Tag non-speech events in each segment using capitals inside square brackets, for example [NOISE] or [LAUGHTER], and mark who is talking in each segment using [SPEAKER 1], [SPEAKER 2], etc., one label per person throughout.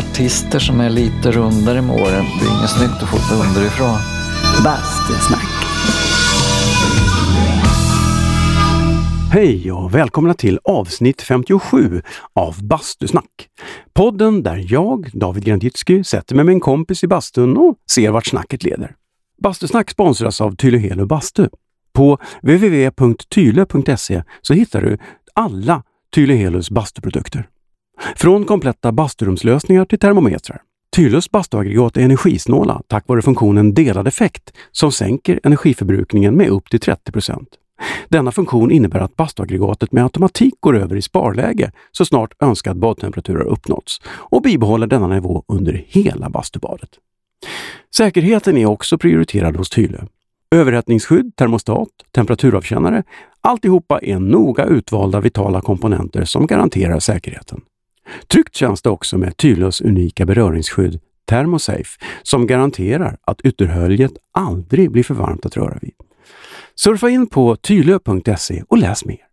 [SPEAKER 1] artister som är lite rundare med åren. Det är inget snyggt att fota underifrån.
[SPEAKER 2] Bastusnack. Hej och välkomna till avsnitt 57 av Bastusnack. Podden där jag, David Granditsky, sätter mig med en kompis i bastun och ser vart snacket leder. Bastusnack sponsras av Tylöhelo Bastu. På www.tyle.se så hittar du alla Tylehelos bastuprodukter. Från kompletta basturumslösningar till termometrar. Tylös bastuaggregat är energisnåla tack vare funktionen delad effekt som sänker energiförbrukningen med upp till 30% Denna funktion innebär att bastuaggregatet med automatik går över i sparläge så snart önskad badtemperatur har uppnåtts och bibehåller denna nivå under hela bastubadet. Säkerheten är också prioriterad hos Tylö. Överhettningsskydd, termostat, temperaturavkännare, alltihopa är noga utvalda vitala komponenter som garanterar säkerheten. Tryggt känns det också med Tylös unika beröringsskydd Thermosafe som garanterar att ytterhöljet aldrig blir för varmt att röra vid. Surfa in på tylö.se och läs mer.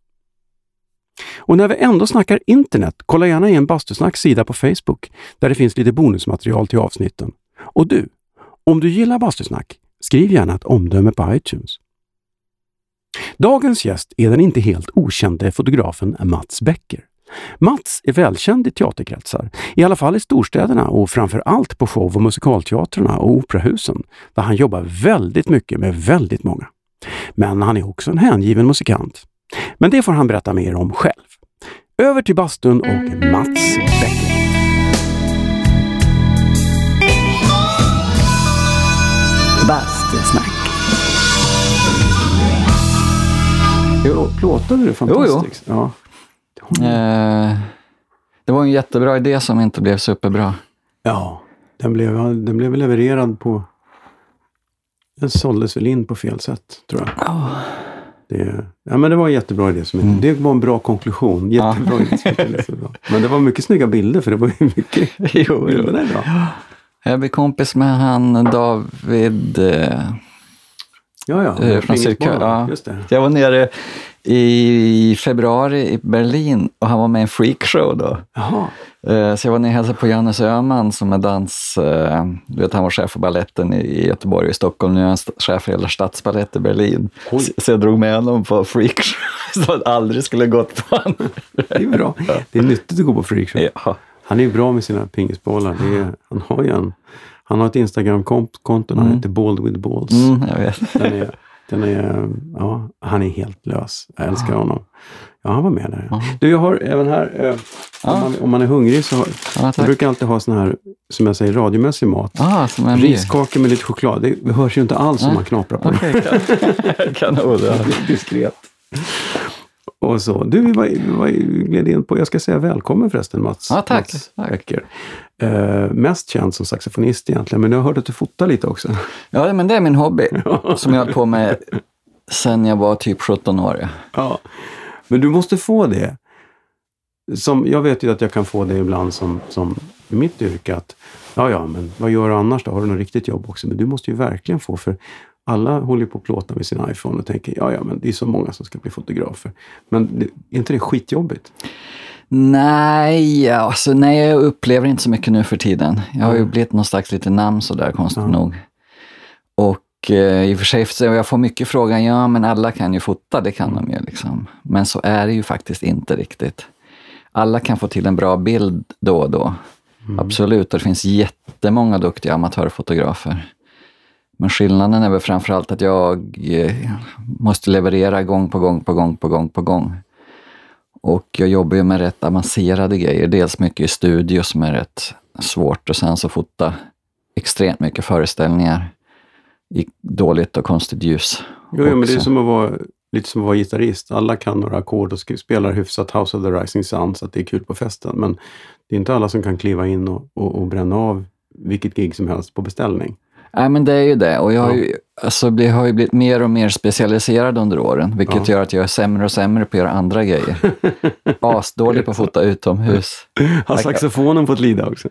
[SPEAKER 2] Och när vi ändå snackar internet, kolla gärna in Bastusnacks sida på Facebook där det finns lite bonusmaterial till avsnitten. Och du, om du gillar Bastusnack, skriv gärna ett omdöme på iTunes. Dagens gäst är den inte helt okände fotografen Mats Becker. Mats är välkänd i teaterkretsar, i alla fall i storstäderna och framför allt på show och musikalteatrarna och operahusen, där han jobbar väldigt mycket med väldigt många. Men han är också en hängiven musikant. Men det får han berätta mer om själv. Över till bastun och Mats Becker. Bastusnack. Jo, plåtade du fantastiskt?
[SPEAKER 1] Jo, jo. Ja. Eh, det var en jättebra idé som inte blev superbra.
[SPEAKER 2] Ja, den blev, den blev levererad på... Den såldes väl in på fel sätt, tror jag.
[SPEAKER 1] Oh.
[SPEAKER 2] Det, ja, men det var en jättebra idé. Som mm. Det var en bra konklusion. Jättebra ja. idé. Men det var mycket snygga bilder, för det var ju mycket [LAUGHS]
[SPEAKER 1] jo, bilder
[SPEAKER 2] där. Bra.
[SPEAKER 1] Jag blev kompis med han David eh,
[SPEAKER 2] Ja, ja.
[SPEAKER 1] Eh, från Cirka, ja. Just det. Jag var nere i februari i Berlin och han var med i en freakshow då.
[SPEAKER 2] Jaha.
[SPEAKER 1] Eh, så jag var nere och hälsade på Johannes Öhman som är dans... Eh, du vet, han var chef för balletten i Göteborg och i Stockholm. Nu är han chef för hela stadsbalett i Berlin. Oj. Så jag drog med honom på freakshow [LAUGHS] som han aldrig skulle gått på.
[SPEAKER 2] honom. Det är bra. Det är nyttigt att gå på freakshow.
[SPEAKER 1] Ja.
[SPEAKER 2] Han är bra med sina pingisbollar. Är, han har ju en han har ett Instagram-konto, mm. han heter Bald with Balls.
[SPEAKER 1] Mm, jag vet.
[SPEAKER 2] Den är, ja, han är helt lös. Jag älskar ah. honom. Ja, han var med där. Ah. Du, jag har även här, eh, ah. om, man, om, man, är hungrig så har, ah, jag brukar alltid ha sån här, som jag säger, radiomässig mat.
[SPEAKER 1] Ah,
[SPEAKER 2] Riskakor med lite choklad. Det hörs ju inte alls om man knaprar på
[SPEAKER 1] okay, det. Kanon. [LAUGHS] [LAUGHS]
[SPEAKER 2] Diskret. Och så. Du, vi var gled in på, jag ska säga välkommen förresten Mats.
[SPEAKER 1] Ja, tack.
[SPEAKER 2] Mats tack. Uh, mest känd som saxofonist egentligen, men jag har hört att du fotar lite också.
[SPEAKER 1] Ja, men det är min hobby [LAUGHS] som jag har på med sen jag var typ 17 år.
[SPEAKER 2] Ja. Men du måste få det. Som, jag vet ju att jag kan få det ibland som, som i mitt yrke att ja, ja, men vad gör du annars då? Har du något riktigt jobb också? Men du måste ju verkligen få, för alla håller på att plåta med sin iPhone och tänker ja, ja, men det är så många som ska bli fotografer. Men är inte det skitjobbigt?
[SPEAKER 1] Nej, alltså, nej, jag upplever inte så mycket nu för tiden. Jag har ju blivit någon slags lite namn sådär, konstigt mm. nog. Och eh, i och för sig, jag får mycket frågan, ja men alla kan ju fota, det kan de ju. Liksom. Men så är det ju faktiskt inte riktigt. Alla kan få till en bra bild då och då. Mm. Absolut, och det finns jättemånga duktiga amatörfotografer. Men skillnaden är väl framförallt att jag eh, måste leverera gång på gång på gång på gång på gång. Och jag jobbar ju med rätt avancerade grejer. Dels mycket i studio som är rätt svårt och sen så fota extremt mycket föreställningar i dåligt och konstigt ljus.
[SPEAKER 2] Jo, jo men det är som att vara, lite som att vara gitarrist. Alla kan några ackord och spelar hyfsat House of the Rising Sun så att det är kul på festen. Men det är inte alla som kan kliva in och, och, och bränna av vilket gig som helst på beställning.
[SPEAKER 1] Nej, men det är ju det. Och jag har ju, alltså, jag har ju blivit mer och mer specialiserad under åren, vilket ja. gör att jag är sämre och sämre på att göra andra grejer. [LAUGHS] Asdålig på att fota utomhus.
[SPEAKER 2] Har saxofonen fått lida också?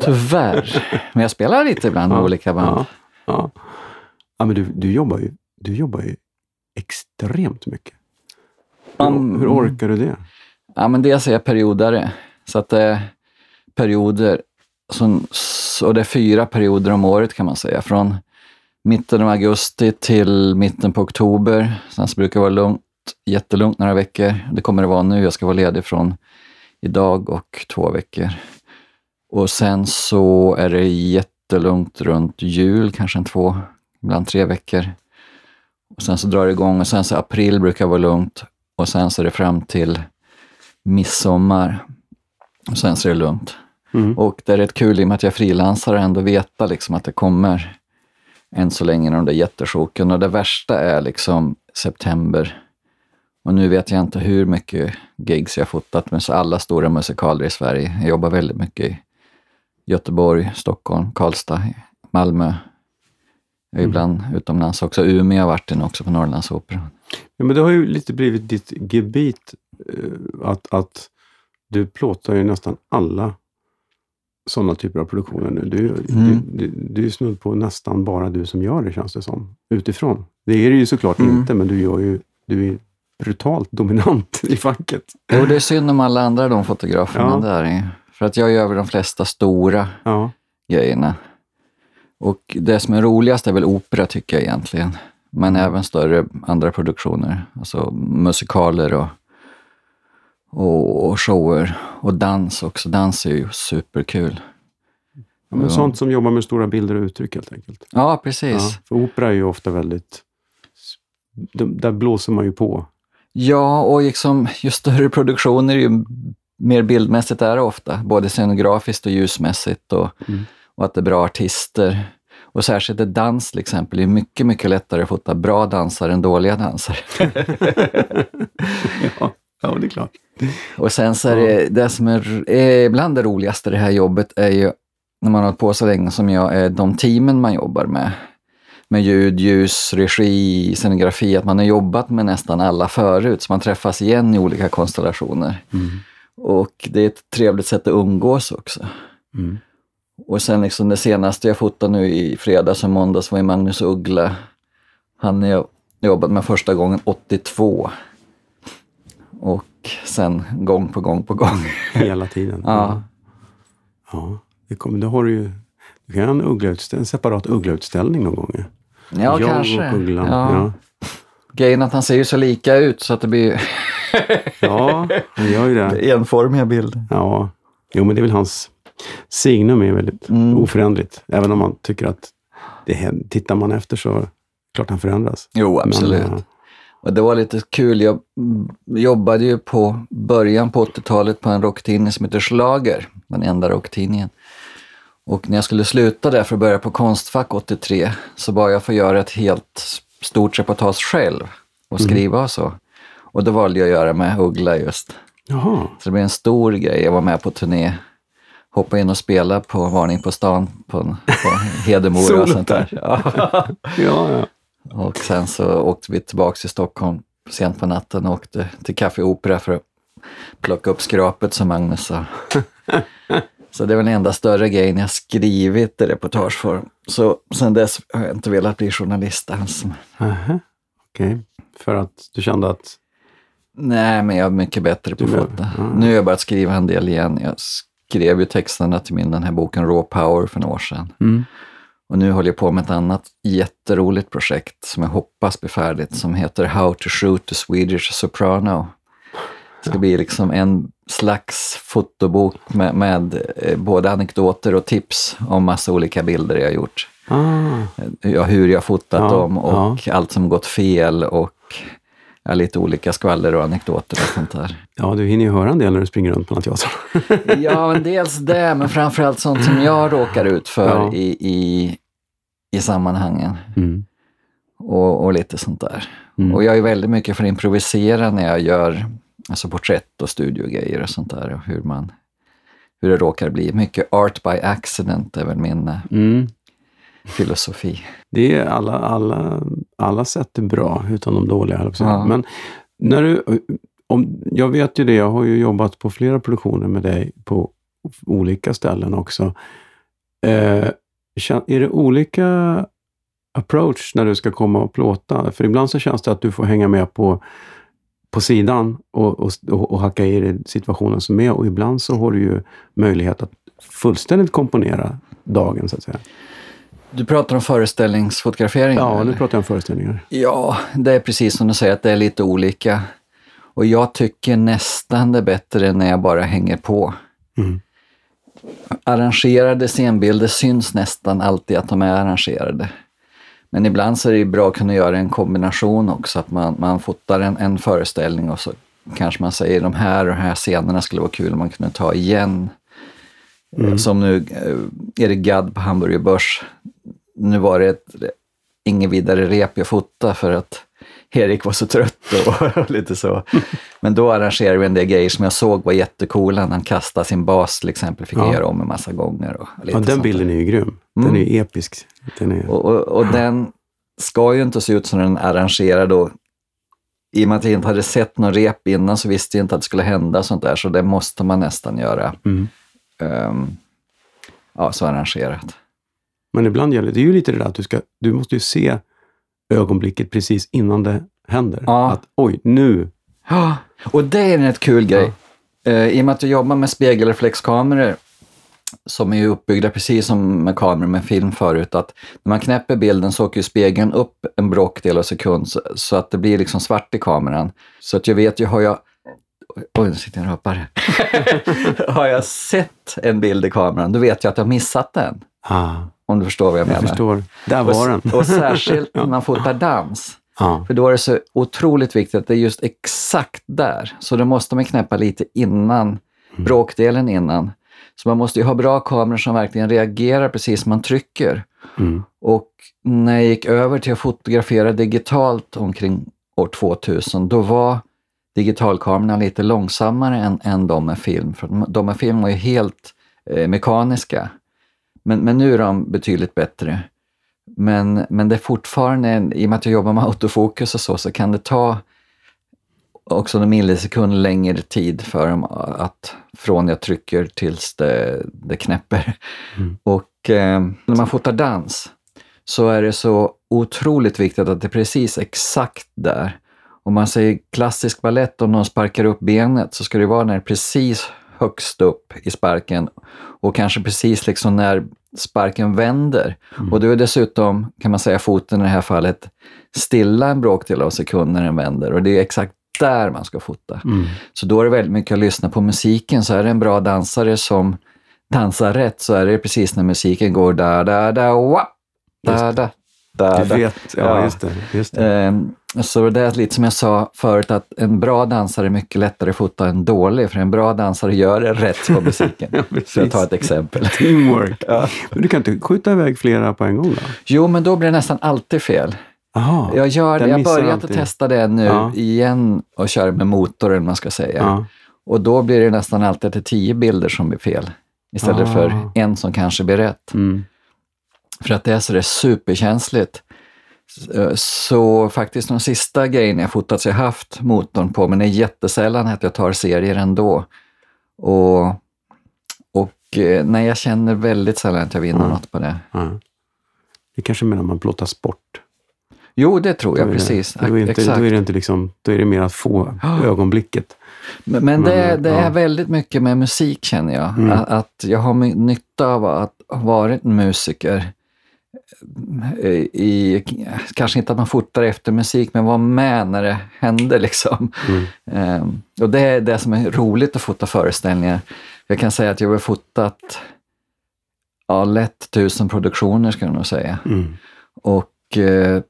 [SPEAKER 1] Tyvärr. Men jag spelar lite ibland med olika band.
[SPEAKER 2] Ja, ja. men du, du, jobbar ju, du jobbar ju extremt mycket. Hur, um, hur orkar du det?
[SPEAKER 1] Ja, men dels är jag periodare. Så att eh, perioder så, så det är fyra perioder om året kan man säga. Från mitten av augusti till mitten på oktober. Sen så brukar det vara lugnt, jättelugnt några veckor. Det kommer det vara nu. Jag ska vara ledig från idag och två veckor. Och sen så är det jättelugnt runt jul, kanske en två, ibland tre veckor. Och sen så drar det igång och sen så april brukar vara lugnt och sen så är det fram till midsommar. Och sen så är det lugnt.
[SPEAKER 2] Mm.
[SPEAKER 1] Och det är rätt kul i och med att jag frilansar ändå veta liksom att det kommer än så länge de där jättesjoken. Och det värsta är liksom september. Och nu vet jag inte hur mycket gigs jag fotat med så alla stora musikaler i Sverige. Jag jobbar väldigt mycket i Göteborg, Stockholm, Karlstad, Malmö. Jag är
[SPEAKER 2] Mm.
[SPEAKER 1] ibland utomlands också. Umeå har varit in också på Norrlandsoperan.
[SPEAKER 2] Ja, men det har ju lite blivit ditt gebit eh, att, att du plåtar ju nästan alla sådana typer av produktioner nu. Du,
[SPEAKER 1] Mm.
[SPEAKER 2] du, du, det är snudd på nästan bara du som gör det, känns det som. Utifrån. Det är det ju såklart
[SPEAKER 1] Mm.
[SPEAKER 2] inte, men du, gör ju, du är brutalt dominant i facket.
[SPEAKER 1] Jo, det är synd om alla andra de fotograferna
[SPEAKER 2] Ja.
[SPEAKER 1] där. För att jag gör väl de flesta stora
[SPEAKER 2] Ja.
[SPEAKER 1] grejerna. Och det som är roligast är väl opera tycker jag egentligen. Men även större andra produktioner. Alltså musikaler och, och, och shower. Och dans också. Dans är ju superkul.
[SPEAKER 2] Ja, men
[SPEAKER 1] Ja.
[SPEAKER 2] Sånt som jobbar med stora bilder och uttryck helt enkelt.
[SPEAKER 1] Ja,
[SPEAKER 2] Ja,
[SPEAKER 1] precis.
[SPEAKER 2] för opera är ju ofta väldigt... Där blåser man ju på.
[SPEAKER 1] Ja, och liksom, ju större produktioner ju mer bildmässigt är det ofta. Både scenografiskt och ljusmässigt och,
[SPEAKER 2] Mm.
[SPEAKER 1] och att det är bra artister. Och särskilt i dans till exempel, det är mycket, mycket lättare att fota bra dansare än dåliga dansare. [LAUGHS]
[SPEAKER 2] ja. Ja, det är klart.
[SPEAKER 1] Och sen så är det, det som är, är bland det roligaste i det här jobbet är ju, när man har hållit på så länge som jag, är de teamen man jobbar med. Med ljud, ljus, regi, scenografi, att man har jobbat med nästan alla förut, så man träffas igen i olika konstellationer.
[SPEAKER 2] Mm.
[SPEAKER 1] Och det är ett trevligt sätt att umgås också.
[SPEAKER 2] Mm.
[SPEAKER 1] Och sen liksom det senaste jag fotade nu i fredags och måndags var ju Magnus Uggla. Han har jag jobbat med första gången 82. Och sen gång på gång på gång.
[SPEAKER 2] Hela tiden. [LAUGHS]
[SPEAKER 1] Ja.
[SPEAKER 2] Ja, det kommer, då har du ju... Du kan ha en, en separat ugglautställning någon gång.
[SPEAKER 1] Ja,
[SPEAKER 2] Jag
[SPEAKER 1] kanske.
[SPEAKER 2] och ugglan.
[SPEAKER 1] Ja.
[SPEAKER 2] Ja.
[SPEAKER 1] Grejen att han ser ju så lika ut så att det blir [LAUGHS]
[SPEAKER 2] ja, han gör ju det.
[SPEAKER 1] enformiga bilder.
[SPEAKER 2] Ja, jo men det är väl hans signum är väldigt
[SPEAKER 1] Mm.
[SPEAKER 2] oföränderligt. Även om man tycker att det tittar man efter så klart han förändras.
[SPEAKER 1] Jo, absolut.
[SPEAKER 2] Men, eh,
[SPEAKER 1] Och det var lite kul. Jag mm, jobbade ju på början på 80-talet på en rocktidning som heter Schlager, den enda rocktidningen. Och när jag skulle sluta där för att börja på Konstfack 83 så bad jag få göra ett helt stort reportage själv och skriva och så. Och då valde jag att göra med Uggla just.
[SPEAKER 2] Jaha,
[SPEAKER 1] Så det blev en stor grej. Jag var med på turné, hoppade in och spelade på Varning på stan på, på [LAUGHS] Hedemora och sånt där. [LAUGHS] Ja.
[SPEAKER 2] ja, ja.
[SPEAKER 1] Och sen så åkte vi tillbaka till Stockholm sent på natten och åkte till Café Opera för att plocka upp skrapet som Magnus sa. [LAUGHS] Så det väl den enda större grejen jag skrivit i reportageform. Så sen dess har jag inte velat bli journalist alls.
[SPEAKER 2] Okej, för att du kände att...
[SPEAKER 1] Nej, men jag är mycket bättre på fota.
[SPEAKER 2] ja.
[SPEAKER 1] Nu har jag börjat skriva en del igen. Jag skrev ju texterna till min den här boken Raw Power för några år sedan.
[SPEAKER 2] Mm.
[SPEAKER 1] Och nu håller jag på med ett annat jätteroligt projekt som jag hoppas blir färdigt som heter How to shoot a Swedish soprano. Det ska bli liksom en slags fotobok med, med eh, både anekdoter och tips om massa olika bilder jag gjort.
[SPEAKER 2] Ah,
[SPEAKER 1] Ja, hur jag fotat
[SPEAKER 2] Ja,
[SPEAKER 1] dem och allt som gått fel och ja, lite olika skvaller och anekdoter och sånt där.
[SPEAKER 2] ja, du hinner ju höra en del när du springer runt på den här teatern. [LAUGHS]
[SPEAKER 1] Ja, men dels det, men framförallt sånt som jag råkar ut för
[SPEAKER 2] Ja.
[SPEAKER 1] i, i, i sammanhangen.
[SPEAKER 2] Mm.
[SPEAKER 1] och, och lite sånt där.
[SPEAKER 2] Mm.
[SPEAKER 1] Och jag är väldigt mycket för att improvisera när jag gör alltså porträtt och studiogrejer och sånt där. Och hur, man, hur det råkar bli. Mycket art by accident är väl min eh,
[SPEAKER 2] Mm.
[SPEAKER 1] Filosofi.
[SPEAKER 2] Det är alla, alla, alla sätt är bra, utan de dåliga.
[SPEAKER 1] Ja.
[SPEAKER 2] Men när du, om, jag vet ju det, jag har ju jobbat på flera produktioner med dig på olika ställen också. Eh, är det olika approach när du ska komma och plåta? För ibland så känns det att du får hänga med på, på sidan och, och, och, och hacka i dig situationen som är och ibland så har du ju möjlighet att fullständigt komponera dagen så att säga.
[SPEAKER 1] Du pratar om föreställningsfotografering?
[SPEAKER 2] Ja, nu pratar jag om föreställningar.
[SPEAKER 1] Ja, det är precis som du säger, att det är lite olika. Och jag tycker nästan det är bättre när jag bara hänger på.
[SPEAKER 2] Mm.
[SPEAKER 1] Arrangerade scenbilder syns nästan alltid att de är arrangerade. Men ibland så är det bra att kunna göra en kombination också, att man, man fotar en, en föreställning och så kanske man säger de här och de här scenerna skulle vara kul om man kunde ta igen.
[SPEAKER 2] Mm.
[SPEAKER 1] Som nu, eh, Erik Gadd på Hamburger Börs. Nu var det ett, inget vidare rep jag fotade för att Erik var så trött och, [LAUGHS] och lite så. Men då arrangerade vi en del grejer som jag såg var jättecoola. Han kastade sin bas till exempel, fick jag
[SPEAKER 2] Ja.
[SPEAKER 1] göra om en massa gånger. Och lite
[SPEAKER 2] Ja, den
[SPEAKER 1] där.
[SPEAKER 2] bilden är ju grym. Den
[SPEAKER 1] Mm.
[SPEAKER 2] är ju episk. Den är...
[SPEAKER 1] Och, och, och den ska ju inte se ut som den är arrangerad. Och, I och med att jag inte hade sett någon rep innan så visste jag inte att det skulle hända sånt där. Så det måste man nästan göra.
[SPEAKER 2] Mm.
[SPEAKER 1] ehm, ja, så arrangerat.
[SPEAKER 2] Men ibland gäller det ju lite det där att du, ska, du måste ju se ögonblicket precis innan det händer.
[SPEAKER 1] Ja.
[SPEAKER 2] Att oj, nu.
[SPEAKER 1] Ja, [GASPS] och det är en rätt kul grej. Eh, I och med att jag jobbar med spegelreflexkameror som är uppbyggda precis som med kameror med film förut, att när man knäpper bilden så åker spegeln upp en bråkdel av sekund så, så att det blir liksom svart i kameran. Så att jag vet ju, har jag Oj, nu sitter jag och rapar. [LAUGHS] har jag sett en bild i kameran, då vet jag att jag har missat den.
[SPEAKER 2] Ah,
[SPEAKER 1] Om du förstår vad jag,
[SPEAKER 2] jag
[SPEAKER 1] menar.
[SPEAKER 2] förstår. Där
[SPEAKER 1] Och,
[SPEAKER 2] var den.
[SPEAKER 1] och särskilt när man [LAUGHS] fotar dans.
[SPEAKER 2] Ja.
[SPEAKER 1] För då är det så otroligt viktigt att det är just exakt där. Så då måste man knäppa lite innan, bråkdelen innan. Så man måste ju ha bra kameror som verkligen reagerar precis som man trycker.
[SPEAKER 2] Mm.
[SPEAKER 1] Och när jag gick över till att fotografera digitalt omkring år 2000, då var digitalkamerorna lite långsammare än, än de med film. För de- de med film var ju helt eh, mekaniska. Men, men nu är de betydligt bättre. Men, men det är fortfarande, i och med att jag jobbar med autofokus och så, så kan det ta också en millisekund längre tid för dem att från jag trycker tills det, det knäpper. Och eh, när man fotar dans så är det så otroligt viktigt att det är precis exakt där. Om man säger klassisk ballett, om någon sparkar upp benet så ska det vara när det precis högst upp i sparken och kanske precis liksom när sparken vänder. Och då är dessutom, kan man säga, foten i det här fallet stilla en bråkdel av sekund när den vänder och det är exakt där man ska fota.
[SPEAKER 2] Mm.
[SPEAKER 1] Så då är det väldigt mycket att lyssna på musiken. Så är det en bra dansare som dansar rätt så är det precis när musiken går da da da wa, da da da
[SPEAKER 2] Du
[SPEAKER 1] da.
[SPEAKER 2] vet, ja,
[SPEAKER 1] Ja.
[SPEAKER 2] just det. Just det.
[SPEAKER 1] Så det är lite som jag sa förut att en bra dansare är mycket lättare att fota än dålig för en bra dansare gör det rätt på musiken. [LAUGHS]
[SPEAKER 2] Ja,
[SPEAKER 1] För att
[SPEAKER 2] precis.
[SPEAKER 1] ta ett exempel.
[SPEAKER 2] Teamwork. Men du kan inte skjuta iväg flera på en gång då?
[SPEAKER 1] Jo, men då blir det nästan alltid fel.
[SPEAKER 2] Aha.
[SPEAKER 1] Jag gör det. Jag börjat att testa det nu
[SPEAKER 2] Ja.
[SPEAKER 1] igen och köra med motorn, man ska säga.
[SPEAKER 2] Ja.
[SPEAKER 1] Och då blir det nästan alltid till tio bilder som blir fel. Istället
[SPEAKER 2] Ah.
[SPEAKER 1] för en som kanske blir rätt.
[SPEAKER 2] Mm.
[SPEAKER 1] För att det är så det är superkänsligt. Så- Så faktiskt de sista grejerna jag fotat så jag haft motorn på, men det är jättesällan att jag tar serier ändå. Och, och eh, nej, jag känner väldigt sällan att jag vinner
[SPEAKER 2] Mm.
[SPEAKER 1] något på det.
[SPEAKER 2] Ja. Det kanske menar man plåtar sport.
[SPEAKER 1] Jo, det tror jag
[SPEAKER 2] det-
[SPEAKER 1] precis.
[SPEAKER 2] Då är, inte,
[SPEAKER 1] Exakt.
[SPEAKER 2] då är det inte liksom, då är det mer att få [GASPS] ögonblicket.
[SPEAKER 1] Men, men det, det
[SPEAKER 2] ja.
[SPEAKER 1] är väldigt mycket med musik känner jag.
[SPEAKER 2] Mm.
[SPEAKER 1] Att, att jag har nytta av att ha varit musiker. Eh, I, kanske inte att man fotar efter musik, men vara med när det händer. Liksom.
[SPEAKER 2] Mm.
[SPEAKER 1] Ehm, och det är det som är roligt att fota föreställningar. Jag kan säga att jag har fotat ja, lätt tusen produktioner, ska jag nog säga.
[SPEAKER 2] Mm.
[SPEAKER 1] Och eh,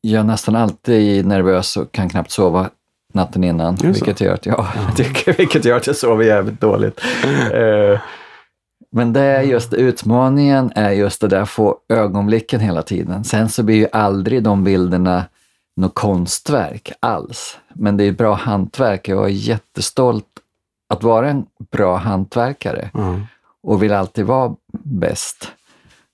[SPEAKER 1] jag är nästan alltid nervös och kan knappt sova natten innan. Vilket gör, att, ja, [LAUGHS] tycker, vilket gör att jag sover jävligt dåligt. [LAUGHS] Eh, men det är just utmaningen, är just det där att få ögonblicken hela tiden. Sen så blir ju aldrig de bilderna något konstverk alls. Men det är bra hantverk. Jag är jättestolt att vara en bra hantverkare
[SPEAKER 2] Ja.
[SPEAKER 1] och vill alltid vara bäst.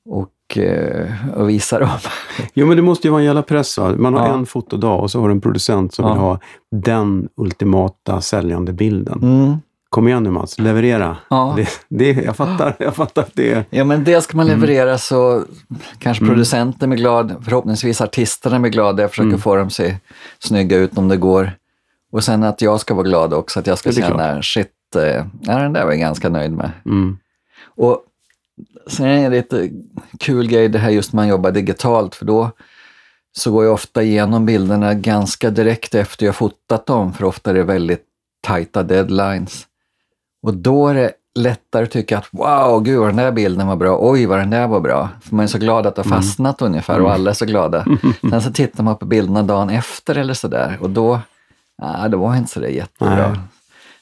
[SPEAKER 1] Och, eh, och visa dem. [LAUGHS]
[SPEAKER 2] Jo, men det måste ju vara en jävla press. Va? Man har
[SPEAKER 1] Ja.
[SPEAKER 2] en fotodag och så har du en producent som
[SPEAKER 1] Ja.
[SPEAKER 2] vill ha den ultimata säljande bilden.
[SPEAKER 1] Mm.
[SPEAKER 2] Kom igen nu Mats, leverera.
[SPEAKER 1] Ja.
[SPEAKER 2] Det, det, jag fattar, jag fattar att det.
[SPEAKER 1] Ja, men det ska man
[SPEAKER 2] Mm.
[SPEAKER 1] leverera så kanske producenten blir glad, förhoppningsvis artisterna blir glada. Jag försöker
[SPEAKER 2] Mm.
[SPEAKER 1] få dem att se snygga ut om det går. Och sen att jag ska vara glad också, att jag ska känna, shit, eh, ja, den där var jag ganska nöjd med.
[SPEAKER 2] Mm.
[SPEAKER 1] Och sen är det lite kul grej det här just när man jobbar digitalt, för då så går jag ofta igenom bilderna ganska direkt efter jag fotat dem, för ofta är det väldigt tajta deadlines. Och då är det lättare att tycka att wow, gud vad den där bilden var bra, oj vad den där var bra. För man är så glad att det har mm. fastnat mm. ungefär och alla är så glada. [LAUGHS] Sen så tittar man på bilderna dagen efter eller sådär och då, ja, det var inte så där jättebra. Nej.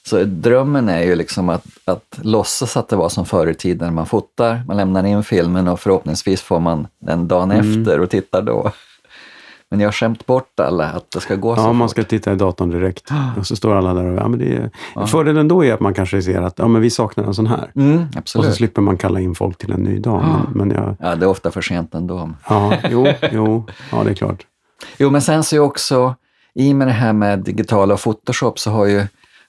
[SPEAKER 1] Så drömmen är ju liksom att, att låtsas att det var som förr i tiden man fotar, man lämnar in filmen och förhoppningsvis får man den dagen mm. efter och tittar då. Men jag har skämt bort alla att det ska gå så
[SPEAKER 2] Ja, man
[SPEAKER 1] fort.
[SPEAKER 2] ska titta i datorn direkt. Och så står alla där och... Ja, men det är, ja. Fördelen då är att man kanske ser att ja, men vi saknar en sån här.
[SPEAKER 1] Mm.
[SPEAKER 2] Och så slipper man kalla in folk till en ny dag.
[SPEAKER 1] Ja.
[SPEAKER 2] Men, men jag,
[SPEAKER 1] ja, det är ofta för sent ändå.
[SPEAKER 2] Ja, jo, jo, ja det är klart.
[SPEAKER 1] Jo, men sen så är också, i med det här med digitala och Photoshop så har ju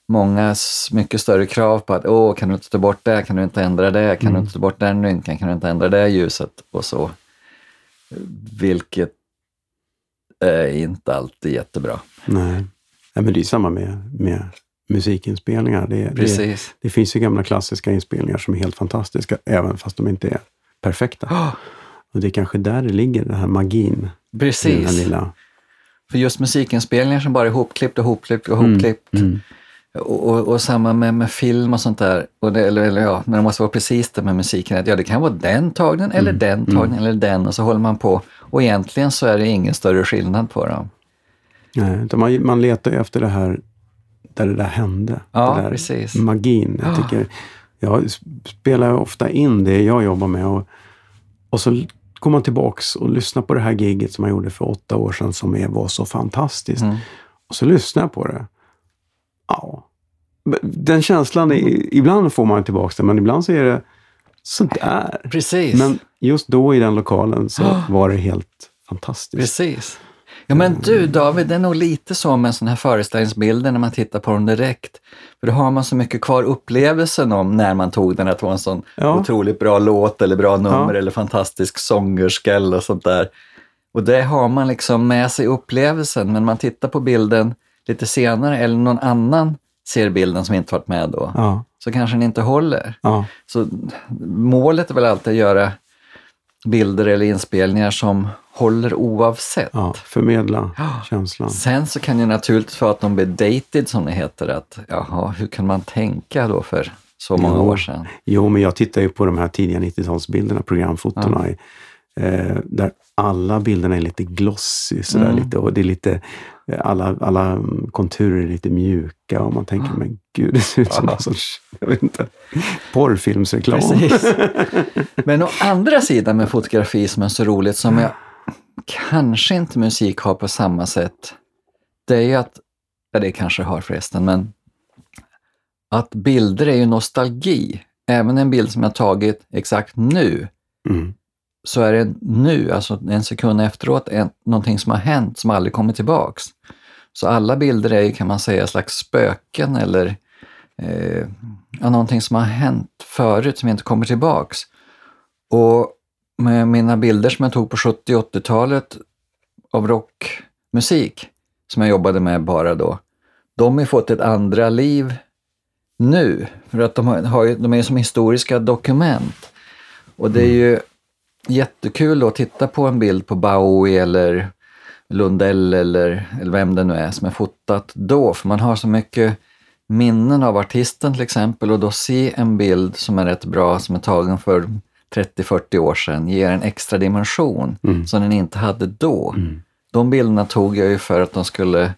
[SPEAKER 1] många mycket större krav på att åh, kan du inte ta bort det, kan du inte ändra det, kan mm. du inte ta bort den rynkan, kan du inte ändra det ljuset och så. Vilket är inte alltid jättebra.
[SPEAKER 2] Nej, ja, men det är samma med, med musikinspelningar. Det,
[SPEAKER 1] Precis.
[SPEAKER 2] Det, det, finns ju gamla klassiska inspelningar som är helt fantastiska, även fast de inte är perfekta.
[SPEAKER 1] Oh.
[SPEAKER 2] Och det är kanske där det ligger, den här magin.
[SPEAKER 1] Precis.
[SPEAKER 2] Den lilla...
[SPEAKER 1] För just musikinspelningar som bara är hopklippt och hopklippt och hopklippt. Mm. Mm. Och, och, och, samma med, med film och sånt där. Och det, eller, eller ja, men det måste vara precis det med musiken. Att, ja, det kan vara den tagningen eller mm. den tagningen eller den och så håller man på. Och egentligen så är det ingen större skillnad på dem.
[SPEAKER 2] Nej, man, man letar ju efter det här där det där hände.
[SPEAKER 1] Ja,
[SPEAKER 2] det där
[SPEAKER 1] precis.
[SPEAKER 2] Magin. Jag, tycker, jag spelar ofta in det jag jobbar med och, och så går man tillbaks och lyssnar på det här giget som jag gjorde för åtta år sedan som är, var så fantastiskt. Mm. Och så lyssnar jag på det. Ja. Den känslan, är, ibland får man tillbaka det, men ibland så är det sådär.
[SPEAKER 1] Precis.
[SPEAKER 2] Men just då i den lokalen så var det helt fantastiskt.
[SPEAKER 1] Precis. Ja men du David, det är nog lite så med sådana här föreställningsbilder när man tittar på dem direkt. För då har man så mycket kvar upplevelsen om när man tog den, att det var en sån ja. otroligt bra låt eller bra nummer ja. eller fantastisk sångerska eller sånt där. Och det har man liksom med sig upplevelsen, men man tittar på bilden lite senare eller någon annan ser bilden som inte varit med då,
[SPEAKER 2] ja.
[SPEAKER 1] så kanske den inte håller.
[SPEAKER 2] Ja.
[SPEAKER 1] Så målet är väl alltid att göra bilder eller inspelningar som håller oavsett.
[SPEAKER 2] Ja, förmedla ja. känslan.
[SPEAKER 1] Sen så kan ju naturligtvis vara att de blir dated som det heter, att jaha, hur kan man tänka då för så många
[SPEAKER 2] jo.
[SPEAKER 1] år sedan?
[SPEAKER 2] Jo, men jag tittar ju på de här tidiga 90-talsbilderna, programfotona, ja. eh, där alla bilderna är lite glossy sådär mm. lite och det är lite, alla, alla konturer är lite mjuka och man tänker, men gud, det ser ut som någon sorts, jag vet inte, porrfilmsreklam.
[SPEAKER 1] Precis. [LAUGHS] Men å andra sidan med fotografi som är så roligt, som jag kanske inte musik har på samma sätt, det är ju att, ja det kanske har förresten, men att bilder är ju nostalgi. Även en bild som jag tagit exakt nu,
[SPEAKER 2] mm
[SPEAKER 1] så är det nu, alltså en sekund efteråt, en, någonting som har hänt som aldrig kommer tillbaks. Så alla bilder är ju, kan man säga, slags spöken eller eh, någonting som har hänt förut som inte kommer tillbaks. Och med mina bilder som jag tog på 70 80-talet av rockmusik, som jag jobbade med bara då, de har fått ett andra liv nu. För att de, har, de är som historiska dokument. Och det är ju jättekul att titta på en bild på Bowie eller Lundell eller, eller vem det nu är som är fotat då, för man har så mycket minnen av artisten till exempel och då se en bild som är rätt bra, som är tagen för 30-40 år sedan, ger en extra dimension
[SPEAKER 2] mm.
[SPEAKER 1] som den inte hade då.
[SPEAKER 2] Mm.
[SPEAKER 1] De bilderna tog jag ju för att de skulle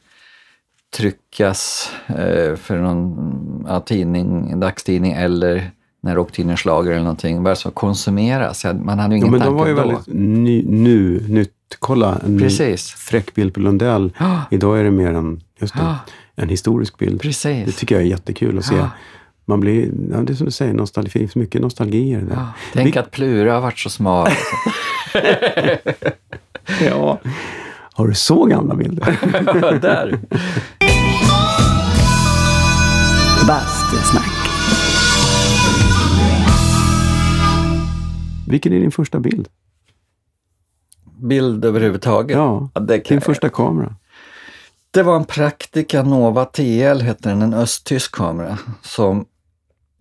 [SPEAKER 1] tryckas eh, för någon ja, tidning, dagstidning eller när rocktidningen slager eller någonting, bara så konsumeras. Man hade ju ingen
[SPEAKER 2] ja, men
[SPEAKER 1] tanke
[SPEAKER 2] de var ju
[SPEAKER 1] då.
[SPEAKER 2] väldigt ny, nu, nytt. Kolla, en
[SPEAKER 1] Precis.
[SPEAKER 2] fräck bild på Lundell.
[SPEAKER 1] Ja. [GASPS]
[SPEAKER 2] Idag är det mer en, just det,
[SPEAKER 1] Ja. [GASPS]
[SPEAKER 2] en historisk bild.
[SPEAKER 1] Precis.
[SPEAKER 2] Det tycker jag är jättekul att se.
[SPEAKER 1] Ja. [GASPS]
[SPEAKER 2] Man blir, ja, det är som du säger, nostalgi, det finns mycket nostalgi i det där.
[SPEAKER 1] Tänk
[SPEAKER 2] Vi-
[SPEAKER 1] att Plura har varit så smal. [LAUGHS]
[SPEAKER 2] Ja. Har du så gamla bilder? [LAUGHS]
[SPEAKER 1] Där. [LAUGHS]
[SPEAKER 2] Bastusnack. Vilken är din första bild?
[SPEAKER 1] Bild överhuvudtaget.
[SPEAKER 2] Ja,
[SPEAKER 1] kan
[SPEAKER 2] din
[SPEAKER 1] jag-
[SPEAKER 2] första kamera.
[SPEAKER 1] det var en Praktica Nova TL, hette den, en östtysk kamera, som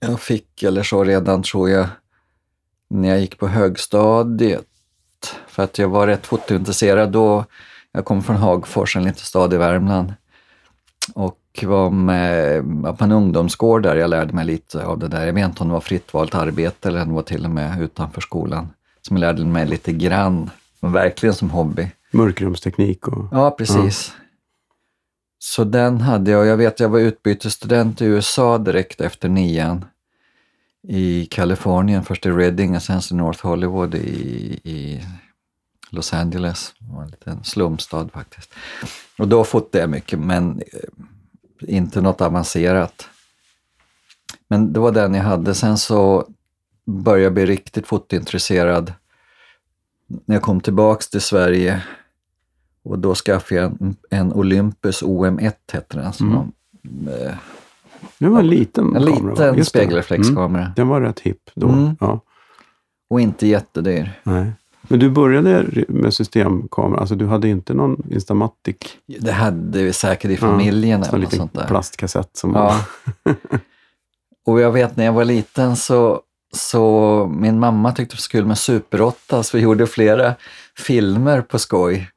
[SPEAKER 1] jag fick, eller så redan tror jag, när jag gick på högstadiet. För att jag var rätt fotointresserad då. Jag kom från Hagfors, en liten stad i Värmland. Och var med på en ungdomsgård där jag lärde mig lite av det där. Jag vet inte om det var fritt valt arbete eller om det var till och med utanför skolan. Som jag lärde mig lite grann, men verkligen som hobby.
[SPEAKER 2] Mörkrumsteknik och...
[SPEAKER 1] Ja, precis. Ja. Så den hade jag. Jag vet jag var utbytesstudent i USA direkt efter nian. I Kalifornien, först i Redding och sen i North Hollywood i, i Los Angeles. Det var en liten slumstad faktiskt. Och då fotade jag mycket, men eh, inte något avancerat. Men det var den jag hade. Sen så började jag bli riktigt fotointresserad när jag kom tillbaks till Sverige och då skaffade jag en, en Olympus OM1 hette den. Som mm.
[SPEAKER 2] var, eh, det var en liten
[SPEAKER 1] en kamera. liten spegelreflexkamera. Mm.
[SPEAKER 2] Den var rätt hipp då. Mm. Ja.
[SPEAKER 1] Och inte jättedyr.
[SPEAKER 2] Nej. Men du började med systemkamera, alltså du hade inte någon Instamatic?
[SPEAKER 1] Det hade vi säkert i familjen ja, eller något sånt där.
[SPEAKER 2] plastkassett som
[SPEAKER 1] ja. [LAUGHS] Och jag vet när jag var liten så, så min mamma tyckte det var kul med Super 8 så vi gjorde flera filmer på skoj.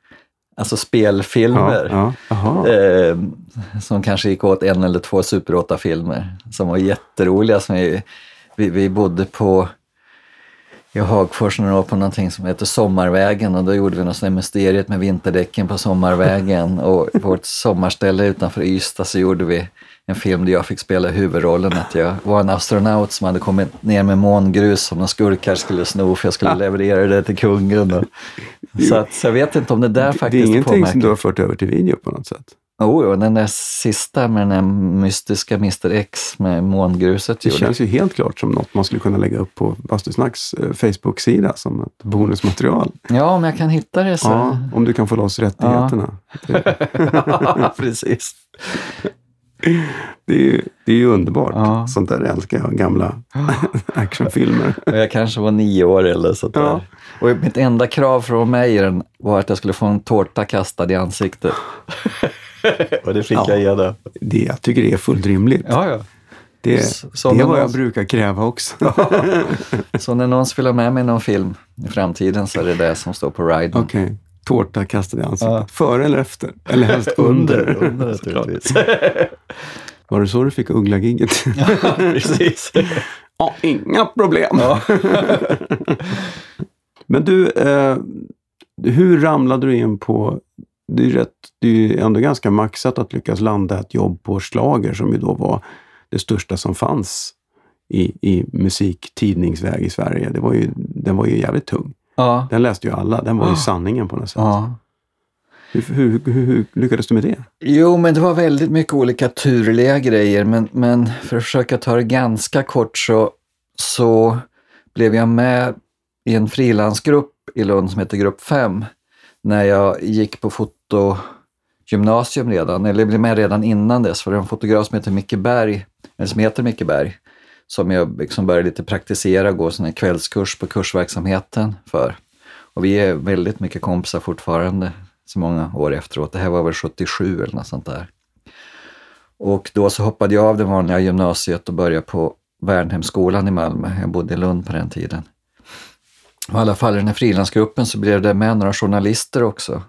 [SPEAKER 1] Alltså spelfilmer. Ja, ja. Eh, som kanske gick åt en eller två Super 8-filmer som var jätteroliga. Som vi, vi, vi bodde på i Hagfors när det var på någonting som heter Sommarvägen och då gjorde vi något sånt mysteriet med vinterdäcken på Sommarvägen [LAUGHS] och på vårt sommarställe utanför Ystad så gjorde vi en film där jag fick spela huvudrollen att jag var en astronaut som hade kommit ner med mångrus som några skurkar skulle sno för jag skulle leverera det till kungen. Och, [LAUGHS] så, att, så jag vet inte om det där faktiskt
[SPEAKER 2] Det är ingenting påmärker. som du har fört över till video på något sätt?
[SPEAKER 1] Oh, jo, den där sista med den där mystiska Mr X med mångruset.
[SPEAKER 2] Det känns ju helt klart som något man skulle kunna lägga upp på Bastusnacks eh, Facebook-sida som ett bonusmaterial.
[SPEAKER 1] Ja, om jag kan hitta det så. Ja,
[SPEAKER 2] om du kan få loss rättigheterna.
[SPEAKER 1] Ja, [LAUGHS] [LAUGHS] precis.
[SPEAKER 2] Det är ju, det är ju underbart. Ja. Sånt där älskar jag, gamla [LAUGHS] actionfilmer.
[SPEAKER 1] jag kanske var nio år eller så. Ja. Och mitt enda krav från mig var att jag skulle få en tårta kastad i ansiktet. [LAUGHS] och det fick ja, jag ge det.
[SPEAKER 2] Jag tycker det är fullt rimligt.
[SPEAKER 1] Ja, ja.
[SPEAKER 2] Det, så det är vad någon... jag brukar kräva också. [LAUGHS]
[SPEAKER 1] så när någon spelar med mig i någon film i framtiden så är det det som står på riden.
[SPEAKER 2] Okay. Tårta kastad i ansiktet. Ja. Före eller efter? Eller helst [LAUGHS] under?
[SPEAKER 1] under [LAUGHS] naturligtvis. [LAUGHS]
[SPEAKER 2] Var det så du fick Uggla-gigget?
[SPEAKER 1] ja, precis.
[SPEAKER 2] ja, inga problem. Ja. Men du, eh, hur ramlade du in på... Det är, rätt, det är ändå ganska maxat att lyckas landa ett jobb på Slager som ju då var det största som fanns i, i musiktidningsväg i Sverige. Det var ju, den var ju jävligt tung. Ja. Den läste ju alla. Den var ju sanningen på något sätt. Ja. Hur, hur, hur, hur, lyckades du med det?
[SPEAKER 1] Jo, men det var väldigt mycket olika turliga grejer. Men, men för att försöka ta det ganska kort så, så blev jag med i en frilansgrupp i Lund som heter Grupp 5 när jag gick på fotogymnasium redan, eller blev med redan innan dess. För det en fotograf som heter Micke Berg, eller som heter Micke Berg, som jag liksom började lite praktisera, gå sån här kvällskurs på kursverksamheten för. Och vi är väldigt mycket kompisar fortfarande, så många år efteråt. Det här var väl 77 eller något sånt där. Och då så hoppade jag av det vanliga gymnasiet och började på Värnhemsskolan i Malmö. Jag bodde i Lund på den tiden. Och I alla fall i den här frilansgruppen så blev det med några journalister också.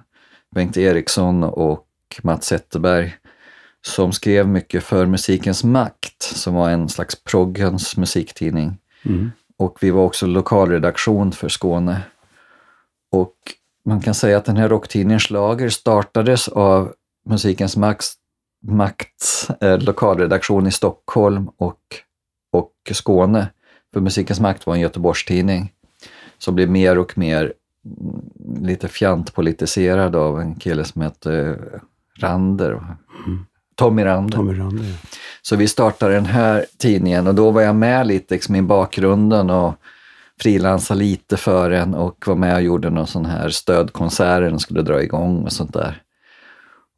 [SPEAKER 1] Bengt Eriksson och Mats Zetterberg som skrev mycket för Musikens Makt som var en slags proggens musiktidning. Mm. Och vi var också lokalredaktion för Skåne. Och man kan säga att den här rocktidningen Schlager startades av Musikens Makts, Makts eh, lokalredaktion i Stockholm och, och Skåne. För Musikens Makt var en Göteborgstidning som blev mer och mer mm, lite fjantpolitiserad av en kille som hette Rander. Mm. Tommy Rander.
[SPEAKER 2] Tommy Rander ja.
[SPEAKER 1] Så vi startade den här tidningen och då var jag med lite liksom i bakgrunden och frilansade lite för den och var med och gjorde någon sån här stödkonsert den skulle dra igång och sånt där.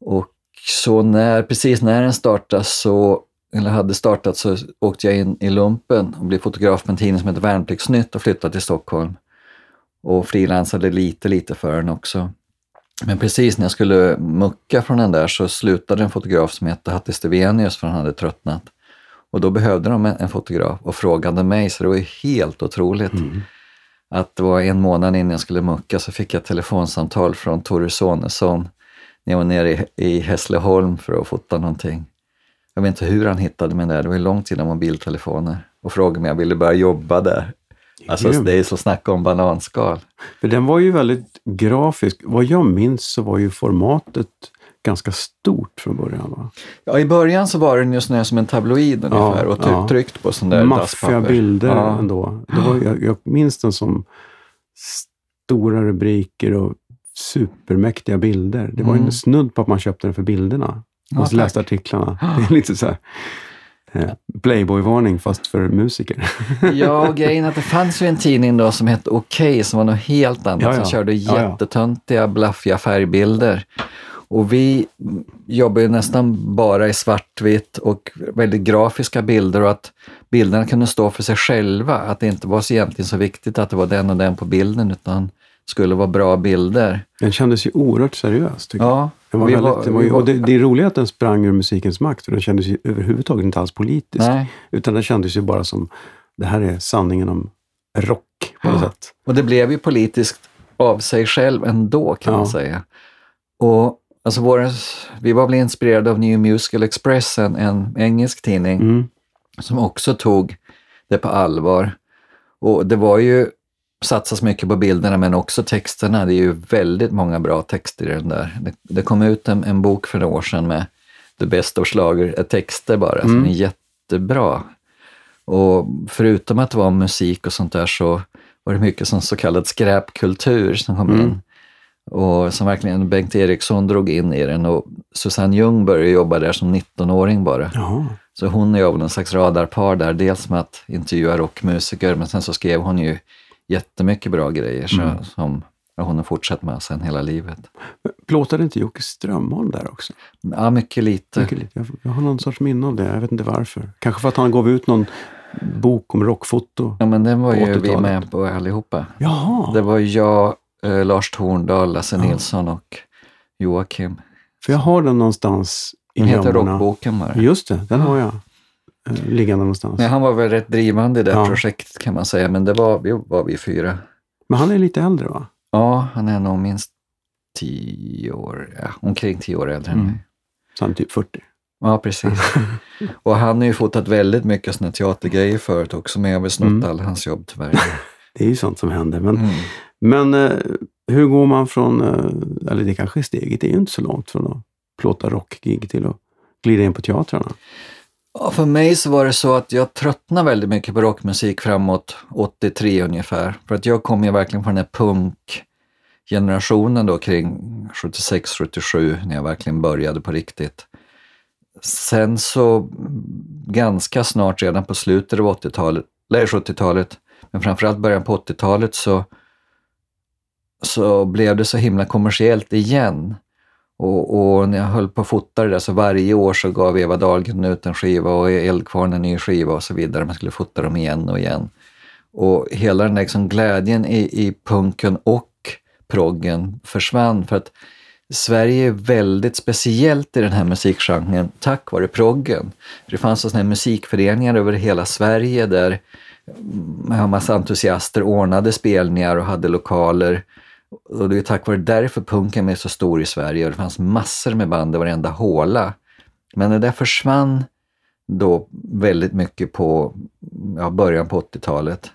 [SPEAKER 1] Och så när, precis när den startade så, eller hade startat så åkte jag in i lumpen och blev fotograf på en tidning som heter Värnpliktsnytt och flyttade till Stockholm. Och frilansade lite, lite för den också. Men precis när jag skulle mucka från den där så slutade en fotograf som hette Hattie Stevenius för han hade tröttnat. Och då behövde de en, en fotograf och frågade mig, så det var ju helt otroligt.
[SPEAKER 2] Mm.
[SPEAKER 1] Att det var en månad innan jag skulle mucka så fick jag ett telefonsamtal från Tore Sonesson när jag var nere i, i Hässleholm för att fota någonting. Jag vet inte hur han hittade mig där, det var ju långt innan mobiltelefoner. Och frågade om jag ville börja jobba där. Alltså det är så snacka om bananskal.
[SPEAKER 2] För den var ju väldigt grafisk. Vad jag minns så var ju formatet ganska stort från början. Va?
[SPEAKER 1] Ja, i början så var den ju sån som en tabloid ungefär och
[SPEAKER 2] ja.
[SPEAKER 1] tryckt på sån där
[SPEAKER 2] Maffiga bilder
[SPEAKER 1] Ja.
[SPEAKER 2] ändå. Det var, jag, jag minns den som stora rubriker och supermäktiga bilder. Det var
[SPEAKER 1] Mm.
[SPEAKER 2] en snudd på att man köpte den för bilderna.
[SPEAKER 1] Ja,
[SPEAKER 2] och så läste artiklarna. Det är lite så här Playboy-varning fast för musiker. [LAUGHS]
[SPEAKER 1] Ja, och grejen att det fanns ju en tidning då som hette Okej som var något helt annat.
[SPEAKER 2] Ja, ja.
[SPEAKER 1] Som körde
[SPEAKER 2] Ja, ja.
[SPEAKER 1] jättetöntiga, blaffiga färgbilder. Och vi jobbar ju nästan bara i svartvitt och väldigt grafiska bilder och att bilderna kunde stå för sig själva. Att det inte var så egentligen så viktigt att det var den och den på bilden utan skulle vara bra bilder.
[SPEAKER 2] Den kändes ju oerhört seriös. Tycker jag.
[SPEAKER 1] Ja,
[SPEAKER 2] Den var
[SPEAKER 1] vi
[SPEAKER 2] väldigt, det var ju,
[SPEAKER 1] vi var-
[SPEAKER 2] och det, det är roligt att den sprang ur musikens makt, för den kändes ju överhuvudtaget inte alls politisk.
[SPEAKER 1] Nej.
[SPEAKER 2] Utan den kändes ju bara som, det här är sanningen om rock på något
[SPEAKER 1] Ja.
[SPEAKER 2] sätt.
[SPEAKER 1] Och det blev ju politiskt av sig själv ändå kan
[SPEAKER 2] Ja.
[SPEAKER 1] man säga. Och alltså våra, vi var väl inspirerade av New Musical Express, en, en engelsk tidning
[SPEAKER 2] Mm.
[SPEAKER 1] som också tog det på allvar. Och det var ju satsas mycket på bilderna men också texterna. Det är ju väldigt många bra texter i den där. Det, det kom ut en, en bok för några år sedan med The Best of Schlager, eh, texter bara, som
[SPEAKER 2] Mm.
[SPEAKER 1] är jättebra. Och förutom att det var musik och sånt där så var det mycket som så kallad skräpkultur som kom
[SPEAKER 2] Mm.
[SPEAKER 1] in. Och som verkligen Bengt Eriksson drog in i den och Susanne Ljung började jobba där som 19-åring bara.
[SPEAKER 2] Jaha.
[SPEAKER 1] Så hon och jag var någon slags radarpar där, dels med att intervjua rockmusiker, men sen så skrev hon ju jättemycket bra grejer så,
[SPEAKER 2] Mm.
[SPEAKER 1] som hon har fortsatt med sen hela livet.
[SPEAKER 2] Plåtade inte Jocke Strömholm där också?
[SPEAKER 1] Ja, mycket lite.
[SPEAKER 2] Mycket lite. Jag, har någon sorts minne av det. Jag vet inte varför. Kanske för att han gav ut någon bok om rockfoto.
[SPEAKER 1] Ja, men den var ju vi
[SPEAKER 2] 80-talet.
[SPEAKER 1] med på allihopa.
[SPEAKER 2] Jaha!
[SPEAKER 1] Det var jag, eh, Lars Torndal, Lasse
[SPEAKER 2] Ja.
[SPEAKER 1] Nilsson och Joakim.
[SPEAKER 2] För jag har den någonstans i
[SPEAKER 1] Den heter. Rockboken bara.
[SPEAKER 2] Just det, den har jag. Eh, liggande någonstans.
[SPEAKER 1] Men han var väl rätt drivande i det
[SPEAKER 2] Ja.
[SPEAKER 1] projektet kan man säga, men det var vi, var vi fyra.
[SPEAKER 2] Men han är lite äldre va?
[SPEAKER 1] Ja, han är nog minst tio år, ja, omkring tio år äldre än
[SPEAKER 2] Mm.
[SPEAKER 1] mig.
[SPEAKER 2] Så han är typ 40.
[SPEAKER 1] Ja, precis. [LAUGHS] och han har ju fotat väldigt mycket såna teatergrejer förut också, men jag har väl snott
[SPEAKER 2] Mm.
[SPEAKER 1] all hans jobb tyvärr. [LAUGHS]
[SPEAKER 2] Det är ju sånt som händer. Men,
[SPEAKER 1] Mm.
[SPEAKER 2] men eh, hur går man från, eh, eller det kanske är steget, det är ju inte så långt från att plåta rockgig till att glida in på teatrarna.
[SPEAKER 1] Ja, för mig så var det så att jag tröttnade väldigt mycket på rockmusik framåt 83 ungefär. För att jag kom ju verkligen från den här punkgenerationen då kring 76-77 när jag verkligen började på riktigt. Sen så ganska snart, redan på slutet av 80-talet, eller 70-talet, men framförallt början på 80-talet så, så blev det så himla kommersiellt igen. Och, och när jag höll på att fota det där så varje år så gav Eva Dahlgren ut en skiva och Eldkvarn en ny skiva och så vidare. Man skulle fota dem igen och igen. Och hela den där liksom glädjen i, i punken och proggen försvann för att Sverige är väldigt speciellt i den här musikgenren tack vare proggen. Det fanns sådana här musikföreningar över hela Sverige där en massa entusiaster ordnade spelningar och hade lokaler. Och det är tack vare därför punken är så stor i Sverige och det fanns massor med band i varenda håla. Men det där försvann då väldigt mycket på ja, början på 80-talet.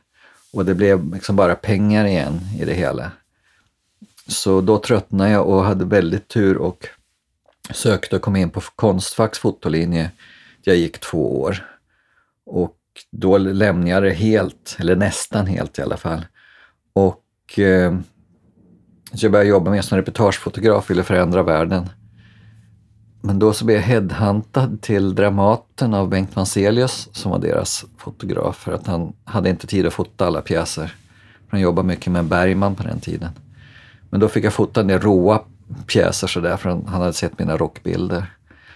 [SPEAKER 1] Och det blev liksom bara pengar igen i det hela. Så då tröttnade jag och hade väldigt tur och sökte och kom in på Konstfacks fotolinje. Jag gick två år. Och då lämnade jag det helt, eller nästan helt i alla fall. Och eh, så jag började jobba mer som reportagefotograf, ville förändra världen. Men då så blev jag headhuntad till Dramaten av Bengt Vanselius som var deras fotograf för att han hade inte tid att fota alla pjäser. Han jobbade mycket med Bergman på den tiden. Men då fick jag fota en del råa pjäser sådär för han han hade sett mina rockbilder.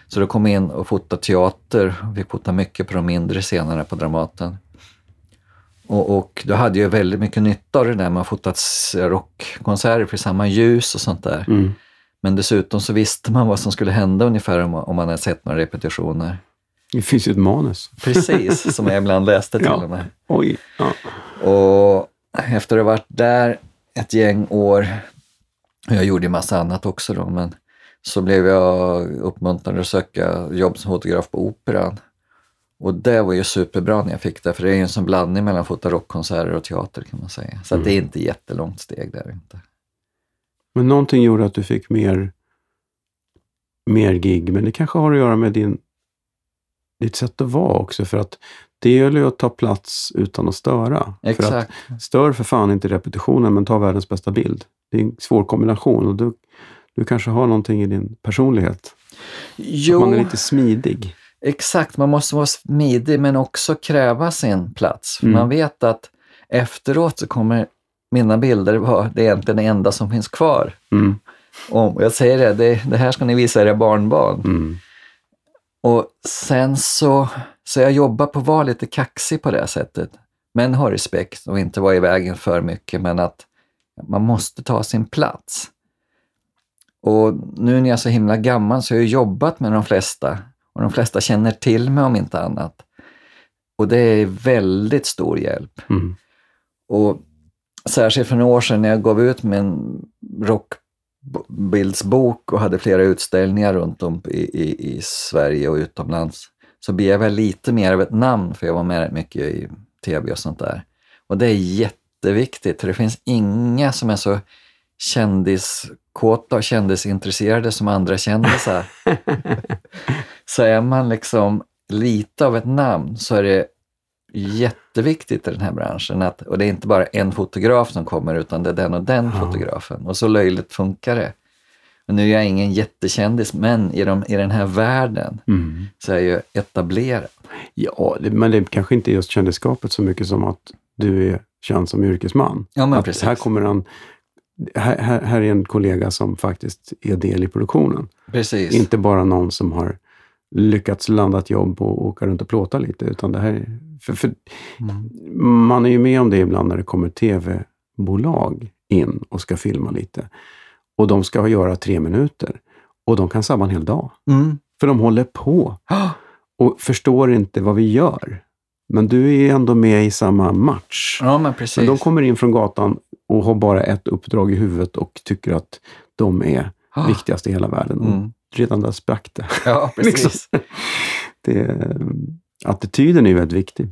[SPEAKER 1] Så då kom jag in och fotade teater. Vi fotade mycket på de mindre scenerna på Dramaten. Och, och då hade jag väldigt mycket nytta av det där med att fotat rockkonserter för samma ljus och sånt där.
[SPEAKER 2] Mm.
[SPEAKER 1] Men dessutom så visste man vad som skulle hända ungefär om, om man hade sett några repetitioner.
[SPEAKER 2] Det finns ju ett manus.
[SPEAKER 1] Precis, [LAUGHS] som jag ibland läste till
[SPEAKER 2] Ja.
[SPEAKER 1] och med.
[SPEAKER 2] Oj. Ja.
[SPEAKER 1] Och efter att ha varit där ett gäng år, och jag gjorde ju massa annat också då, men så blev jag uppmuntrad att söka jobb som fotograf på Operan. Och det var ju superbra när jag fick det, för det är ju en sån blandning mellan fota rockkonserter och teater kan man säga. Så att det är inte jättelångt steg där inte.
[SPEAKER 2] Men någonting gjorde att du fick mer, mer gig, men det kanske har att göra med din, ditt sätt att vara också. För att det gäller ju att ta plats utan att störa. För
[SPEAKER 1] Exakt.
[SPEAKER 2] att stör för fan inte repetitionen, men ta världens bästa bild. Det är en svår kombination och du, du kanske har någonting i din personlighet.
[SPEAKER 1] Jo,
[SPEAKER 2] Man är lite smidig.
[SPEAKER 1] Exakt. Man måste vara smidig men också kräva sin plats.
[SPEAKER 2] Mm.
[SPEAKER 1] Man vet att efteråt så kommer mina bilder vara det är egentligen det enda som finns kvar.
[SPEAKER 2] Mm.
[SPEAKER 1] Och jag säger det, det, det här ska ni visa era barnbarn.
[SPEAKER 2] Mm.
[SPEAKER 1] Och sen så, så jag jobbar på att vara lite kaxig på det sättet. Men ha respekt och inte vara i vägen för mycket, men att man måste ta sin plats. Och nu när jag är så himla gammal så har jag jobbat med de flesta och de flesta känner till mig om inte annat. Och det är väldigt stor hjälp.
[SPEAKER 2] Mm.
[SPEAKER 1] Och särskilt för några år sedan när jag gav ut min rockbildsbok och hade flera utställningar runt om i, i, i Sverige och utomlands, så blev jag lite mer av ett namn, för jag var med mycket i tv och sånt där. Och det är jätteviktigt, för det finns inga som är så kändiskåta och kändisintresserade som andra kändisar. [LAUGHS] så är man liksom lite av ett namn så är det jätteviktigt i den här branschen. Att, och det är inte bara en fotograf som kommer utan det är den och den
[SPEAKER 2] Ja.
[SPEAKER 1] fotografen. Och så löjligt funkar det. Och nu är jag ingen jättekändis, men i, de, i den här världen
[SPEAKER 2] Mm.
[SPEAKER 1] så är jag ju etablerad.
[SPEAKER 2] Ja, det, men det kanske inte är just kändisskapet så mycket som att du är känd som yrkesman.
[SPEAKER 1] Ja, men
[SPEAKER 2] att
[SPEAKER 1] precis.
[SPEAKER 2] Här kommer han, här, här, här är en kollega som faktiskt är del i produktionen.
[SPEAKER 1] Precis.
[SPEAKER 2] Inte bara någon som har lyckats landa ett jobb och åka runt och plåta lite, utan det här är, för, för
[SPEAKER 1] Mm.
[SPEAKER 2] Man är ju med om det ibland när det kommer tv-bolag in och ska filma lite. Och de ska göra tre minuter. Och de kan sabba en hel dag.
[SPEAKER 1] Mm.
[SPEAKER 2] För de håller på [GASPS] och förstår inte vad vi gör. Men du är ändå med i samma match.
[SPEAKER 1] Ja, men precis.
[SPEAKER 2] Men de kommer in från gatan och har bara ett uppdrag i huvudet och tycker att de är
[SPEAKER 1] Ah. [GASPS]
[SPEAKER 2] viktigast i hela världen.
[SPEAKER 1] Mm.
[SPEAKER 2] Redan där sprack det.
[SPEAKER 1] Ja, [LAUGHS] precis.
[SPEAKER 2] Liksom. det. Attityden är ju väldigt viktig.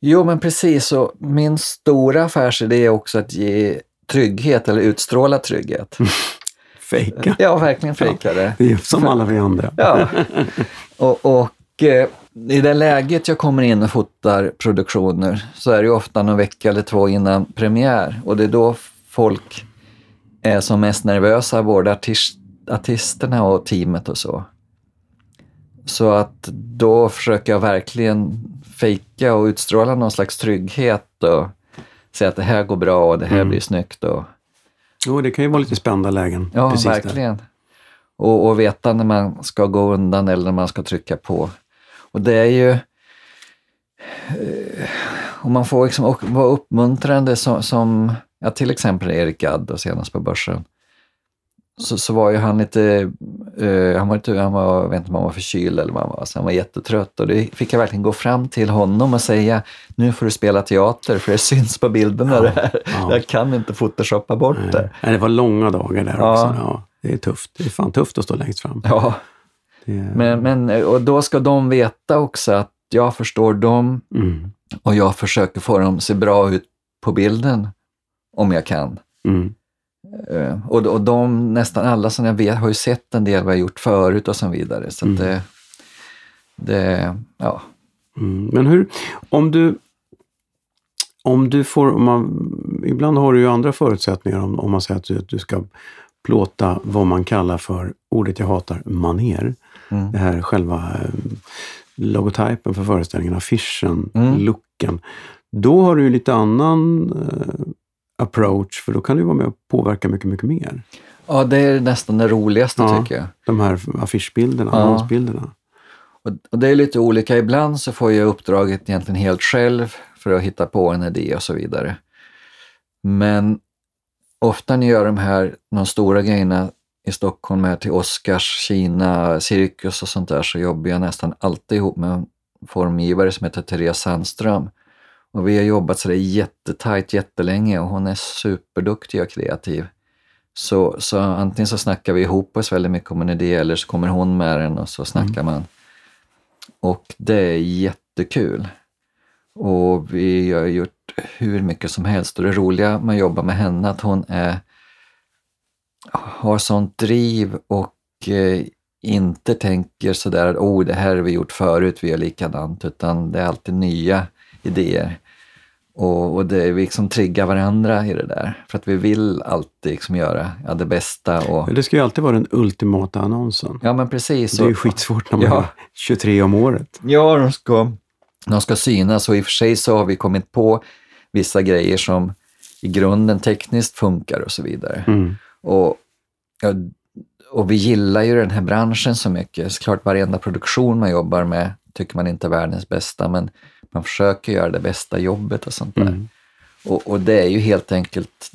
[SPEAKER 1] Jo, men precis. Och min stora affärsidé är också att ge trygghet eller utstråla trygghet. [LAUGHS]
[SPEAKER 2] Fejka.
[SPEAKER 1] Ja, verkligen fejka det.
[SPEAKER 2] Det är som alla vi andra.
[SPEAKER 1] Ja. [LAUGHS] Och, och eh, i det läget jag kommer in och fotar produktioner så är det ofta någon vecka eller två innan premiär och det är då folk är som mest nervösa, både artist, artisterna och teamet och så. Så att då försöker jag verkligen fejka och utstråla någon slags trygghet och säga att det här går bra och det här
[SPEAKER 2] Mm.
[SPEAKER 1] blir snyggt. Och,
[SPEAKER 2] Jo, det kan ju vara lite spända lägen.
[SPEAKER 1] Ja,
[SPEAKER 2] precis där.
[SPEAKER 1] verkligen. Och, och veta när man ska gå undan eller när man ska trycka på. Och det är ju... Eh, och man får liksom vara uppmuntrande som, som ja, till exempel Erik Gadd och senast på Börsen. Så, så var ju han lite, eh, han var lite, han var, jag vet inte om han var förkyld eller vad han var, så han var jättetrött och det fick jag verkligen gå fram till honom och säga, nu får du spela teater för det syns på bilderna det här.
[SPEAKER 2] ja.
[SPEAKER 1] Jag kan inte photoshoppa bort
[SPEAKER 2] Nej.
[SPEAKER 1] det.
[SPEAKER 2] Nej, det var långa dagar där
[SPEAKER 1] Ja.
[SPEAKER 2] också. Ja, det är tufft. Det är fan tufft att stå längst fram.
[SPEAKER 1] Ja.
[SPEAKER 2] Är...
[SPEAKER 1] Men, men, och då ska de veta också att jag förstår dem
[SPEAKER 2] Mm.
[SPEAKER 1] och jag försöker få dem att se bra ut på bilden om jag kan.
[SPEAKER 2] Mm.
[SPEAKER 1] Eh, Och, och de, nästan alla som jag vet har ju sett en del vad jag gjort förut och så vidare. Så att det, det, ja.
[SPEAKER 2] Mm. Men hur, om du, om du får, om man, ibland har du ju andra förutsättningar om, om man säger att du, att du ska plåta vad man kallar för, ordet jag hatar, maner.
[SPEAKER 1] Mm.
[SPEAKER 2] Det här själva eh, logotypen för föreställningen, affischen,
[SPEAKER 1] Mm.
[SPEAKER 2] looken. Då har du ju lite annan eh, approach, för då kan du vara med och påverka mycket, mycket mer.
[SPEAKER 1] ja, det är nästan det roligaste
[SPEAKER 2] Ja.
[SPEAKER 1] tycker jag.
[SPEAKER 2] De här affischbilderna,
[SPEAKER 1] Ja.
[SPEAKER 2] annonsbilderna.
[SPEAKER 1] Och, och det är lite olika. Ibland så får jag uppdraget egentligen helt själv för att hitta på en idé och så vidare. Men ofta när jag gör de här, de stora grejerna i Stockholm här till Oscars, Kina, Cirkus och sånt där så jobbar jag nästan alltid ihop med formgivare som heter Therese Sandström. Och vi har jobbat sådär jättetajt jättelänge och hon är superduktig och kreativ. Så, så antingen så snackar vi ihop oss väldigt mycket om en idé eller så kommer hon med den och så snackar mm. man. Och det är jättekul. Och vi har gjort hur mycket som helst och det roliga med att jobba med henne att hon är, har sånt driv och eh, inte tänker sådär, oh det här har vi gjort förut, vi gör likadant, utan det är alltid nya idéer. Och, och det, vi liksom triggar varandra i det där. För att vi vill alltid liksom göra ja, det bästa. Och...
[SPEAKER 2] Det ska ju alltid vara den ultimata annonsen.
[SPEAKER 1] Ja, men precis.
[SPEAKER 2] Det är ju skitsvårt när man ja. har 23 om året.
[SPEAKER 1] Ja, de ska, de ska synas och i och för sig så har vi kommit på vissa grejer som i grunden tekniskt funkar och så vidare. Mm. Och, ja, och vi gillar ju den här branschen så mycket. Såklart varenda produktion man jobbar med tycker man inte är världens bästa, men man försöker göra det bästa jobbet och sånt där. Mm. Och, och, det är ju helt enkelt,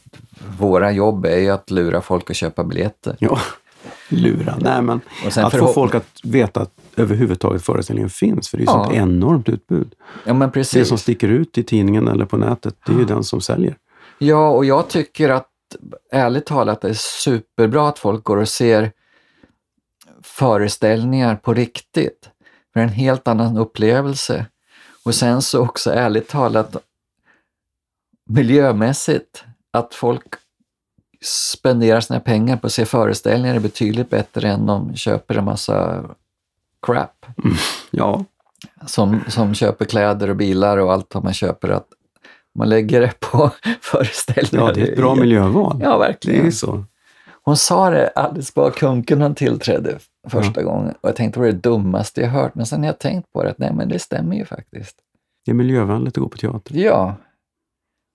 [SPEAKER 1] våra jobb är ju att lura folk att köpa biljetter.
[SPEAKER 2] Ja, lura. Nej, men att få folk att veta att överhuvudtaget föreställningen finns, för det är ju ja. sånt enormt utbud.
[SPEAKER 1] Ja, men precis.
[SPEAKER 2] Det som sticker ut i tidningen eller på nätet, det är ju den som säljer.
[SPEAKER 1] Ja, och jag tycker att ärligt talat det är superbra att folk går och ser föreställningar på riktigt. För en helt annan upplevelse. Och sen så också ärligt talat miljömässigt, att folk spenderar sina pengar på att se föreställningar är betydligt bättre än de köper en massa crap.
[SPEAKER 2] Mm, ja.
[SPEAKER 1] Som, som köper kläder och bilar och allt vad man köper. Att man lägger det på [LAUGHS] föreställningar.
[SPEAKER 2] Ja, det är ett bra miljöval.
[SPEAKER 1] Ja, verkligen.
[SPEAKER 2] Det är så.
[SPEAKER 1] Hon sa det alldeles bara kunken han tillträdde första ja. gången och jag tänkte det var det dummaste jag hört. Men sen har jag tänkt på det, att nej men det stämmer ju faktiskt.
[SPEAKER 2] Det är miljövänligt att gå på teater.
[SPEAKER 1] Ja.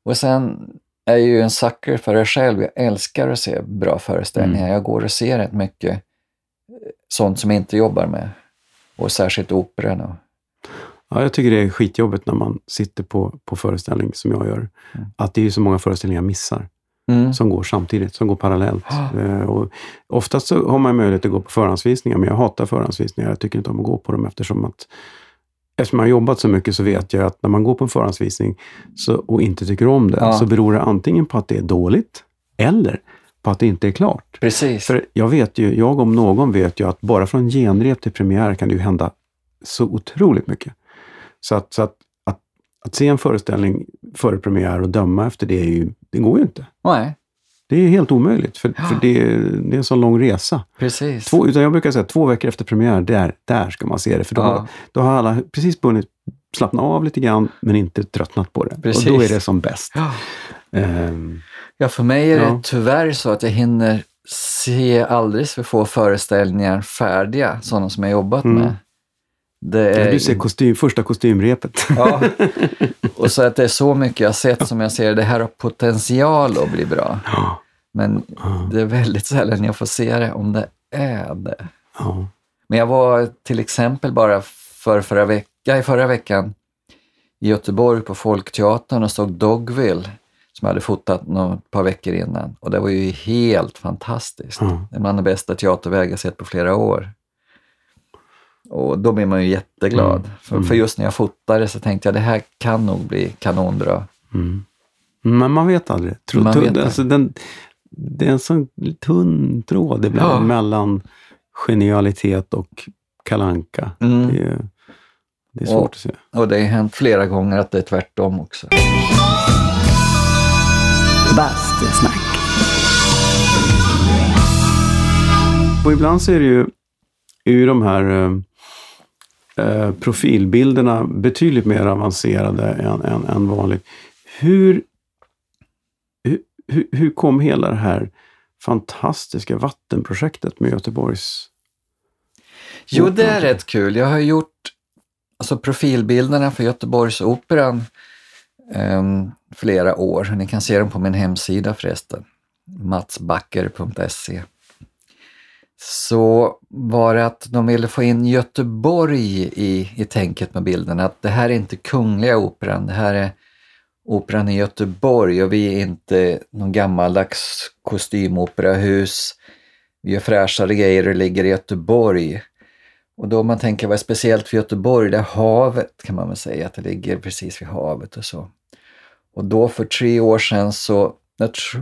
[SPEAKER 1] Och sen är jag ju en sucker för det själv. Jag älskar att se bra föreställningar. Mm. Jag går och ser rätt mycket sånt som jag inte jobbar med. Och särskilt operan.
[SPEAKER 2] Ja, jag tycker det är skitjobbigt när man sitter på, på föreställning, som jag gör. Mm. Att det är så många föreställningar jag missar. Mm. som går samtidigt, som går parallellt. Oh. Och oftast så har man möjlighet att gå på förhandsvisningar, men jag hatar förhandsvisningar. Jag tycker inte om att gå på dem eftersom att Eftersom jag har jobbat så mycket så vet jag att när man går på en förhandsvisning så, och inte tycker om det, ja. så beror det antingen på att det är dåligt eller på att det inte är klart.
[SPEAKER 1] Precis.
[SPEAKER 2] För jag vet ju, jag om någon vet ju att bara från genrep till premiär kan det ju hända så otroligt mycket. Så att, så att, att, att se en föreställning före premiär och döma efter det, är ju, det går ju inte.
[SPEAKER 1] Nej.
[SPEAKER 2] Det är helt omöjligt, för, ja. för det, det, är en så lång resa.
[SPEAKER 1] Precis.
[SPEAKER 2] Två, utan jag brukar säga två veckor efter premiär, där, där ska man se det. För då, ja. har, då har alla precis hunnit slappna av lite grann, men inte tröttnat på det. Precis. Och då är det som bäst.
[SPEAKER 1] Ja, um, ja för mig är det tyvärr så att jag hinner se alldeles för få föreställningar färdiga, sådana som jag jobbat mm. med.
[SPEAKER 2] Är... Ja, du ser kostym, första kostymrepet. [LAUGHS]
[SPEAKER 1] Ja, och så att det är så mycket jag sett som jag ser det här har potential att bli bra.
[SPEAKER 2] Ja.
[SPEAKER 1] Men det är väldigt sällan jag får se det om det är det.
[SPEAKER 2] Ja.
[SPEAKER 1] Men jag var till exempel bara för förra, vecka, i förra veckan i Göteborg på Folkteatern och såg Dogville som jag hade fotat några par veckor innan. Och det var ju helt fantastiskt. Ja. Det är bland de bästa teatervägar jag sett på flera år. Och då blir man ju jätteglad. Mm. För, för, mm. just när jag fotade så tänkte jag det här kan nog bli kanonbra.
[SPEAKER 2] Mm. Men man vet aldrig. Tro, man vet alltså den, det är en sån tunn tråd ibland ja. mellan genialitet och kalanka. Mm. Det, är, det är svårt
[SPEAKER 1] och,
[SPEAKER 2] att se.
[SPEAKER 1] Och det har hänt flera gånger att det är tvärtom också.
[SPEAKER 2] Bastusnack. Och ibland så är det ju, ju de här eh, profilbilderna betydligt mer avancerade än, än, än vanligt. Hur, hur, hur kom hela det här fantastiska vattenprojektet med Göteborgs...
[SPEAKER 1] Jo, det är rätt kul. Jag har gjort alltså, profilbilderna för Göteborgsoperan um, flera år. Ni kan se dem på min hemsida förresten, matsbacker.se så var det att de ville få in Göteborg i, i tänket med bilden. Att det här är inte Kungliga Operan, det här är Operan i Göteborg och vi är inte någon gammaldags kostymoperahus. Vi gör fräschare grejer och ligger i Göteborg. Och då man tänker vad är speciellt för Göteborg, det är havet kan man väl säga, att det ligger precis vid havet och så. Och då för tre år sedan så,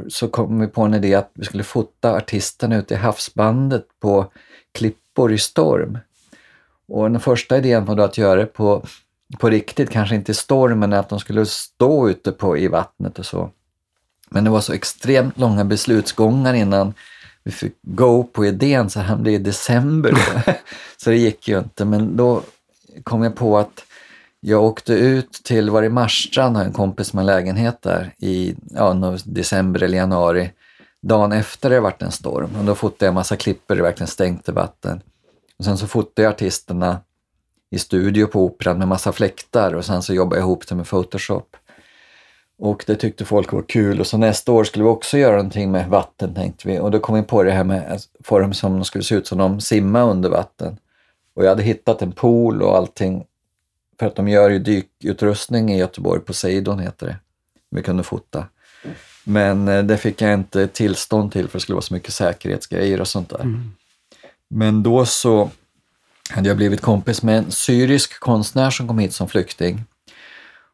[SPEAKER 1] så kom vi på en idé att vi skulle fota artisterna ute i havsbandet på klippor i storm. Och den första idén var då att göra det på, på riktigt, kanske inte i storm, men att de skulle stå ute på, i vattnet och så. Men det var så extremt långa beslutsgångar innan vi fick go på idén, så han blev i december. [LAUGHS] så det gick ju inte, men då kom jag på att jag åkte ut till, var i Marstrand, har en kompis som har lägenhet där, i ja, december eller januari. Dagen efter det varit en storm och då fotade jag massa klippor, det verkligen stänkte vatten. Och sen så fotade jag artisterna i studio på Operan med massa fläktar och sen så jobbade jag ihop det med Photoshop. Och det tyckte folk var kul och så nästa år skulle vi också göra någonting med vatten tänkte vi och då kom vi på det här med alltså, form som de skulle se ut som de simmar under vatten. Och jag hade hittat en pool och allting för att de gör ju dykutrustning i Göteborg, Poseidon heter det. Vi kunde fota. Men eh, det fick jag inte tillstånd till för det skulle vara så mycket säkerhetsgrejer och sånt där. Mm. Men då så hade jag blivit kompis med en syrisk konstnär som kom hit som flykting.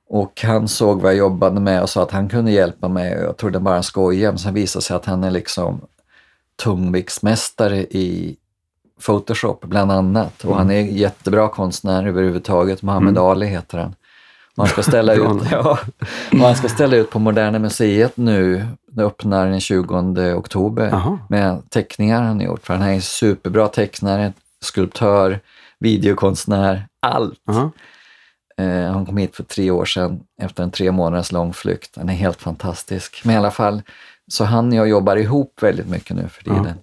[SPEAKER 1] Och han såg vad jag jobbade med och sa att han kunde hjälpa mig. Jag trodde bara han skojade, men sen visade sig att han är liksom tungviktsmästare i Photoshop bland annat. Och mm. han är jättebra konstnär överhuvudtaget. Mohammed mm. Ali heter han. Han, ska ställa [LAUGHS] ut, ja, han ska ställa ut på Moderna Museet nu. Det öppnar den 20 oktober Aha. med teckningar han har gjort. För han är en superbra tecknare, skulptör, videokonstnär, allt. Eh, han kom hit för tre år sedan efter en tre månaders lång flykt. Han är helt fantastisk. Men i alla fall, så han och jag jobbar ihop väldigt mycket nu för tiden.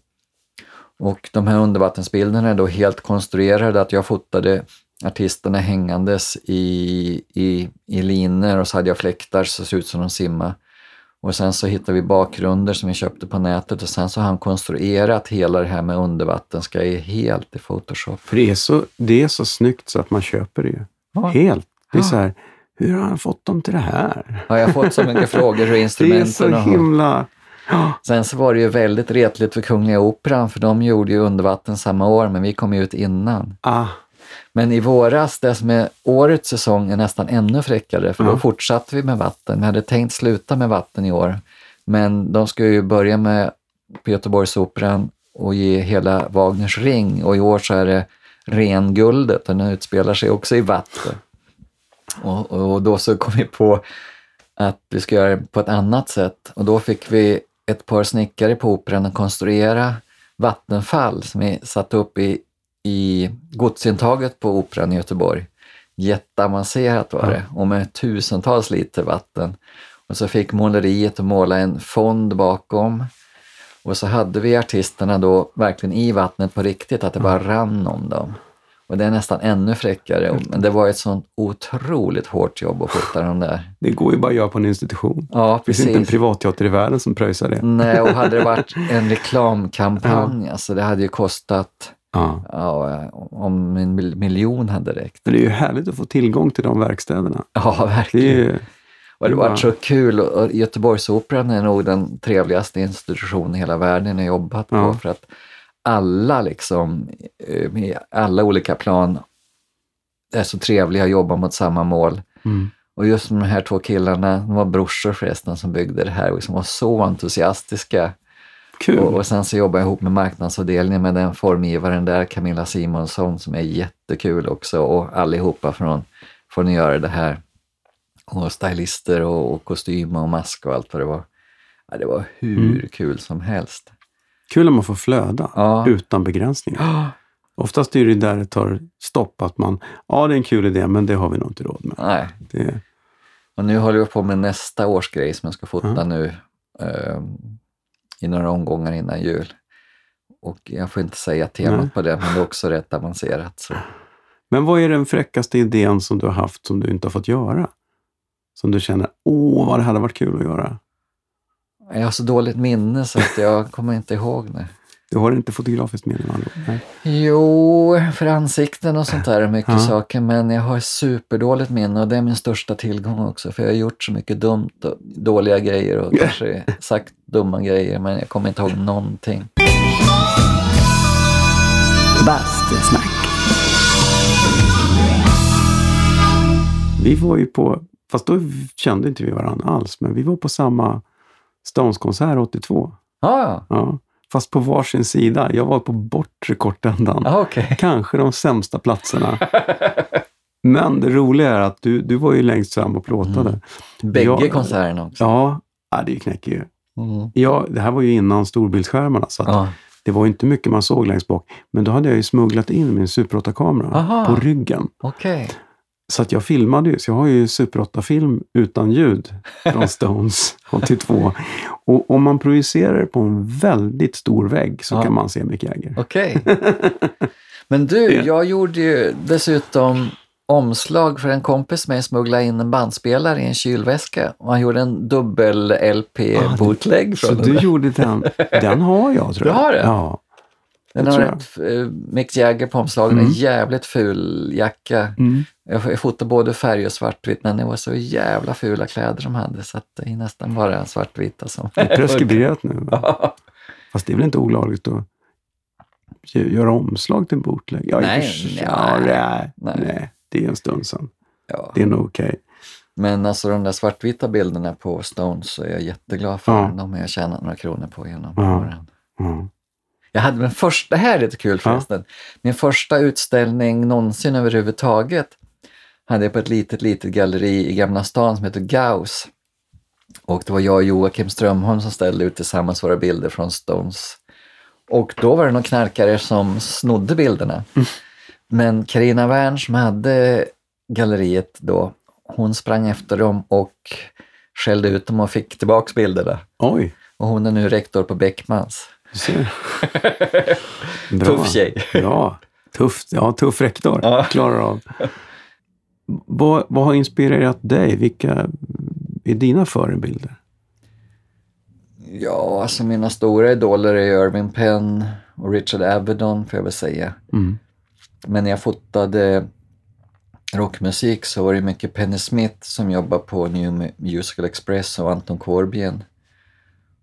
[SPEAKER 1] Och de här undervattensbilderna är då helt konstruerade, att jag fotade artisterna hängandes i, i, i linor och så hade jag fläktar så det såg ut som de simmade. Och sen så hittade vi bakgrunder som vi köpte på nätet och sen så har han konstruerat hela det här med undervattensgrejer helt i Photoshop.
[SPEAKER 2] För det är så, det är så snyggt så att man köper det ju. Ja. Helt. Det är ja. så här, hur har han fått dem till det här?
[SPEAKER 1] Ja, jag har fått så mycket frågor hur instrumenten [LAUGHS]
[SPEAKER 2] Det är så himla... [GASPS]
[SPEAKER 1] Sen så var det ju väldigt retligt för Kungliga Operan för de gjorde ju Undervatten samma år men vi kom ut innan.
[SPEAKER 2] Ah.
[SPEAKER 1] Men i våras, det som är årets säsong, är nästan ännu fräckare för då fortsatte vi med vatten. Vi hade tänkt sluta med vatten i år men de ska ju börja med Göteborgsoperan och ge hela Wagners ring och i år så är det Renguldet och den utspelar sig också i vatten. Och, och då så kom vi på att vi ska göra det på ett annat sätt och då fick vi ett par snickare på Operan att konstruera vattenfall som vi satte upp i, i godsintaget på Operan i Göteborg. Jätteavancerat var det och med tusentals liter vatten. Och så fick måleriet att måla en fond bakom. Och så hade vi artisterna då verkligen i vattnet på riktigt, att det bara rann om dem. Och det är nästan ännu fräckare. Men det var ett sånt otroligt hårt jobb att fota dem där.
[SPEAKER 2] Det går ju bara att göra på en institution.
[SPEAKER 1] Ja.
[SPEAKER 2] Det finns inte en privatteater i världen som pröjsar det.
[SPEAKER 1] Nej, och hade det [LAUGHS] varit en reklamkampanj, ja. alltså det hade ju kostat Ja. ja. om en miljon hade räckt.
[SPEAKER 2] Men det är ju härligt att få tillgång till de verkstäderna.
[SPEAKER 1] Ja, verkligen. Det är, och det varit så kul. Och Göteborgsoperan är nog den trevligaste institutionen i hela världen jag jobbat på. Ja. För att alla liksom, med eh, alla olika plan är så trevliga och jobbar mot samma mål.
[SPEAKER 2] Mm.
[SPEAKER 1] Och just de här två killarna, de var brorsor förresten som byggde det här och liksom var så entusiastiska.
[SPEAKER 2] Kul.
[SPEAKER 1] Och, och sen så jobbar jag ihop med marknadsavdelningen med den formgivaren där, Camilla Simonsson, som är jättekul också och allihopa från, från att göra det här. Och stylister och, och kostym och mask och allt vad det var. Ja, det var hur mm. kul som helst.
[SPEAKER 2] Kul om man får flöda ja. utan begränsningar. [GASPS] Oftast är det där det tar stopp, att man, ja det är en kul idé, men det har vi nog inte råd med.
[SPEAKER 1] Nej.
[SPEAKER 2] Det...
[SPEAKER 1] Och nu håller jag på med nästa års grej som jag ska fota ja. nu eh, i några omgångar innan jul. Och jag får inte säga temat Nej. på det, men det är också rätt avancerat. Så. [LAUGHS]
[SPEAKER 2] Men vad är den fräckaste idén som du har haft som du inte har fått göra? Som du känner, åh vad det hade varit kul att göra?
[SPEAKER 1] Jag har så dåligt minne så att jag kommer inte ihåg nu.
[SPEAKER 2] Du har inte fotografiskt minne? Nej.
[SPEAKER 1] Jo, för ansikten och sånt där är mycket ja. saker, men jag har superdåligt minne och det är min största tillgång också, för jag har gjort så mycket dumt och dåliga grejer och [LAUGHS] kanske sagt dumma grejer, men jag kommer inte ihåg någonting.
[SPEAKER 2] Bastusnack. Vi var ju på, fast då kände inte vi varandra alls, men vi var på samma Stones-konsert 82.
[SPEAKER 1] Ah,
[SPEAKER 2] Ja, fast på varsin sida. Jag var på bortre kortändan.
[SPEAKER 1] ah, okej. [LAUGHS]
[SPEAKER 2] Kanske de sämsta platserna. [LAUGHS] Men det roliga är att du, du var ju längst fram och plåtade.
[SPEAKER 1] Mm. Bägge
[SPEAKER 2] Ja.
[SPEAKER 1] konserterna också.
[SPEAKER 2] Ja, ja, det knäcker ju.
[SPEAKER 1] Mm.
[SPEAKER 2] Ja, det här var ju innan storbildsskärmarna, så
[SPEAKER 1] Ja.
[SPEAKER 2] det var inte mycket man såg längst bak. Men då hade jag ju smugglat in min Super 8-kamera
[SPEAKER 1] Aha.
[SPEAKER 2] på ryggen.
[SPEAKER 1] Okej.
[SPEAKER 2] Så att jag filmade ju, så jag har ju Super 8-film utan ljud från [LAUGHS] Stones 82. Och om man projicerar det på en väldigt stor vägg så
[SPEAKER 1] Ja.
[SPEAKER 2] kan man se Mick Jagger.
[SPEAKER 1] Okej. [LAUGHS] Men du, jag gjorde ju dessutom omslag för en kompis med smugglade in en bandspelare i en kylväska och han gjorde en dubbel LP-bootleg
[SPEAKER 2] Så
[SPEAKER 1] från
[SPEAKER 2] du
[SPEAKER 1] den.
[SPEAKER 2] gjorde den. Den har jag tror
[SPEAKER 1] Du
[SPEAKER 2] jag.
[SPEAKER 1] har den?
[SPEAKER 2] Ja.
[SPEAKER 1] Den har ett uh, Mick Jagger på omslaget,
[SPEAKER 2] Mm.
[SPEAKER 1] en jävligt ful jacka.
[SPEAKER 2] Mm.
[SPEAKER 1] Jag, fotade både färg och svartvitt men det var så jävla fula kläder de hade så att det är nästan bara svartvita som...
[SPEAKER 2] Det är [LAUGHS] preskriberat nu. va? Fast det är väl inte olagligt att gö- göra omslag till en bootleg? Ja,
[SPEAKER 1] Nej, nej.
[SPEAKER 2] ja, nej,
[SPEAKER 1] Nej.
[SPEAKER 2] Det är en stund sedan.
[SPEAKER 1] Ja.
[SPEAKER 2] Det är nog okej.
[SPEAKER 1] Men alltså de där svartvita bilderna på Stones så är jag jätteglad för.
[SPEAKER 2] Ja.
[SPEAKER 1] De har jag tjänat några kronor på genom
[SPEAKER 2] Ja.
[SPEAKER 1] åren.
[SPEAKER 2] Ja.
[SPEAKER 1] Jag hade min första, det här är lite kul förresten, min första utställning någonsin överhuvudtaget hade jag på ett litet, litet galleri i Gamla stan som heter Gauss. Och det var jag och Joakim Strömholm som ställde ut tillsammans våra bilder från Stones. Och då var det någon knarkare som snodde bilderna. Men Karina Wern som hade galleriet då, hon sprang efter dem och skällde ut dem och fick tillbaks bilderna.
[SPEAKER 2] Oj,
[SPEAKER 1] Och hon är nu rektor på Beckmans.
[SPEAKER 2] Ser. [LAUGHS] Bra.
[SPEAKER 1] Tuff tjej.
[SPEAKER 2] Ja, tufft. Ja, tuff rektor.
[SPEAKER 1] Ja.
[SPEAKER 2] Klarar av. Vad, vad har inspirerat dig? Vilka är dina förebilder?
[SPEAKER 1] Ja, alltså mina stora idoler är Irving Penn och Richard Avedon får jag väl säga.
[SPEAKER 2] Mm.
[SPEAKER 1] Men när jag fotade rockmusik så var det mycket Penny Smith som jobbar på New Musical Express och Anton Corbijn.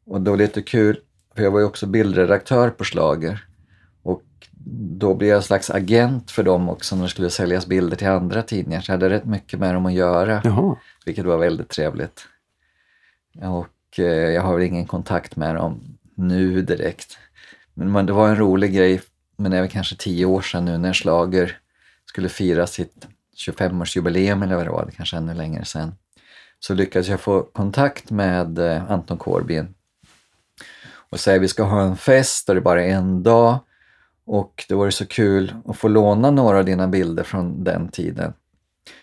[SPEAKER 1] Och det var lite kul, för jag var ju också bildredaktör på Schlager. Och då blev jag en slags agent för dem också när det skulle säljas bilder till andra tidningar. Så jag hade rätt mycket med dem att göra.
[SPEAKER 2] Jaha.
[SPEAKER 1] vilket var väldigt trevligt. Och eh, jag har väl ingen kontakt med dem nu direkt. Men man, det var en rolig grej, men det väl kanske tio år sedan nu när Schlager skulle fira sitt 25-årsjubileum eller vad det var, kanske ännu längre sedan. Så lyckades jag få kontakt med eh, Anton Corbijn och säger vi ska ha en fest och det är bara en dag. Och det vore så kul att få låna några av dina bilder från den tiden.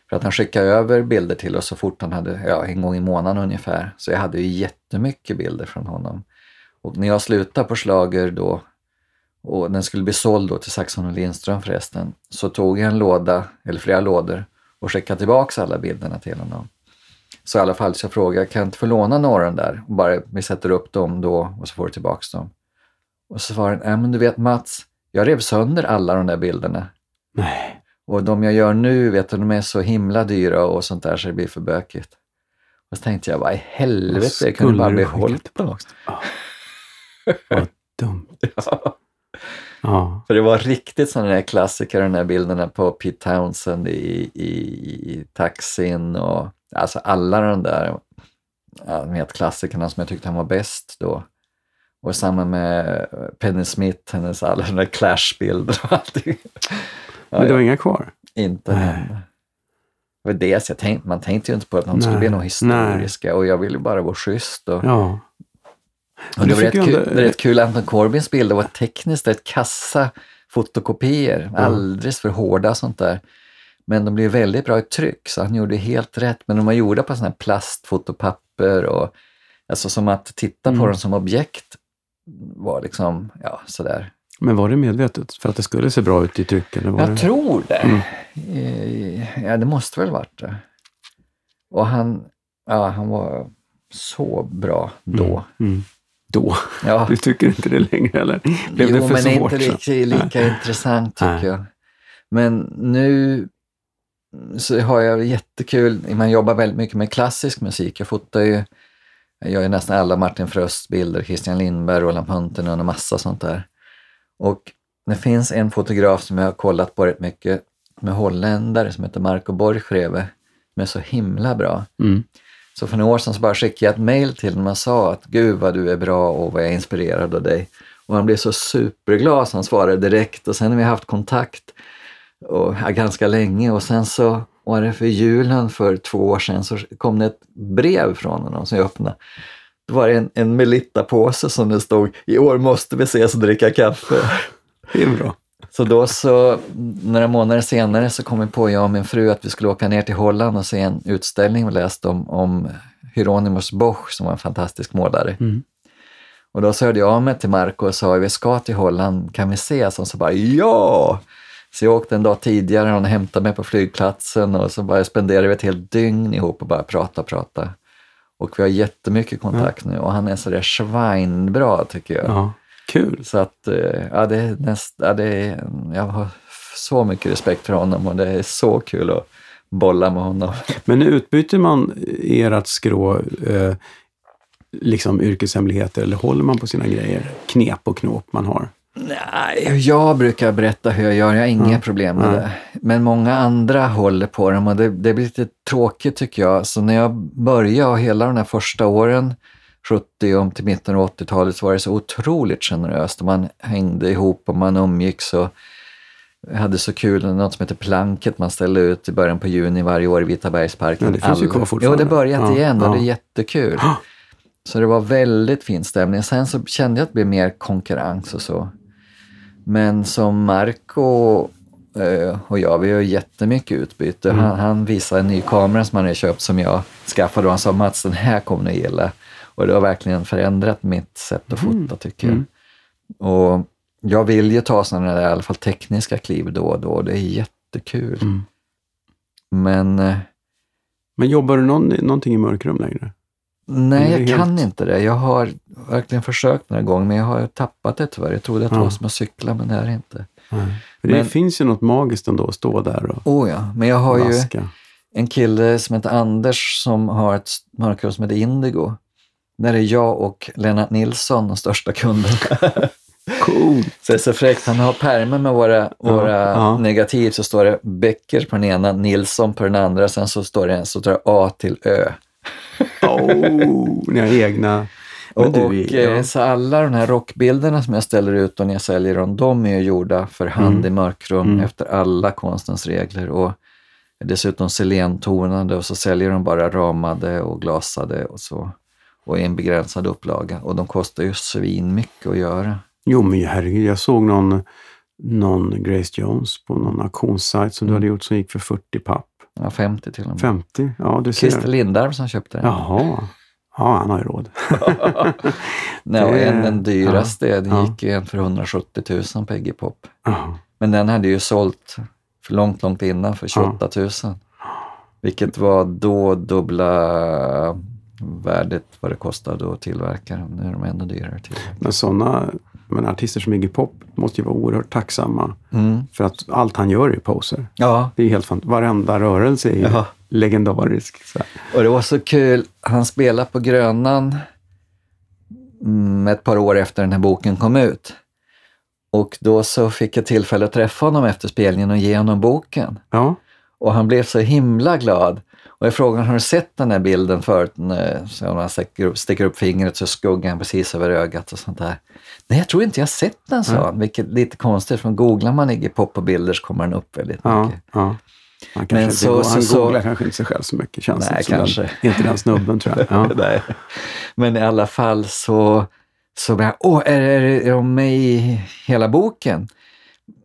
[SPEAKER 1] För att han skickade över bilder till oss så fort han hade, ja en gång i månaden ungefär. Så jag hade ju jättemycket bilder från honom. Och när jag slutade på Schlager då, och den skulle bli såld då till Saxon och Lindström förresten, så tog jag en låda, eller flera lådor, och skickade tillbaks alla bilderna till honom. Så i alla fall så jag frågade, kan jag inte få låna några där? Och bara, vi sätter upp dem då och så får du tillbaks dem. Och så svarade han, ja men du vet Mats, jag rev sönder alla de där bilderna.
[SPEAKER 2] Nej.
[SPEAKER 1] Och de jag gör nu, vet du, de är så himla dyra och sånt där så det blir för bökigt. Och så tänkte jag, vad i helvete, jag kunde bara behållit dem.
[SPEAKER 2] Vad dumt. [LAUGHS] Ja.
[SPEAKER 1] För det var riktigt sådana där klassiker, de där bilderna på Pete Townsend i, i, i taxin och alltså alla de där ja, de vet, klassikerna som jag tyckte han var bäst då. Och samma med Penny Smith, hennes alla sådana där clashbilder och allting. Ja, [LAUGHS]
[SPEAKER 2] Men du
[SPEAKER 1] ja.
[SPEAKER 2] har inga kvar?
[SPEAKER 1] Inte
[SPEAKER 2] Nej.
[SPEAKER 1] henne. Det var det jag tänkte, man tänkte ju inte på att de skulle
[SPEAKER 2] Nej,
[SPEAKER 1] bli något historiska och jag ville bara vara schysst. Och,
[SPEAKER 2] Ja.
[SPEAKER 1] och det, var rätt kul, det är rätt kul, Anton Corbins bilder var tekniskt rätt kassa fotokopior, alldeles för hårda sånt där. Men de blev väldigt bra i tryck så han gjorde helt rätt. Men de var gjorda på sådana här plastfotopapper och alltså som att titta på
[SPEAKER 2] Mm.
[SPEAKER 1] dem som objekt var liksom, ja sådär.
[SPEAKER 2] Men var det medvetet? För att det skulle se bra ut i tryck? Eller var
[SPEAKER 1] Jag
[SPEAKER 2] det...
[SPEAKER 1] tror det.
[SPEAKER 2] Mm.
[SPEAKER 1] Eh, Ja, det måste väl varit det. Och han, ja, han var så bra då.
[SPEAKER 2] Mm. Då?
[SPEAKER 1] Ja,
[SPEAKER 2] Du tycker inte det längre eller? Blev
[SPEAKER 1] jo,
[SPEAKER 2] det för
[SPEAKER 1] men
[SPEAKER 2] svårt?
[SPEAKER 1] inte
[SPEAKER 2] så?
[SPEAKER 1] lika, lika intressant tycker
[SPEAKER 2] Nej.
[SPEAKER 1] jag. Men nu så har jag jättekul, man jobbar väldigt mycket med klassisk musik. Jag fotar ju, jag gör ju nästan alla Martin Fröst-bilder, Christian Lindberg, Roland Punten och en massa sånt där. Och det finns en fotograf som jag har kollat på rätt mycket med holländare som heter Marco Borchreve, som är så himla bra.
[SPEAKER 2] Mm.
[SPEAKER 1] Så för några år sedan så bara skickade jag ett mail till honom och sa att gud vad du är bra och vad jag är inspirerad av dig. Och han blev så superglad så han svarade direkt och sen har vi haft kontakt och, ganska länge och sen så var det för julen för två år sedan så kom det ett brev från honom som jag öppnade. Då var det en, en Melitta-påse som det stod i år måste vi ses och dricka kaffe. [LAUGHS]
[SPEAKER 2] Det är bra.
[SPEAKER 1] Så då så, några månader senare så kom vi på, jag och min fru, att vi skulle åka ner till Holland och se en utställning vi läste om, om Hieronymus Bosch som var en fantastisk målare.
[SPEAKER 2] Mm.
[SPEAKER 1] Och då så hörde jag av mig till Marco och sa, vi ska till Holland, kan vi ses? Och så bara, ja! Så jag åkte en dag tidigare och han hämtade mig på flygplatsen och så bara spenderade vi ett helt dygn ihop och bara prata prata. Och vi har jättemycket kontakt nu och han är sådär svinbra tycker jag.
[SPEAKER 2] Ja. Kul.
[SPEAKER 1] Så att, eh, ja, det är näst, ja, det är, jag har så mycket respekt för honom och det är så kul att bolla med honom.
[SPEAKER 2] Men utbyter man ert skrå eh, liksom yrkeshemligheter eller håller man på sina grejer? Knep och knåp man har?
[SPEAKER 1] Nej, jag brukar berätta hur jag gör, jag har inga
[SPEAKER 2] Ja.
[SPEAKER 1] problem med
[SPEAKER 2] Nej.
[SPEAKER 1] det. Men många andra håller på dem och det, det blir lite tråkigt tycker jag. Så när jag började och hela de här första åren, 70 om till mitten av 80-talet, så var det så otroligt generöst och man hängde ihop och man umgicks och hade så kul, något som heter Planket man ställde ut i början på juni varje år i Vitabergsparken.
[SPEAKER 2] Ja, det finns ju kvar fortfarande.
[SPEAKER 1] Jo, det börjat
[SPEAKER 2] Ja,
[SPEAKER 1] igen och
[SPEAKER 2] ja.
[SPEAKER 1] det är jättekul. Så det var väldigt fin stämning. Sen så kände jag att det blev mer konkurrens och så. Men som Marco eh, och jag, vi har jättemycket utbyte.
[SPEAKER 2] Mm.
[SPEAKER 1] Han, han visade en ny kamera som han hade köpt som jag skaffade och han sa Mats, den här kommer du gilla. Och det har verkligen förändrat mitt sätt att fota tycker jag.
[SPEAKER 2] Mm.
[SPEAKER 1] Och jag vill ju ta sådana där i alla fall tekniska kliv då och då. Det är jättekul.
[SPEAKER 2] Mm.
[SPEAKER 1] Men eh,
[SPEAKER 2] Men jobbar du någon, någonting i mörkrum längre?
[SPEAKER 1] Nej, jag
[SPEAKER 2] helt-
[SPEAKER 1] kan inte det. Jag har verkligen försökt några gånger, men jag har tappat det tyvärr. Jag trodde att det
[SPEAKER 2] Ja.
[SPEAKER 1] var som att cykla, men det är inte.
[SPEAKER 2] För det
[SPEAKER 1] Men-
[SPEAKER 2] finns ju något magiskt ändå att stå där och
[SPEAKER 1] Oh ja, men jag har ju
[SPEAKER 2] vaska.
[SPEAKER 1] en kille som heter Anders som har ett mörkrum som heter Indigo. Där är jag och Lennart Nilsson de största kunderna. [LAUGHS]
[SPEAKER 2] Coolt!
[SPEAKER 1] Så det är så fräckt. Han har pärmar med våra, våra
[SPEAKER 2] ja.
[SPEAKER 1] negativ. Så står det Becker på den ena, Nilsson på den andra. Sen så står det, så står det A till Ö.
[SPEAKER 2] Oh, ni har egna... Men
[SPEAKER 1] Och,
[SPEAKER 2] du,
[SPEAKER 1] och
[SPEAKER 2] ja.
[SPEAKER 1] eh, så alla de här rockbilderna som jag ställer ut och när jag säljer dem, de är ju gjorda för hand
[SPEAKER 2] Mm.
[SPEAKER 1] i mörkrum
[SPEAKER 2] Mm.
[SPEAKER 1] efter alla konstens regler. Och dessutom selentonade och så säljer de bara ramade och glasade och så. Och i en begränsad upplaga. Och de kostar ju svin mycket att göra.
[SPEAKER 2] Jo, men herregud, jag såg någon, någon Grace Jones på någon auktionssajt som du hade gjort som gick för 40 papp.
[SPEAKER 1] Ja, 50 till och med.
[SPEAKER 2] 50? Ja, du ser.
[SPEAKER 1] Christer Lindarw som köpte den.
[SPEAKER 2] Jaha. Ja, han har ju råd. [LAUGHS]
[SPEAKER 1] Nej, en, den dyraste,
[SPEAKER 2] ja,
[SPEAKER 1] den gick ju en för 170 000 på Iggy Pop.
[SPEAKER 2] Ja.
[SPEAKER 1] Men den hade ju sålt för långt, långt innan för 28 000. Vilket var då dubbla värdet vad det kostade att tillverka dem. Nu är de ännu dyrare. Till.
[SPEAKER 2] Men sådana men artister som Iggy Pop måste ju vara oerhört tacksamma.
[SPEAKER 1] Mm.
[SPEAKER 2] För att allt han gör är poser.
[SPEAKER 1] Ja,
[SPEAKER 2] Det är helt fantastiskt. Varenda rörelse är
[SPEAKER 1] Ja.
[SPEAKER 2] legendarisk.
[SPEAKER 1] Och det var så kul. Han spelade på Grönan mm, ett par år efter den här boken kom ut. Och då så fick jag tillfälle att träffa honom efter spelningen och ge honom boken.
[SPEAKER 2] Ja.
[SPEAKER 1] Och han blev så himla glad. Och jag frågade har du sett den här bilden förut? När- Så sticker upp, sticker upp fingret så är skuggan precis över ögat och sånt där. Nej, jag tror inte jag sett den, sa han. Vilket är lite konstigt, för googlar man Iggy Pop på bilder så kommer den upp väldigt
[SPEAKER 2] Ja,
[SPEAKER 1] mycket.
[SPEAKER 2] ja. Han, kanske
[SPEAKER 1] Men
[SPEAKER 2] inte
[SPEAKER 1] så- så-
[SPEAKER 2] han
[SPEAKER 1] så-
[SPEAKER 2] googlar kanske inte sig själv så mycket känns
[SPEAKER 1] Nej,
[SPEAKER 2] det
[SPEAKER 1] kanske.
[SPEAKER 2] Den, inte den snubben tror jag. Ja. [LAUGHS]
[SPEAKER 1] Nej. Men i alla fall så, så blev jag, åh, är, är, är de med i hela boken?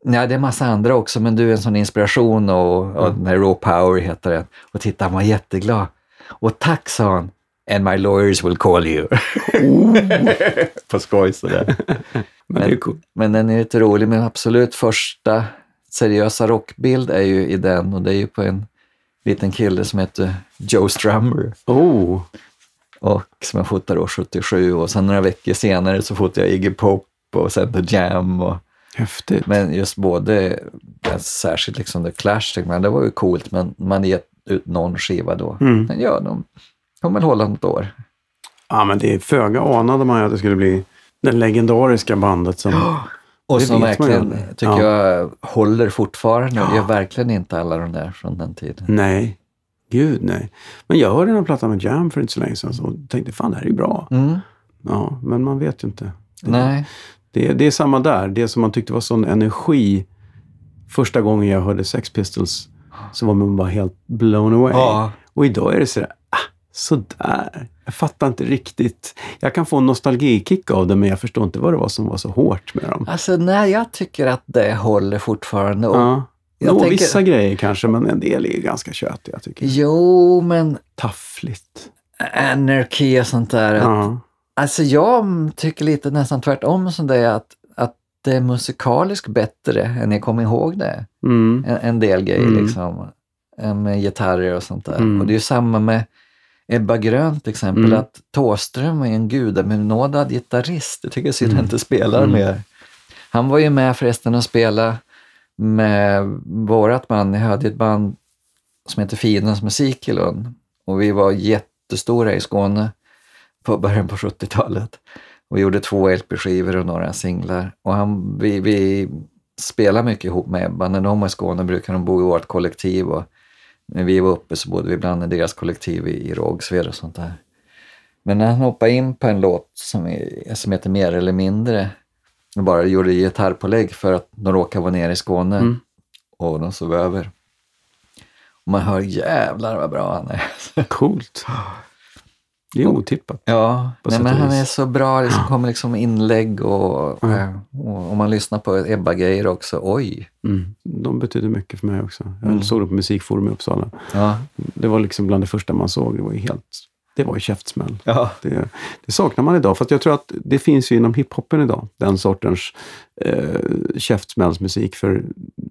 [SPEAKER 1] Nej, det är massa andra också, men du är en sån inspiration och, och
[SPEAKER 2] Mm.
[SPEAKER 1] den här Raw Power heter den. Och titta, han var jätteglad. Och tack, sa han. And my lawyers will call you. [LAUGHS] På skoj sådär. [LAUGHS]
[SPEAKER 2] Men det är coolt.
[SPEAKER 1] Men den är lite rolig, men absolut första seriösa rockbild är ju i den och det är ju på en liten kille som heter Joe Strummer.
[SPEAKER 2] Oh,
[SPEAKER 1] Och som jag fotade då 77 och sen några veckor senare så fotade jag Iggy Pop och sen The Jam. Och,
[SPEAKER 2] häftigt.
[SPEAKER 1] men just både, särskilt liksom The Clash, man, det var ju coolt men man gett ut någon skiva då.
[SPEAKER 2] Mm.
[SPEAKER 1] Men ja, de kommer väl hålla något år.
[SPEAKER 2] Ja, men det är föga anade man ju att det skulle bli det legendariska bandet som...
[SPEAKER 1] Och som verkligen, tycker
[SPEAKER 2] Ja.
[SPEAKER 1] jag, håller fortfarande.
[SPEAKER 2] Ja.
[SPEAKER 1] Det gör verkligen inte alla de där från den tiden.
[SPEAKER 2] Nej, gud nej. Men jag hörde den här plattan med Jam för inte så länge sedan och tänkte fan det här är ju bra.
[SPEAKER 1] Mm.
[SPEAKER 2] Ja, men man vet ju inte. Det,
[SPEAKER 1] Nej.
[SPEAKER 2] Det, det är samma där. Det som man tyckte var sån energi. Första gången jag hörde Sex Pistols så var man bara helt blown away.
[SPEAKER 1] Ja.
[SPEAKER 2] Och idag är det sådär, sådär. Jag fattar inte riktigt. Jag kan få en nostalgikick av det men jag förstår inte vad det var som var så hårt med dem.
[SPEAKER 1] Alltså, nej, jag tycker att det håller fortfarande. Och,
[SPEAKER 2] Ja.
[SPEAKER 1] jag
[SPEAKER 2] Nå,
[SPEAKER 1] tänker-
[SPEAKER 2] Vissa grejer kanske, men en del är ju ganska tjötiga tycker jag.
[SPEAKER 1] Jo, men
[SPEAKER 2] Taffligt.
[SPEAKER 1] anarki och sånt där. Att,
[SPEAKER 2] Ja.
[SPEAKER 1] Alltså jag tycker lite nästan tvärtom som det är att, att det är musikaliskt bättre än jag kommer ihåg det.
[SPEAKER 2] Mm.
[SPEAKER 1] En, en del grejer
[SPEAKER 2] Mm.
[SPEAKER 1] liksom. Med gitarrer och sånt där.
[SPEAKER 2] Mm.
[SPEAKER 1] Och det är ju samma med Ebba Grön till exempel.
[SPEAKER 2] Mm.
[SPEAKER 1] Att Thåström är en gudabenådad gitarrist. Jag tycker synd att
[SPEAKER 2] Mm.
[SPEAKER 1] inte spelar
[SPEAKER 2] Mm.
[SPEAKER 1] mer. Han var ju med förresten och spela med vårat band. Jag hade ett band som heter Finens musik i Lund. Och vi var jättestora i Skåne på början på 70-talet. Och gjorde två LP-skivor och några singlar. Och han, vi, vi spelar mycket ihop med Ebba. När de var i Skåne brukade de bo i vårt kollektiv. Och när vi var uppe så bodde vi ibland i deras kollektiv i, Rågsved och sånt där. Men när han hoppade in på en låt som, är, som heter Mer eller mindre och bara gjorde gitarrpålägg för att de råkade vara nere i Skåne
[SPEAKER 2] Mm.
[SPEAKER 1] och de sov över. Och man hör jävlar vad bra han är.
[SPEAKER 2] Coolt. Det är otippat.
[SPEAKER 1] Ja, nej, men han är så bra. Det liksom kommer liksom inlägg och, eh, och om man lyssnar på Ebba-grejer också. Oj!
[SPEAKER 2] Mm. De betyder mycket för mig också. Jag
[SPEAKER 1] Mm.
[SPEAKER 2] såg dem på Musikforum i Uppsala.
[SPEAKER 1] Ja,
[SPEAKER 2] Det var liksom bland det första man såg. Det var ju helt... Det var ju käftsmäll.
[SPEAKER 1] ja.
[SPEAKER 2] Det, det saknar man idag. För jag tror att det finns ju inom hiphopen idag. Den sortens eh, käftsmällsmusik för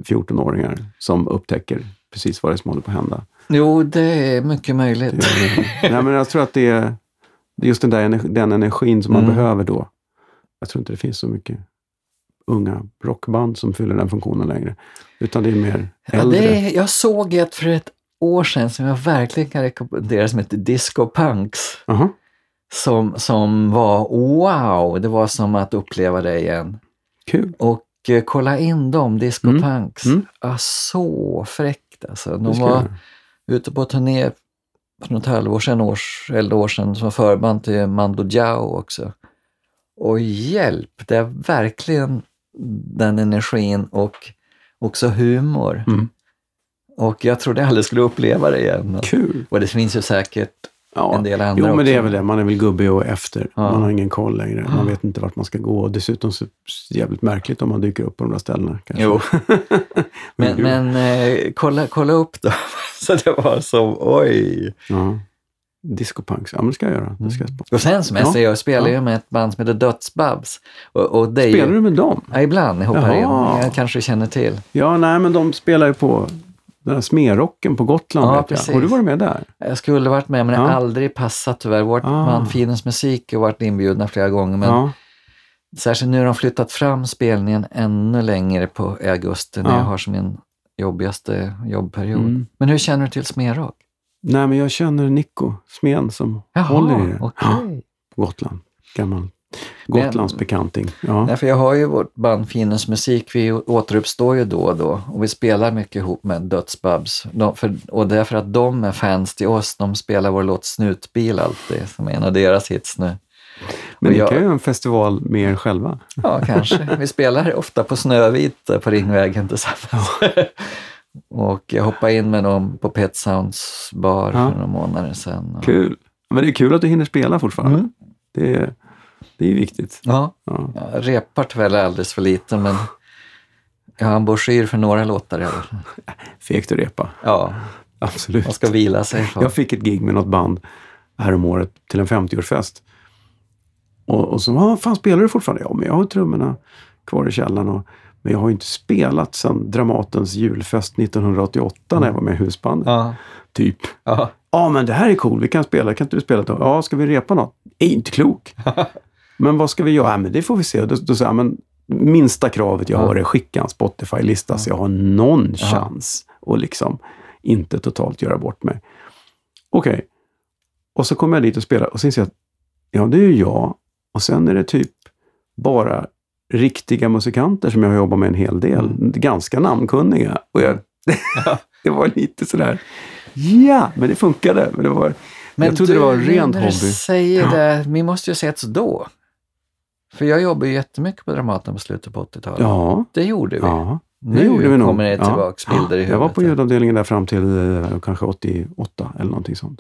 [SPEAKER 2] 14-åringar som upptäcker precis vad det är som håller på att hända.
[SPEAKER 1] Jo, det är mycket möjligt.
[SPEAKER 2] Det, nej, men jag tror att det är är just den där energi, den energin som man
[SPEAKER 1] Mm.
[SPEAKER 2] behöver då. Jag tror inte det finns så mycket unga rockband som fyller den funktionen längre. Utan det är mer
[SPEAKER 1] Ja,
[SPEAKER 2] äldre.
[SPEAKER 1] det är, jag såg ett för ett år sedan som jag verkligen kan rekommendera som heter Disco Punks.
[SPEAKER 2] Aha.
[SPEAKER 1] Som, som var wow, det var som att uppleva det igen.
[SPEAKER 2] Kul.
[SPEAKER 1] Och eh, kolla in dem, Disco
[SPEAKER 2] Mm.
[SPEAKER 1] Punks.
[SPEAKER 2] Mm.
[SPEAKER 1] Ah, så fräckt alltså. De var ute på turné för något halvår sedan, års, eller år sedan, som förband till Mando Diao också. Och hjälp, det är verkligen den energin och också humor.
[SPEAKER 2] Mm.
[SPEAKER 1] Och jag trodde jag aldrig skulle uppleva det igen.
[SPEAKER 2] Kul.
[SPEAKER 1] Och det finns ju säkert
[SPEAKER 2] Ja.
[SPEAKER 1] en del andra
[SPEAKER 2] Jo, men det är väl det. Man är väl gubbig och efter.
[SPEAKER 1] Ja.
[SPEAKER 2] Man har ingen koll längre. Man vet inte vart man ska gå. Och dessutom så är det jävligt märkligt om man dyker upp på de där ställena. Kanske.
[SPEAKER 1] Jo. [LAUGHS] Men, men eh, kolla, kolla upp då. [LAUGHS] Så det var så, oj.
[SPEAKER 2] Ja. Discopunks. Ja, men det ska jag göra. Det ska jag.
[SPEAKER 1] Och sen som jag
[SPEAKER 2] Ja.
[SPEAKER 1] säger, jag spelar ju med ett band som heter Dödsbabs. Och, och det
[SPEAKER 2] Spelar
[SPEAKER 1] ju,
[SPEAKER 2] du med dem?
[SPEAKER 1] Ja, ibland, jag hoppar
[SPEAKER 2] Jaha.
[SPEAKER 1] in. Jag kanske känner till.
[SPEAKER 2] Ja, nej, men de spelar ju på den här smerrocken på Gotland.
[SPEAKER 1] Ja,
[SPEAKER 2] vet jag. Har du varit med där?
[SPEAKER 1] Jag skulle varit med, men det har
[SPEAKER 2] Ja.
[SPEAKER 1] aldrig passat tyvärr. Vårt
[SPEAKER 2] Ah.
[SPEAKER 1] band Finens Musik har varit inbjudna flera gånger, men
[SPEAKER 2] ja.
[SPEAKER 1] särskilt nu har de flyttat fram spelningen ännu längre på augusti när
[SPEAKER 2] Ja.
[SPEAKER 1] jag har som min jobbigaste jobbperiod.
[SPEAKER 2] Mm.
[SPEAKER 1] Men hur känner du till Smerrock?
[SPEAKER 2] Nej, men jag känner Nico Smén som
[SPEAKER 1] Jaha,
[SPEAKER 2] håller i det. Ja, på Gotland. Gammal Gotlands bekanting. Ja.
[SPEAKER 1] Nej, för jag har ju vårt band Finens musik, vi återuppstår ju då och då och vi spelar mycket ihop med Dödsbabs. De, för, och det är för att de är fans till oss, de spelar vår låt Snutbil alltid, som är en av deras hits nu.
[SPEAKER 2] Men
[SPEAKER 1] och
[SPEAKER 2] ni
[SPEAKER 1] jag-
[SPEAKER 2] kan ju en festival med er själva.
[SPEAKER 1] Ja, kanske. Vi spelar ofta på Snövit på Ringvägen tillsammans. och jag hoppade in med dem på Pet Sounds bar
[SPEAKER 2] Ja.
[SPEAKER 1] för några månader sedan. Och,
[SPEAKER 2] Kul! Men det är kul att du hinner spela fortfarande.
[SPEAKER 1] Mm.
[SPEAKER 2] Det, är, det är viktigt.
[SPEAKER 1] ja,
[SPEAKER 2] Ja.
[SPEAKER 1] jag repar tyvärr alldeles för lite, men jag har en broschyr för några låtar i alla fall. [LAUGHS]
[SPEAKER 2] Fegt att repa.
[SPEAKER 1] Ja,
[SPEAKER 2] Absolut.
[SPEAKER 1] man ska vila sig. För.
[SPEAKER 2] Jag fick ett gig med något band häromåret till en 50-årsfest. Och, och så, vad fan spelar du fortfarande? Ja, men jag har trummorna kvar i källaren. Och, men jag har ju inte spelat sedan Dramatens julfest 1988 när jag var med i husbandet.
[SPEAKER 1] Ja,
[SPEAKER 2] Typ.
[SPEAKER 1] ja,
[SPEAKER 2] Ja, men det här är cool. Vi kan spela. Kan inte du spela? Ja, ska vi repa något? Är inte klok. [LAUGHS] men vad ska vi göra? Ja, men det får vi se. Då, då säger jag, men minsta kravet jag
[SPEAKER 1] Ja.
[SPEAKER 2] har är skicka en Spotify-lista så jag har någon
[SPEAKER 1] Ja.
[SPEAKER 2] chans att liksom inte totalt göra bort mig. Okej. Och så kommer jag dit och spelar och sen ser jag att ja, det är ju jag. Och sen är det typ bara riktiga musikanter som jag har jobbat med en hel del.
[SPEAKER 1] Mm.
[SPEAKER 2] Ganska namnkunniga. Och jag, [LAUGHS] det var lite sådär, ja, men det funkade. Men det var, jag trodde
[SPEAKER 1] du,
[SPEAKER 2] det var en ren hobby.
[SPEAKER 1] du säger det, vi måste ju setts då. För jag jobbade jättemycket på Dramaten på slutet på 80-talet.
[SPEAKER 2] Ja,
[SPEAKER 1] Det gjorde vi.
[SPEAKER 2] ja.
[SPEAKER 1] nu
[SPEAKER 2] gjorde vi nog.
[SPEAKER 1] kommer det
[SPEAKER 2] Ja.
[SPEAKER 1] tillbaks bilder i huvudet.
[SPEAKER 2] Jag var på ljudavdelningen där fram till eh, kanske 88 eller någonting sånt.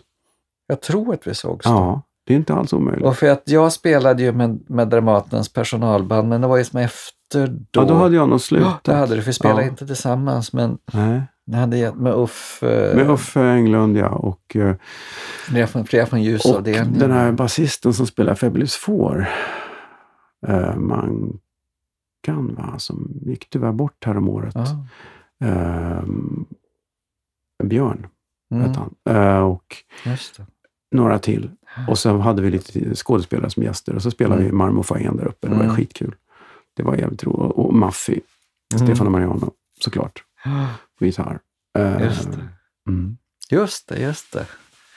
[SPEAKER 1] Jag tror att vi sågs då.
[SPEAKER 2] Ja, det är inte alls omöjligt.
[SPEAKER 1] Och för att jag spelade ju med, med Dramatens personalband, men det var ju som efter då.
[SPEAKER 2] Ja, då hade jag nog
[SPEAKER 1] Ja,
[SPEAKER 2] slutat.
[SPEAKER 1] det hade du, för vi spelade
[SPEAKER 2] Ja.
[SPEAKER 1] inte tillsammans, men
[SPEAKER 2] Nej.
[SPEAKER 1] hade gett med Uff,
[SPEAKER 2] Med Uffe Englund, ja. Och, eh,
[SPEAKER 1] flera från, från
[SPEAKER 2] och
[SPEAKER 1] ljusavdelningen.
[SPEAKER 2] den här basisten som spelar Fabulous Four, eh, Mankan, va, som gick tyvärr bort här om året.
[SPEAKER 1] Ja.
[SPEAKER 2] Eh, Björn
[SPEAKER 1] Mm,
[SPEAKER 2] hette han. Eh, och några till. Och så hade vi lite skådespelare som gäster och så spelade
[SPEAKER 1] Mm.
[SPEAKER 2] vi Marmorfoajén där uppe. Det var
[SPEAKER 1] Mm.
[SPEAKER 2] skitkul. Det var jävligt roligt. Och Maffi,
[SPEAKER 1] Mm.
[SPEAKER 2] Stefan och Mariano, såklart, [GASPS] på gitarr. Eh,
[SPEAKER 1] Just det.
[SPEAKER 2] Mm.
[SPEAKER 1] Just det, just det.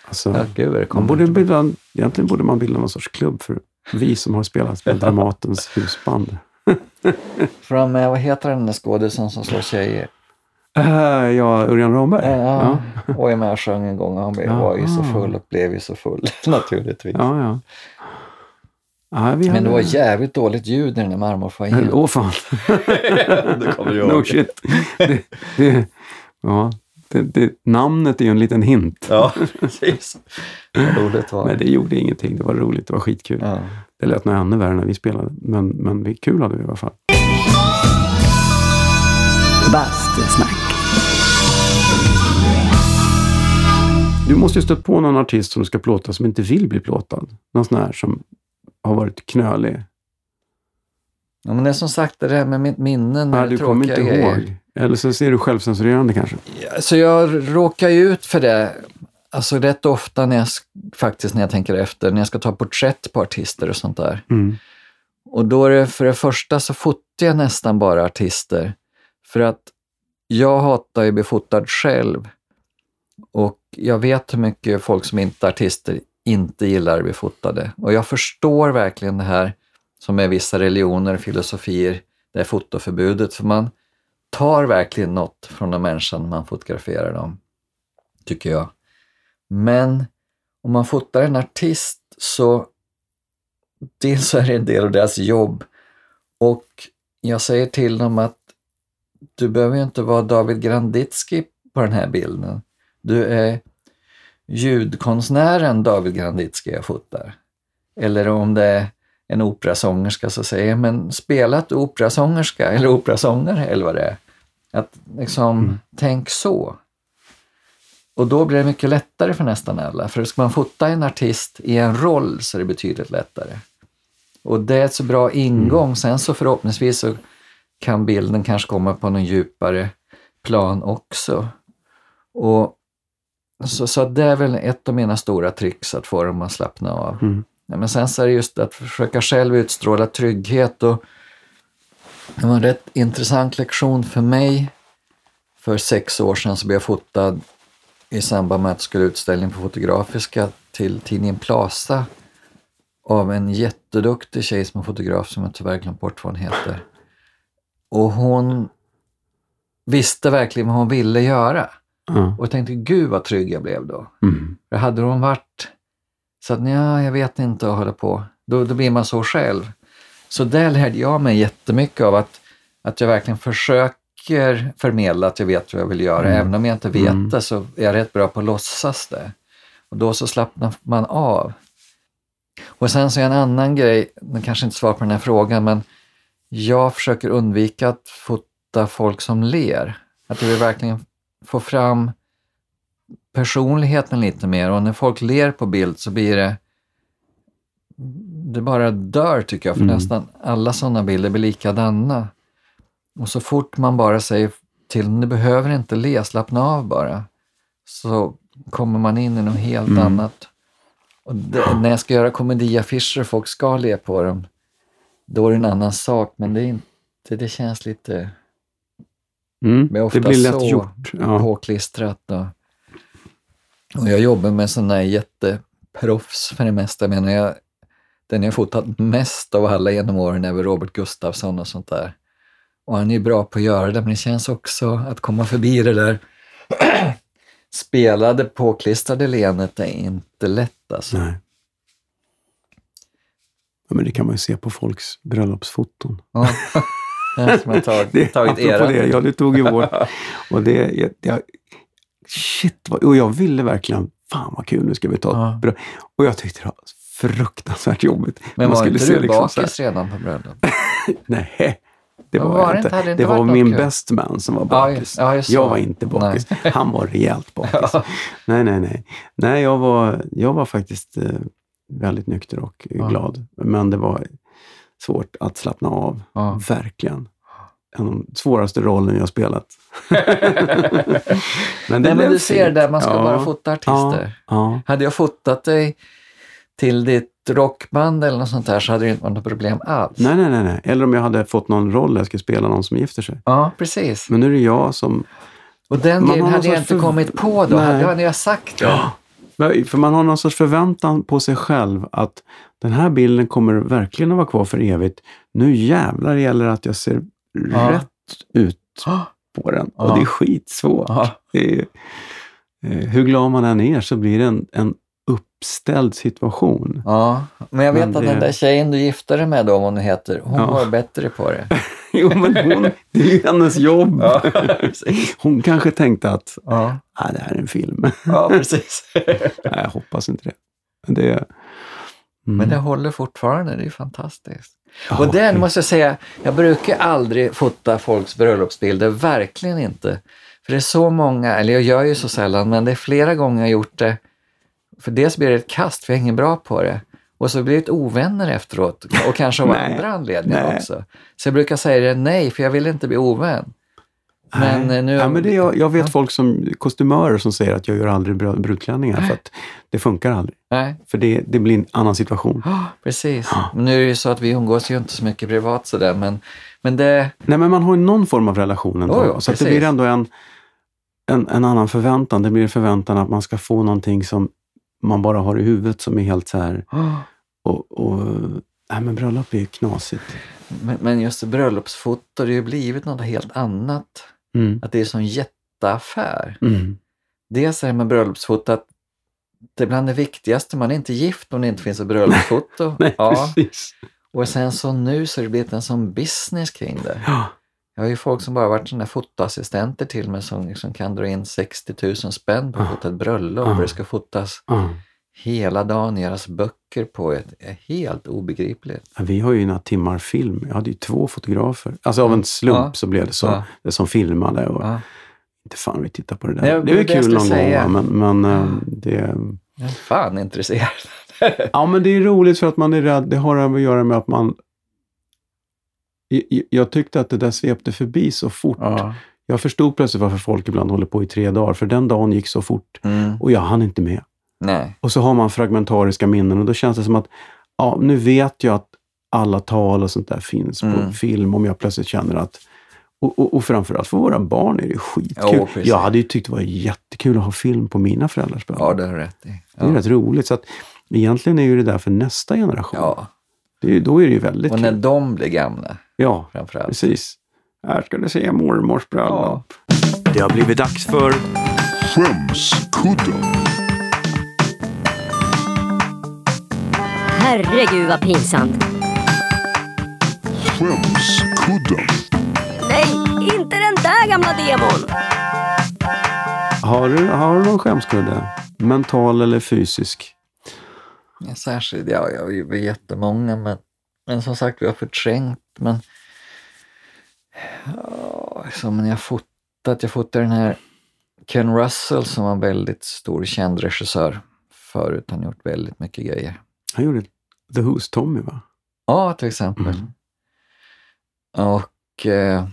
[SPEAKER 2] Alltså,
[SPEAKER 1] Ja, gud, det
[SPEAKER 2] man borde bilda, egentligen borde man bilda någon sorts klubb för vi som har spelat med Dramatens [LAUGHS] husband.
[SPEAKER 1] Från, med, vad heter den där skådisen som slår tjejer?
[SPEAKER 2] Eh, ja, Örjan Ramberg.
[SPEAKER 1] Ja,
[SPEAKER 2] Ja.
[SPEAKER 1] och är med och sjöng en gång. Han blev, var ju så full och blev ju så full [LAUGHS] naturligtvis.
[SPEAKER 2] Ja, ja. ja vi
[SPEAKER 1] Men
[SPEAKER 2] hade-
[SPEAKER 1] det var jävligt dåligt ljud i den där marmorfoajén.
[SPEAKER 2] Åh fan. [LAUGHS]
[SPEAKER 1] det kommer jag
[SPEAKER 2] no shit. Det, det, ja, det, det, namnet är ju en liten hint.
[SPEAKER 1] Ja, precis. Vad roligt var
[SPEAKER 2] Men det gjorde ingenting. Det var roligt. Det var skitkul.
[SPEAKER 1] Ja.
[SPEAKER 2] Det lät nog ännu värre när vi spelade. Men, men vi, kul hade vi i alla fall. Bastusnack. Du måste ju stött på någon artist som du ska plåta som inte vill bli plåtad. Någon sån här som har varit knölig.
[SPEAKER 1] Ja, men det är som sagt det där med mitt minne när
[SPEAKER 2] Nej,
[SPEAKER 1] det
[SPEAKER 2] du kommer inte
[SPEAKER 1] grejer.
[SPEAKER 2] ihåg. Eller så ser du självcensurerande kanske.
[SPEAKER 1] Ja, Så jag råkar ju ut för det alltså rätt ofta när jag, sk- faktiskt när jag tänker efter, när jag ska ta porträtt på artister och sånt där.
[SPEAKER 2] Mm.
[SPEAKER 1] Och då är det för det första så fotar jag nästan bara artister. För att jag hatar ju att bli fotad själv. Och jag vet hur mycket folk som inte är artister inte gillar att bli fotade. Och jag förstår verkligen det här som är vissa religioner och filosofier, det är fotoförbudet. För man tar verkligen något från en människa när man fotograferar dem, tycker jag. Men om man fotar en artist så dels så är det en del av deras jobb och jag säger till dem att du behöver ju inte vara David Granditsky på den här bilden. Du är ljudkonstnären David Granditsky jag fotar. Eller om det är en operasångerska så säger men spela ett operasångerska eller operasångare eller vad det är. Att liksom, tänk så. Och då blir det mycket lättare för nästan alla. För ska man fota en artist i en roll så är det betydligt lättare. Och det är ett så bra ingång. Sen så förhoppningsvis så kan bilden kanske komma på någon djupare plan också. Och så, så det är väl ett av mina stora tricks att få dem att slappna av.
[SPEAKER 2] Mm.
[SPEAKER 1] Ja, men sen så är det just att försöka själv utstråla trygghet och det var en rätt intressant lektion för mig. För sex år sedan så blev jag fotad i samband med att jag skulle utställning på Fotografiska till tidningen Plaza av en jätteduktig tjej som är fotograf som jag tyvärr glömt bort vad hon heter. Och hon visste verkligen vad hon ville göra.
[SPEAKER 2] Ja.
[SPEAKER 1] Och jag tänkte, gud vad trygg jag blev då.
[SPEAKER 2] Mm.
[SPEAKER 1] För hade hon varit så att ja, jag vet inte att hålla på, då, då blir man så själv. Så där lärde jag mig jättemycket av att, att jag verkligen försöker förmedla att jag vet vad jag vill göra.
[SPEAKER 2] Mm.
[SPEAKER 1] Även om jag inte vet
[SPEAKER 2] Mm.
[SPEAKER 1] det så är jag rätt bra på att låtsas det. Och då så slappnar man av. Och sen så är en annan grej, den kanske inte svarar på den här frågan, men jag försöker undvika att fota folk som ler. Att jag vill verkligen få fram personligheten lite mer och när folk ler på bild så blir det det bara dör tycker jag, för
[SPEAKER 2] Mm.
[SPEAKER 1] nästan alla sådana bilder blir likadana. Och så fort man bara säger till du behöver inte le, slappna av bara, så kommer man in i något helt
[SPEAKER 2] Mm.
[SPEAKER 1] annat. Och det, när jag ska göra komediaffischer och folk ska le på dem, då är det en annan sak, men det, är inte, det känns lite
[SPEAKER 2] Mm. Det blir lätt
[SPEAKER 1] så
[SPEAKER 2] gjort. Ja.
[SPEAKER 1] påklistrat. Och, och jag jobbar med sådana här jätteproffs för det mesta. Menar, jag, den jag fotat mest av alla genom åren är väl Robert Gustafsson och sånt där. Och han är ju bra på att göra det, men det känns också att komma förbi det där [CLEARS THROAT] spelade påklistrade leendet är inte lätt alltså.
[SPEAKER 2] Nej. Ja, men det kan man ju se på folks bröllopsfoton.
[SPEAKER 1] Ja. [LAUGHS] Som har tagit,
[SPEAKER 2] Det,
[SPEAKER 1] tagit
[SPEAKER 2] apropå
[SPEAKER 1] era.
[SPEAKER 2] det, ja du tog ju vår. [LAUGHS] Och det, jag, jag, shit, vad, och jag ville verkligen, fan vad kul, nu ska vi ta
[SPEAKER 1] Ja.
[SPEAKER 2] bröllop. Och jag tyckte det var fruktansvärt jobbigt.
[SPEAKER 1] Men
[SPEAKER 2] Man
[SPEAKER 1] var inte du
[SPEAKER 2] liksom
[SPEAKER 1] bakis redan på bröllop? [LAUGHS]
[SPEAKER 2] Nej, det var,
[SPEAKER 1] var
[SPEAKER 2] jag inte.
[SPEAKER 1] inte- det
[SPEAKER 2] var min best man som var
[SPEAKER 1] Ja,
[SPEAKER 2] bakis.
[SPEAKER 1] just- ja, just
[SPEAKER 2] jag
[SPEAKER 1] så.
[SPEAKER 2] var inte bakis.
[SPEAKER 1] Nej.
[SPEAKER 2] Han var rejält [LAUGHS] bakis.
[SPEAKER 1] Ja.
[SPEAKER 2] Nej, nej, nej. Nej, jag var, jag var faktiskt eh, väldigt nykter och
[SPEAKER 1] Ja.
[SPEAKER 2] glad. Men det var svårt att slappna av.
[SPEAKER 1] Ja.
[SPEAKER 2] Verkligen. En av de svåraste rollen jag spelat. [LAUGHS] men
[SPEAKER 1] Nej, men du ser
[SPEAKER 2] fint.
[SPEAKER 1] där, man ska
[SPEAKER 2] Ja,
[SPEAKER 1] bara fota artister.
[SPEAKER 2] Ja, ja.
[SPEAKER 1] Hade jag fotat dig till ditt rockband eller något sånt där så hade det inte varit något problem alls.
[SPEAKER 2] Nej, nej, nej. Eller om jag hade fått någon roll där jag skulle spela någon som gifter sig.
[SPEAKER 1] Ja, precis.
[SPEAKER 2] Men nu är det jag som...
[SPEAKER 1] Och den grejen hade jag inte
[SPEAKER 2] förv-
[SPEAKER 1] kommit på då.
[SPEAKER 2] Nej.
[SPEAKER 1] Hade, hade jag sagt det?
[SPEAKER 2] Men- För man har någon sorts förväntan på sig själv att den här bilden kommer verkligen att vara kvar för evigt. Nu jävlar gäller det att jag ser
[SPEAKER 1] Ja.
[SPEAKER 2] rätt ut på den.
[SPEAKER 1] Ja.
[SPEAKER 2] Och det är skitsvårt. Det är, eh, hur glad man än är så blir det en, en uppställd situation.
[SPEAKER 1] Ja, men jag vet
[SPEAKER 2] Men
[SPEAKER 1] att
[SPEAKER 2] det-
[SPEAKER 1] den där tjejen du gifte dig med då, om hon heter, hon
[SPEAKER 2] Ja.
[SPEAKER 1] var bättre på det. [LAUGHS]
[SPEAKER 2] Jo, men hon, det är ju hennes jobb.
[SPEAKER 1] Ja. [LAUGHS]
[SPEAKER 2] Hon kanske tänkte att
[SPEAKER 1] Ja,
[SPEAKER 2] ah, det här är en film. [LAUGHS]
[SPEAKER 1] ja precis.
[SPEAKER 2] Nej, jag hoppas inte det. Men det, mm.
[SPEAKER 1] Men det håller fortfarande, det är fantastiskt.
[SPEAKER 2] Ja,
[SPEAKER 1] Och den måste jag säga, jag brukar aldrig fota folks bröllopsbilder, verkligen inte. För det är så många, eller jag gör ju så sällan, men det är flera gånger jag gjort det. För dels blir det ett kast, för jag är ingen bra på det. Och så blir det ett ovänner efteråt och kanske av [LAUGHS] andra anledningar
[SPEAKER 2] nej.
[SPEAKER 1] också. Så jag brukar säga det nej, för jag vill inte bli ovän. Men
[SPEAKER 2] Nej.
[SPEAKER 1] eh, nu...
[SPEAKER 2] ja, men det, jag, jag vet
[SPEAKER 1] Ja.
[SPEAKER 2] folk som kostymörer som säger att jag gör aldrig brud- brudklänningar för att det funkar aldrig.
[SPEAKER 1] Nej,
[SPEAKER 2] För det, det blir en annan situation. [GASPS]
[SPEAKER 1] Ja, precis. Men nu är det ju så att vi umgås ju inte så mycket privat sådär, men, men det...
[SPEAKER 2] Nej, men man har ju någon form av relation ändå.
[SPEAKER 1] Jo, jo,
[SPEAKER 2] så det blir ändå en, en, en annan förväntan. Det blir en förväntan att man ska få någonting som man bara har i huvudet som är helt så här... [GASPS] Och, och, nej, men bröllop är ju knasigt.
[SPEAKER 1] Men, men just bröllopsfoto, det har ju blivit något helt annat.
[SPEAKER 2] Mm.
[SPEAKER 1] Att det är en sån jätteaffär.
[SPEAKER 2] Mm.
[SPEAKER 1] Dels är det med bröllopsfoto att det är bland det viktigaste, man är inte gift om det inte finns ett bröllopsfoto. [LAUGHS]
[SPEAKER 2] Nej,
[SPEAKER 1] ja.
[SPEAKER 2] precis.
[SPEAKER 1] Och sen så nu så har det blivit en sån business kring det.
[SPEAKER 2] Ja.
[SPEAKER 1] Jag har ju folk som bara varit där fotoassistenter till mig som liksom kan dra in 60 000 spänn på att fota ett bröllop. Och det ska fotas
[SPEAKER 2] Ja.
[SPEAKER 1] Hela dagen, göras böcker på. Det är helt obegripligt.
[SPEAKER 2] Ja, Vi har ju några timmar film. Jag hade ju två fotografer. Alltså av en slump
[SPEAKER 1] Ja.
[SPEAKER 2] så blev det så. Det som filmade. Och. Inte fan vi tittar på det där.
[SPEAKER 1] Nej,
[SPEAKER 2] det är väl kul någon
[SPEAKER 1] säga.
[SPEAKER 2] gång, men, men eh, det...
[SPEAKER 1] Jag är fan intresserad.
[SPEAKER 2] Ja, men det är roligt för att man är rädd. Det har att göra med att man... Jag tyckte att det där svepte förbi så fort.
[SPEAKER 1] Ja.
[SPEAKER 2] Jag förstod plötsligt varför folk ibland håller på i tre dagar. För den dagen gick så fort
[SPEAKER 1] Mm.
[SPEAKER 2] och jag hann inte med.
[SPEAKER 1] Nej.
[SPEAKER 2] Och så har man fragmentariska minnen och då känns det som att ja, nu vet jag att alla tal och sånt där finns på
[SPEAKER 1] Mm.
[SPEAKER 2] film om jag plötsligt känner att och, och, och framförallt för våra barn är det skitkul.
[SPEAKER 1] Precis.
[SPEAKER 2] jag hade ju tyckt det var jättekul att ha film på mina föräldrars bröllop.
[SPEAKER 1] Ja, det har rätt i.
[SPEAKER 2] Det är
[SPEAKER 1] Ja.
[SPEAKER 2] rätt roligt. Så att, egentligen är ju det där för nästa generation.
[SPEAKER 1] ja.
[SPEAKER 2] Det då är det ju väldigt
[SPEAKER 1] Och när
[SPEAKER 2] kul.
[SPEAKER 1] de blir gamla
[SPEAKER 2] Ja,
[SPEAKER 1] framförallt.
[SPEAKER 2] precis. Här ska du se mormors bröllop.
[SPEAKER 1] Ja.
[SPEAKER 2] Det har blivit dags för
[SPEAKER 3] Skämskudden.
[SPEAKER 4] Herregud vad pinsamt.
[SPEAKER 3] Skämskudden.
[SPEAKER 4] Nej, inte den där gamla demon.
[SPEAKER 2] Har du, har du någon skämskudde? Mental eller fysisk?
[SPEAKER 1] Ja, Särskilt, ja, jag har ju jättemånga, men, men som sagt, vi har förträngt. Men ja, som när jag fotat, jag fotade den här Ken Russell som var en väldigt stor känd regissör förut. Han har gjort väldigt mycket grejer.
[SPEAKER 2] Han gjorde The Who's Tommy, va?
[SPEAKER 1] Ja, till exempel.
[SPEAKER 2] Mm.
[SPEAKER 1] Och eh,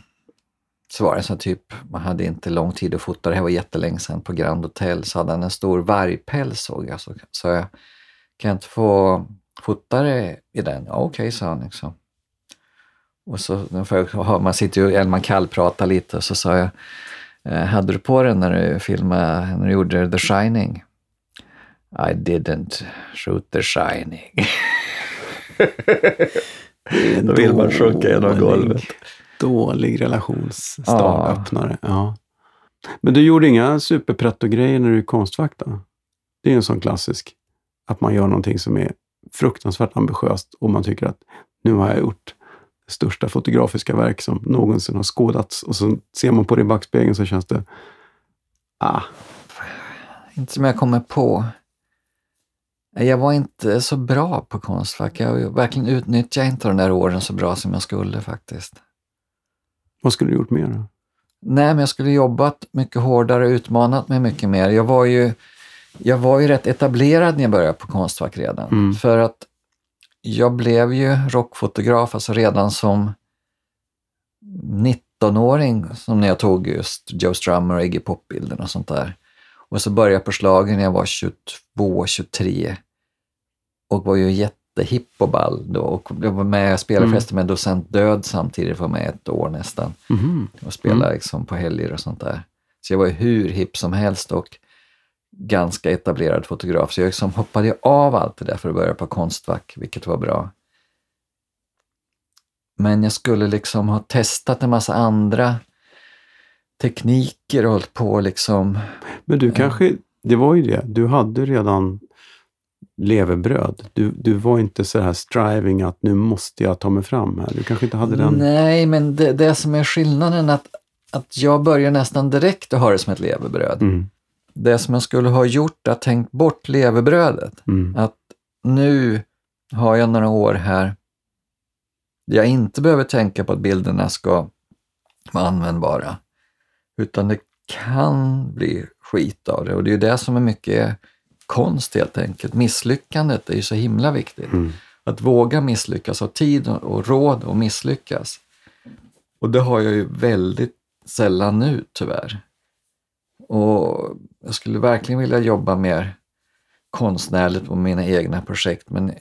[SPEAKER 1] så var det så typ, man hade inte lång tid att fota, det här var jättelänge sedan på Grand Hotel, så hade han en stor vargpäls såg jag. Så sa jag, kan jag inte få fota det i den? Ja, okej, sa han. Liksom. Och så, [LAUGHS] man sitter ju, eller man kallpratar lite, och så sa jag, eh, hade du på den när du filmade, när du gjorde The Shining? I didn't shoot The Shining. [LAUGHS] [LAUGHS] Då vill man sjunka genom
[SPEAKER 2] dålig-
[SPEAKER 1] golvet.
[SPEAKER 2] Dålig relationsstart,
[SPEAKER 1] Ja.
[SPEAKER 2] öppnare. Ja. Men du gjorde inga superpretto-grejer när du är konstfack då? Det är en sån klassisk. Att man gör någonting som är fruktansvärt ambitiöst och man tycker att nu har jag gjort det största fotografiska verk som någonsin har skådats. Och så ser man på det i backspegeln så känns det... Ah,
[SPEAKER 1] Inte som jag kommer på. Jag var inte så bra på Konstfack. Jag verkligen utnyttjade inte de där åren så bra som jag skulle faktiskt.
[SPEAKER 2] vad skulle du gjort mer då?
[SPEAKER 1] Nej, men jag skulle jobbat mycket hårdare och utmanat mig mycket mer. Jag var ju, jag var ju rätt etablerad när jag började på Konstfack redan.
[SPEAKER 2] Mm.
[SPEAKER 1] För att jag blev ju rockfotograf alltså redan som 19-åring, som när jag tog just Joe Strummer och Iggy Pop-bilden och sånt där. Och så började jag på slagen när jag var 22, 23 och var ju jättehipp och ball då. Och jag var med, jag spelade
[SPEAKER 2] Mm.
[SPEAKER 1] förresten med Docent Död samtidigt, var med ett år nästan
[SPEAKER 2] Mhm.
[SPEAKER 1] och spela liksom på helger och sånt där. Så jag var ju hur hipp som helst och ganska etablerad fotograf. Så jag liksom hoppade av allt det där för att börja på Konstfack, vilket var bra. Men jag skulle liksom ha testat en massa andra tekniker och hållit på liksom.
[SPEAKER 2] Men du kanske, det var ju det, du hade redan levebröd. Du, du var inte så här striving att nu måste jag ta mig fram här. Du kanske inte hade den...
[SPEAKER 1] Nej, men det, det som är skillnaden är att, att jag börjar nästan direkt att ha det som ett levebröd.
[SPEAKER 2] Mm,
[SPEAKER 1] Det som jag skulle ha gjort är att tänkt bort levebrödet.
[SPEAKER 2] mm,
[SPEAKER 1] att nu har jag några år här där jag inte behöver tänka på att bilderna ska vara användbara. Utan det kan bli skit av det och det är ju det som är mycket konst helt enkelt. Misslyckandet är ju så himla viktigt.
[SPEAKER 2] mm.
[SPEAKER 1] Att våga misslyckas, ha tid och- råd att misslyckas. Och det har jag ju väldigt sällan nu tyvärr. Och jag skulle verkligen vilja jobba mer konstnärligt på mina egna projekt. Men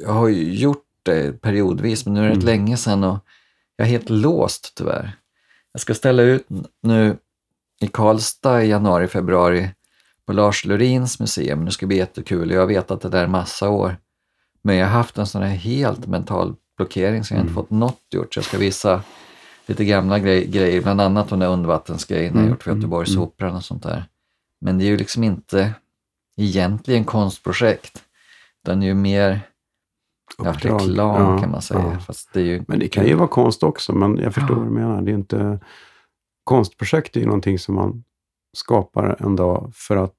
[SPEAKER 1] jag har ju gjort det periodvis, men nu är det
[SPEAKER 2] Mm.
[SPEAKER 1] länge sedan och jag är helt låst tyvärr. Jag ska ställa ut nu i Karlstad i januari, februari på Lars Lorins museum. Det ska bli jättekul. Jag har vetat det där massa år. Men jag har haft en sån här helt mental blockering så jag har inte fått något gjort. Så jag ska visa lite gamla grej, grejer, bland annat de där undervattensgrejerna jag
[SPEAKER 2] Mm,
[SPEAKER 1] gjort för
[SPEAKER 2] mm,
[SPEAKER 1] Göteborgsoperan och sånt där. Men det är ju liksom inte egentligen konstprojekt. Utan det är ju mer ja, reklam
[SPEAKER 2] Ja,
[SPEAKER 1] kan man säga.
[SPEAKER 2] ja.
[SPEAKER 1] Fast det är ju,
[SPEAKER 2] Men det kan ju vara konst också, men jag förstår
[SPEAKER 1] Ja.
[SPEAKER 2] vad du menar. Det är inte... Konstprojekt är ju någonting som man skapar en dag för att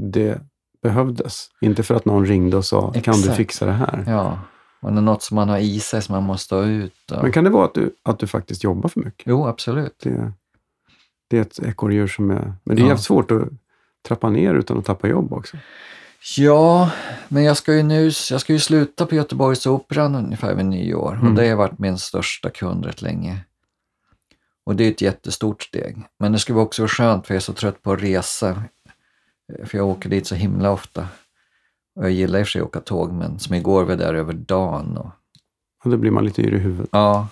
[SPEAKER 2] det behövdes. Inte för att någon ringde och sa, kan du
[SPEAKER 1] Exakt.
[SPEAKER 2] fixa det här?
[SPEAKER 1] Ja, och det är något som man har i sig som man måste ha ut. Och...
[SPEAKER 2] Men kan det vara att du, att du faktiskt jobbar för mycket?
[SPEAKER 1] Jo, absolut.
[SPEAKER 2] Det, det är ett ekorrhjul som är... Men det är
[SPEAKER 1] Ja.
[SPEAKER 2] jävligt svårt att trappa ner utan att tappa jobb också.
[SPEAKER 1] Ja, men jag ska ju nu jag ska ju sluta på Göteborgsoperan ungefär vid nyår
[SPEAKER 2] Mm.
[SPEAKER 1] och det har varit min största kund rätt länge. Och det är ett jättestort steg. Men det skulle också vara skönt för jag är så trött på att resa. För jag åker dit så himla ofta. Och jag gillar i och för sig att åka tåg, men som igår var jag där över dagen. Och,
[SPEAKER 2] Och då blir man lite yr i huvudet.
[SPEAKER 1] ja.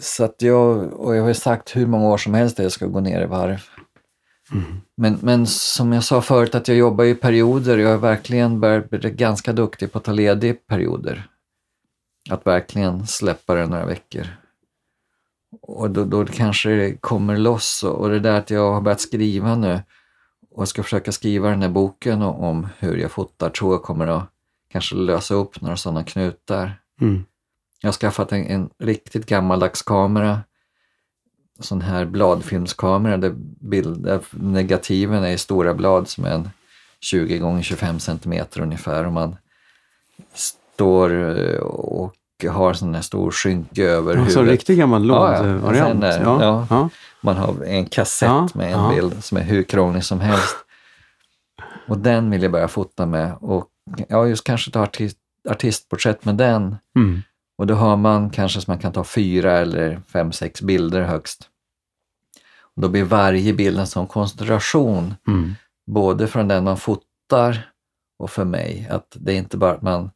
[SPEAKER 1] Så att jag, och jag har ju sagt hur många år som helst att jag ska gå ner i varv. Men, men som jag sa förut att jag jobbar i perioder. Jag har verkligen ganska duktig på att ta ledig i perioder. Att verkligen släppa det några veckor. Och då, då kanske det kommer loss. Och, och det där att jag har börjat skriva nu och ska försöka skriva den här boken om hur jag fotar tror jag kommer att kanske lösa upp några sådana knutar.
[SPEAKER 2] Mm.
[SPEAKER 1] Jag har skaffat en, en riktigt gammaldags kamera. Sån här bladfilmskamera där, bild, där negativen är i stora blad som är en 20 gånger 25 centimeter ungefär. Och man står eh, och har en sån här stor skynke över
[SPEAKER 2] Alltså
[SPEAKER 1] huvudet.
[SPEAKER 2] riktig gammal
[SPEAKER 1] Ja, ja.
[SPEAKER 2] lådvariant.
[SPEAKER 1] Sån där,
[SPEAKER 2] ja,
[SPEAKER 1] ja.
[SPEAKER 2] ja.
[SPEAKER 1] Man har en kassett
[SPEAKER 2] Ja,
[SPEAKER 1] med en
[SPEAKER 2] ja.
[SPEAKER 1] bild som är hur krånglig som helst. Och den vill jag börja fota med. Och ja, just kanske ta artist, artistporträtt med den.
[SPEAKER 2] Mm.
[SPEAKER 1] Och då har man kanske så man kan ta fyra eller fem, sex bilder högst. Då blir varje bild en sån koncentration,
[SPEAKER 2] Mm.
[SPEAKER 1] både från den man fotar och för mig. Att det är inte bara att man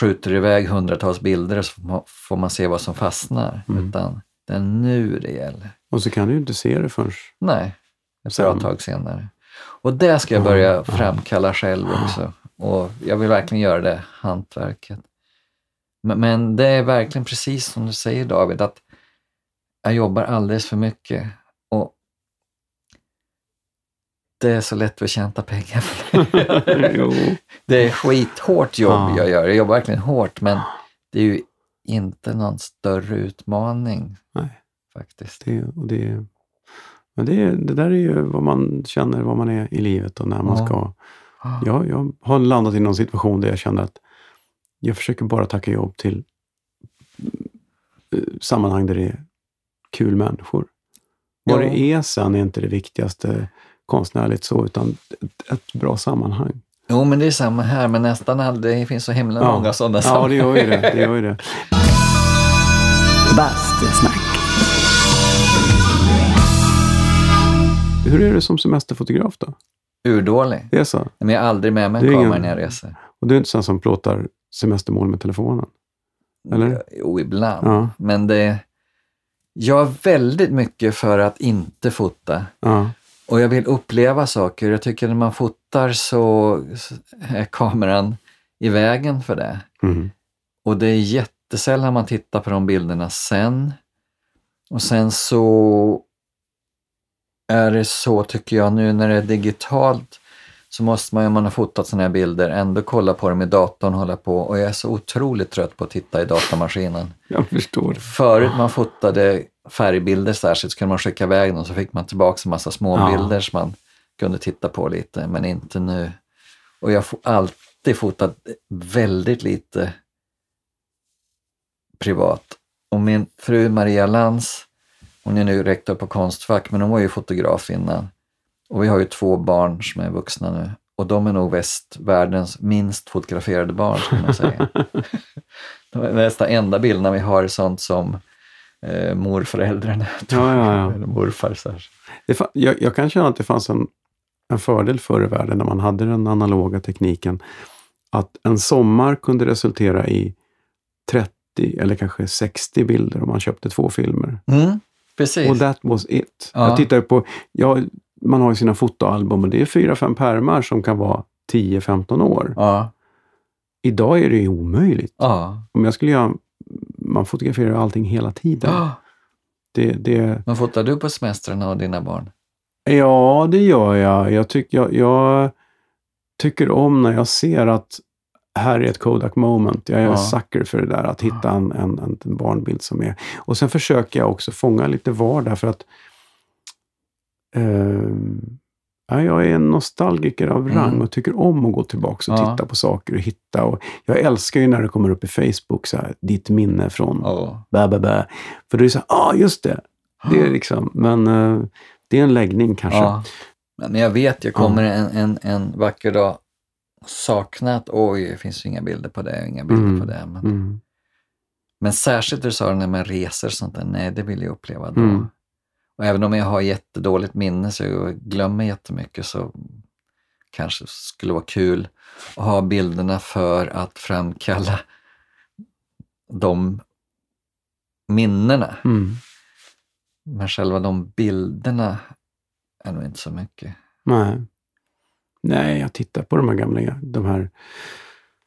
[SPEAKER 1] skjuter iväg hundratals bilder så får man- se vad som fastnar.
[SPEAKER 2] Mm.
[SPEAKER 1] Utan det är nu det gäller.
[SPEAKER 2] Och så kan du ju inte se det förrän...
[SPEAKER 1] Nej, ett
[SPEAKER 2] Sen.
[SPEAKER 1] bra tag senare. Och det ska jag
[SPEAKER 2] Ja,
[SPEAKER 1] börja
[SPEAKER 2] ja.
[SPEAKER 1] framkalla själv också. Och jag vill verkligen göra det hantverket. Men, men det är verkligen precis som du säger David, att jag jobbar alldeles för mycket. Det är så lättförtjänta pengar.
[SPEAKER 2] jo.
[SPEAKER 1] det är skithårt jobb
[SPEAKER 2] Ja.
[SPEAKER 1] jag gör. Jag jobbar verkligen hårt, men det är ju inte någon större utmaning
[SPEAKER 2] Nej.
[SPEAKER 1] faktiskt.
[SPEAKER 2] Det, och det, men det, det där är ju vad man känner, vad man är i livet och när man
[SPEAKER 1] Ja.
[SPEAKER 2] ska... Ja, jag har landat i någon situation där jag känner att jag försöker bara tacka jobb till eh, sammanhang där det är kul människor. Vad det är sen är inte det viktigaste konstnärligt så, utan ett, ett bra sammanhang.
[SPEAKER 1] Jo, men det är samma här, men nästan aldrig. Det finns så himla
[SPEAKER 2] Ja.
[SPEAKER 1] många sådana
[SPEAKER 2] Ja, det gör ju det. det, gör ju det.
[SPEAKER 1] Bastusnack.
[SPEAKER 2] Hur är det som semesterfotograf då?
[SPEAKER 1] Urdålig.
[SPEAKER 2] Det är så?
[SPEAKER 1] Men jag har aldrig med mig en
[SPEAKER 2] Det är
[SPEAKER 1] kamera
[SPEAKER 2] ingen-
[SPEAKER 1] när jag reser.
[SPEAKER 2] Och du är inte sån som plåtar semestermål med telefonen? Eller?
[SPEAKER 1] Jo, ibland.
[SPEAKER 2] Ja.
[SPEAKER 1] Men det... Jag är väldigt mycket för att inte fota.
[SPEAKER 2] Ja.
[SPEAKER 1] Och jag vill uppleva saker. Jag tycker när man fotar så är kameran i vägen för det.
[SPEAKER 2] Mm.
[SPEAKER 1] Och det är jättesällan man tittar på de bilderna sen. Och sen så är det så, tycker jag, nu när det är digitalt så måste man, om man har fotat sådana här bilder, ändå kolla på dem i datorn och hålla på. Och jag är så otroligt trött på att titta i datamaskinen.
[SPEAKER 2] Jag förstår.
[SPEAKER 1] Förut man fotade färgbilder särskilt så kunde man skicka iväg dem så fick man tillbaka en massa små
[SPEAKER 2] Ja.
[SPEAKER 1] bilder som man kunde titta på lite, men inte nu. Och jag har alltid fotat väldigt lite privat. Och min fru Maria Lantz, hon är nu rektor på Konstfack, men hon var ju fotograf innan. Och vi har ju två barn som är vuxna nu. Och de är nog västvärldens minst fotograferade barn, skulle man säga. [LAUGHS] De nästan enda bilderna vi har är sånt som eh, morföräldrarna [LAUGHS]
[SPEAKER 2] Ja, ja, ja.
[SPEAKER 1] eller morfar. Så
[SPEAKER 2] jag, jag kan känna att det fanns en, en fördel förr i världen när man hade den analoga tekniken. Att en sommar kunde resultera i 30 eller kanske 60 bilder om man köpte två filmer.
[SPEAKER 1] Mm, precis.
[SPEAKER 2] Och that was it.
[SPEAKER 1] Ja.
[SPEAKER 2] Jag tittar på, ja, man har ju sina fotoalbum och det är fyra, fem pärmar som kan vara 10-15 år.
[SPEAKER 1] Ja,
[SPEAKER 2] Idag är det ju omöjligt.
[SPEAKER 1] ja.
[SPEAKER 2] Om jag skulle göra, man fotograferar allting hela tiden.
[SPEAKER 1] ja.
[SPEAKER 2] Det, det,
[SPEAKER 1] Men fotar du på semestrarna och dina barn?
[SPEAKER 2] Ja, det gör jag. Jag, tyck, jag. jag tycker om när jag ser att här är ett Kodak moment. Jag är
[SPEAKER 1] Ja.
[SPEAKER 2] en sucker för det där, att hitta en, en, en, barnbild som är... Och sen försöker jag också fånga lite vardag för att ehm, ja, jag är en nostalgiker av rang
[SPEAKER 1] Mm.
[SPEAKER 2] och tycker om att gå tillbaka och
[SPEAKER 1] Ja.
[SPEAKER 2] titta på saker och hitta. Och jag älskar ju när det kommer upp i Facebook, så här, ditt minne från
[SPEAKER 1] Ja.
[SPEAKER 2] bä, bä, bä. För då är det så här, ah just det. Det är liksom, men eh, det är en läggning kanske.
[SPEAKER 1] Ja. Men jag vet, jag kommer en, en, en vacker dag sakna att oj, det finns inga bilder på det, inga bilder
[SPEAKER 2] Mm.
[SPEAKER 1] på det. Men,
[SPEAKER 2] Mm.
[SPEAKER 1] men särskilt du sa med resor och sånt där, nej det vill jag uppleva då.
[SPEAKER 2] Mm.
[SPEAKER 1] Och även om jag har jättedåligt minne så jag glömmer jättemycket så kanske skulle vara kul att ha bilderna för att framkalla de minnena.
[SPEAKER 2] Mm.
[SPEAKER 1] Men själva de bilderna är nog inte så mycket.
[SPEAKER 2] Nej. Nej, jag tittar på de här gamla, de här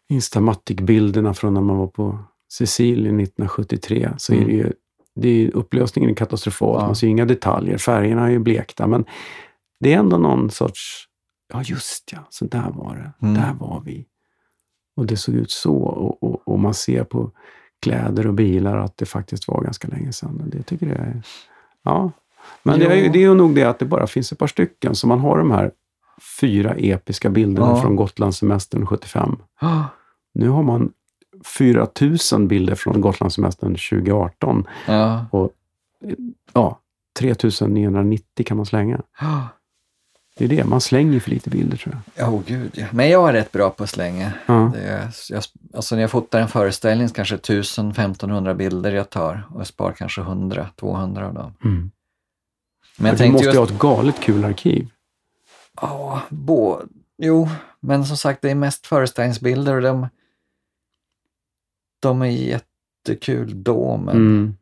[SPEAKER 2] Instamatic-bilderna från när man var på Sicilien 1973. Så
[SPEAKER 1] Mm.
[SPEAKER 2] är det ju, det är, upplösningen är katastrofal.
[SPEAKER 1] Ja.
[SPEAKER 2] Man ser inga detaljer. Färgerna är ju blekta. Men det är ändå någon sorts, ja just ja, så där var det.
[SPEAKER 1] Mm.
[SPEAKER 2] Där var vi. Och det såg ut så. Och, och, och man ser på kläder och bilar att det faktiskt var ganska länge sedan. Det tycker jag är... Ja. Men det är, det är nog det att det bara finns ett par stycken. Så man har de här fyra episka bilderna
[SPEAKER 1] Ja.
[SPEAKER 2] från Gotlandssemestern 75.
[SPEAKER 1] Ah,
[SPEAKER 2] Nu har man 4000 bilder från Gotlandssemestern 2018.
[SPEAKER 1] Ja.
[SPEAKER 2] Ja, 3990 kan man slänga. [GASPS] Det är det, man slänger för lite bilder tror jag.
[SPEAKER 1] Ja, oh, gud ja. Men jag är rätt bra på att slänga.
[SPEAKER 2] Ja.
[SPEAKER 1] Är, jag, alltså när jag fotar en föreställning så kanske 1000-1500 bilder jag tar och jag sparar kanske 100-200 av dem.
[SPEAKER 2] Mm.
[SPEAKER 1] Men jag
[SPEAKER 2] du
[SPEAKER 1] tänkte
[SPEAKER 2] måste ju ha ett galet kul arkiv.
[SPEAKER 1] Ja, både... Jo, men som sagt det är mest föreställningsbilder och de, de är jättekul då. Men
[SPEAKER 2] Mm.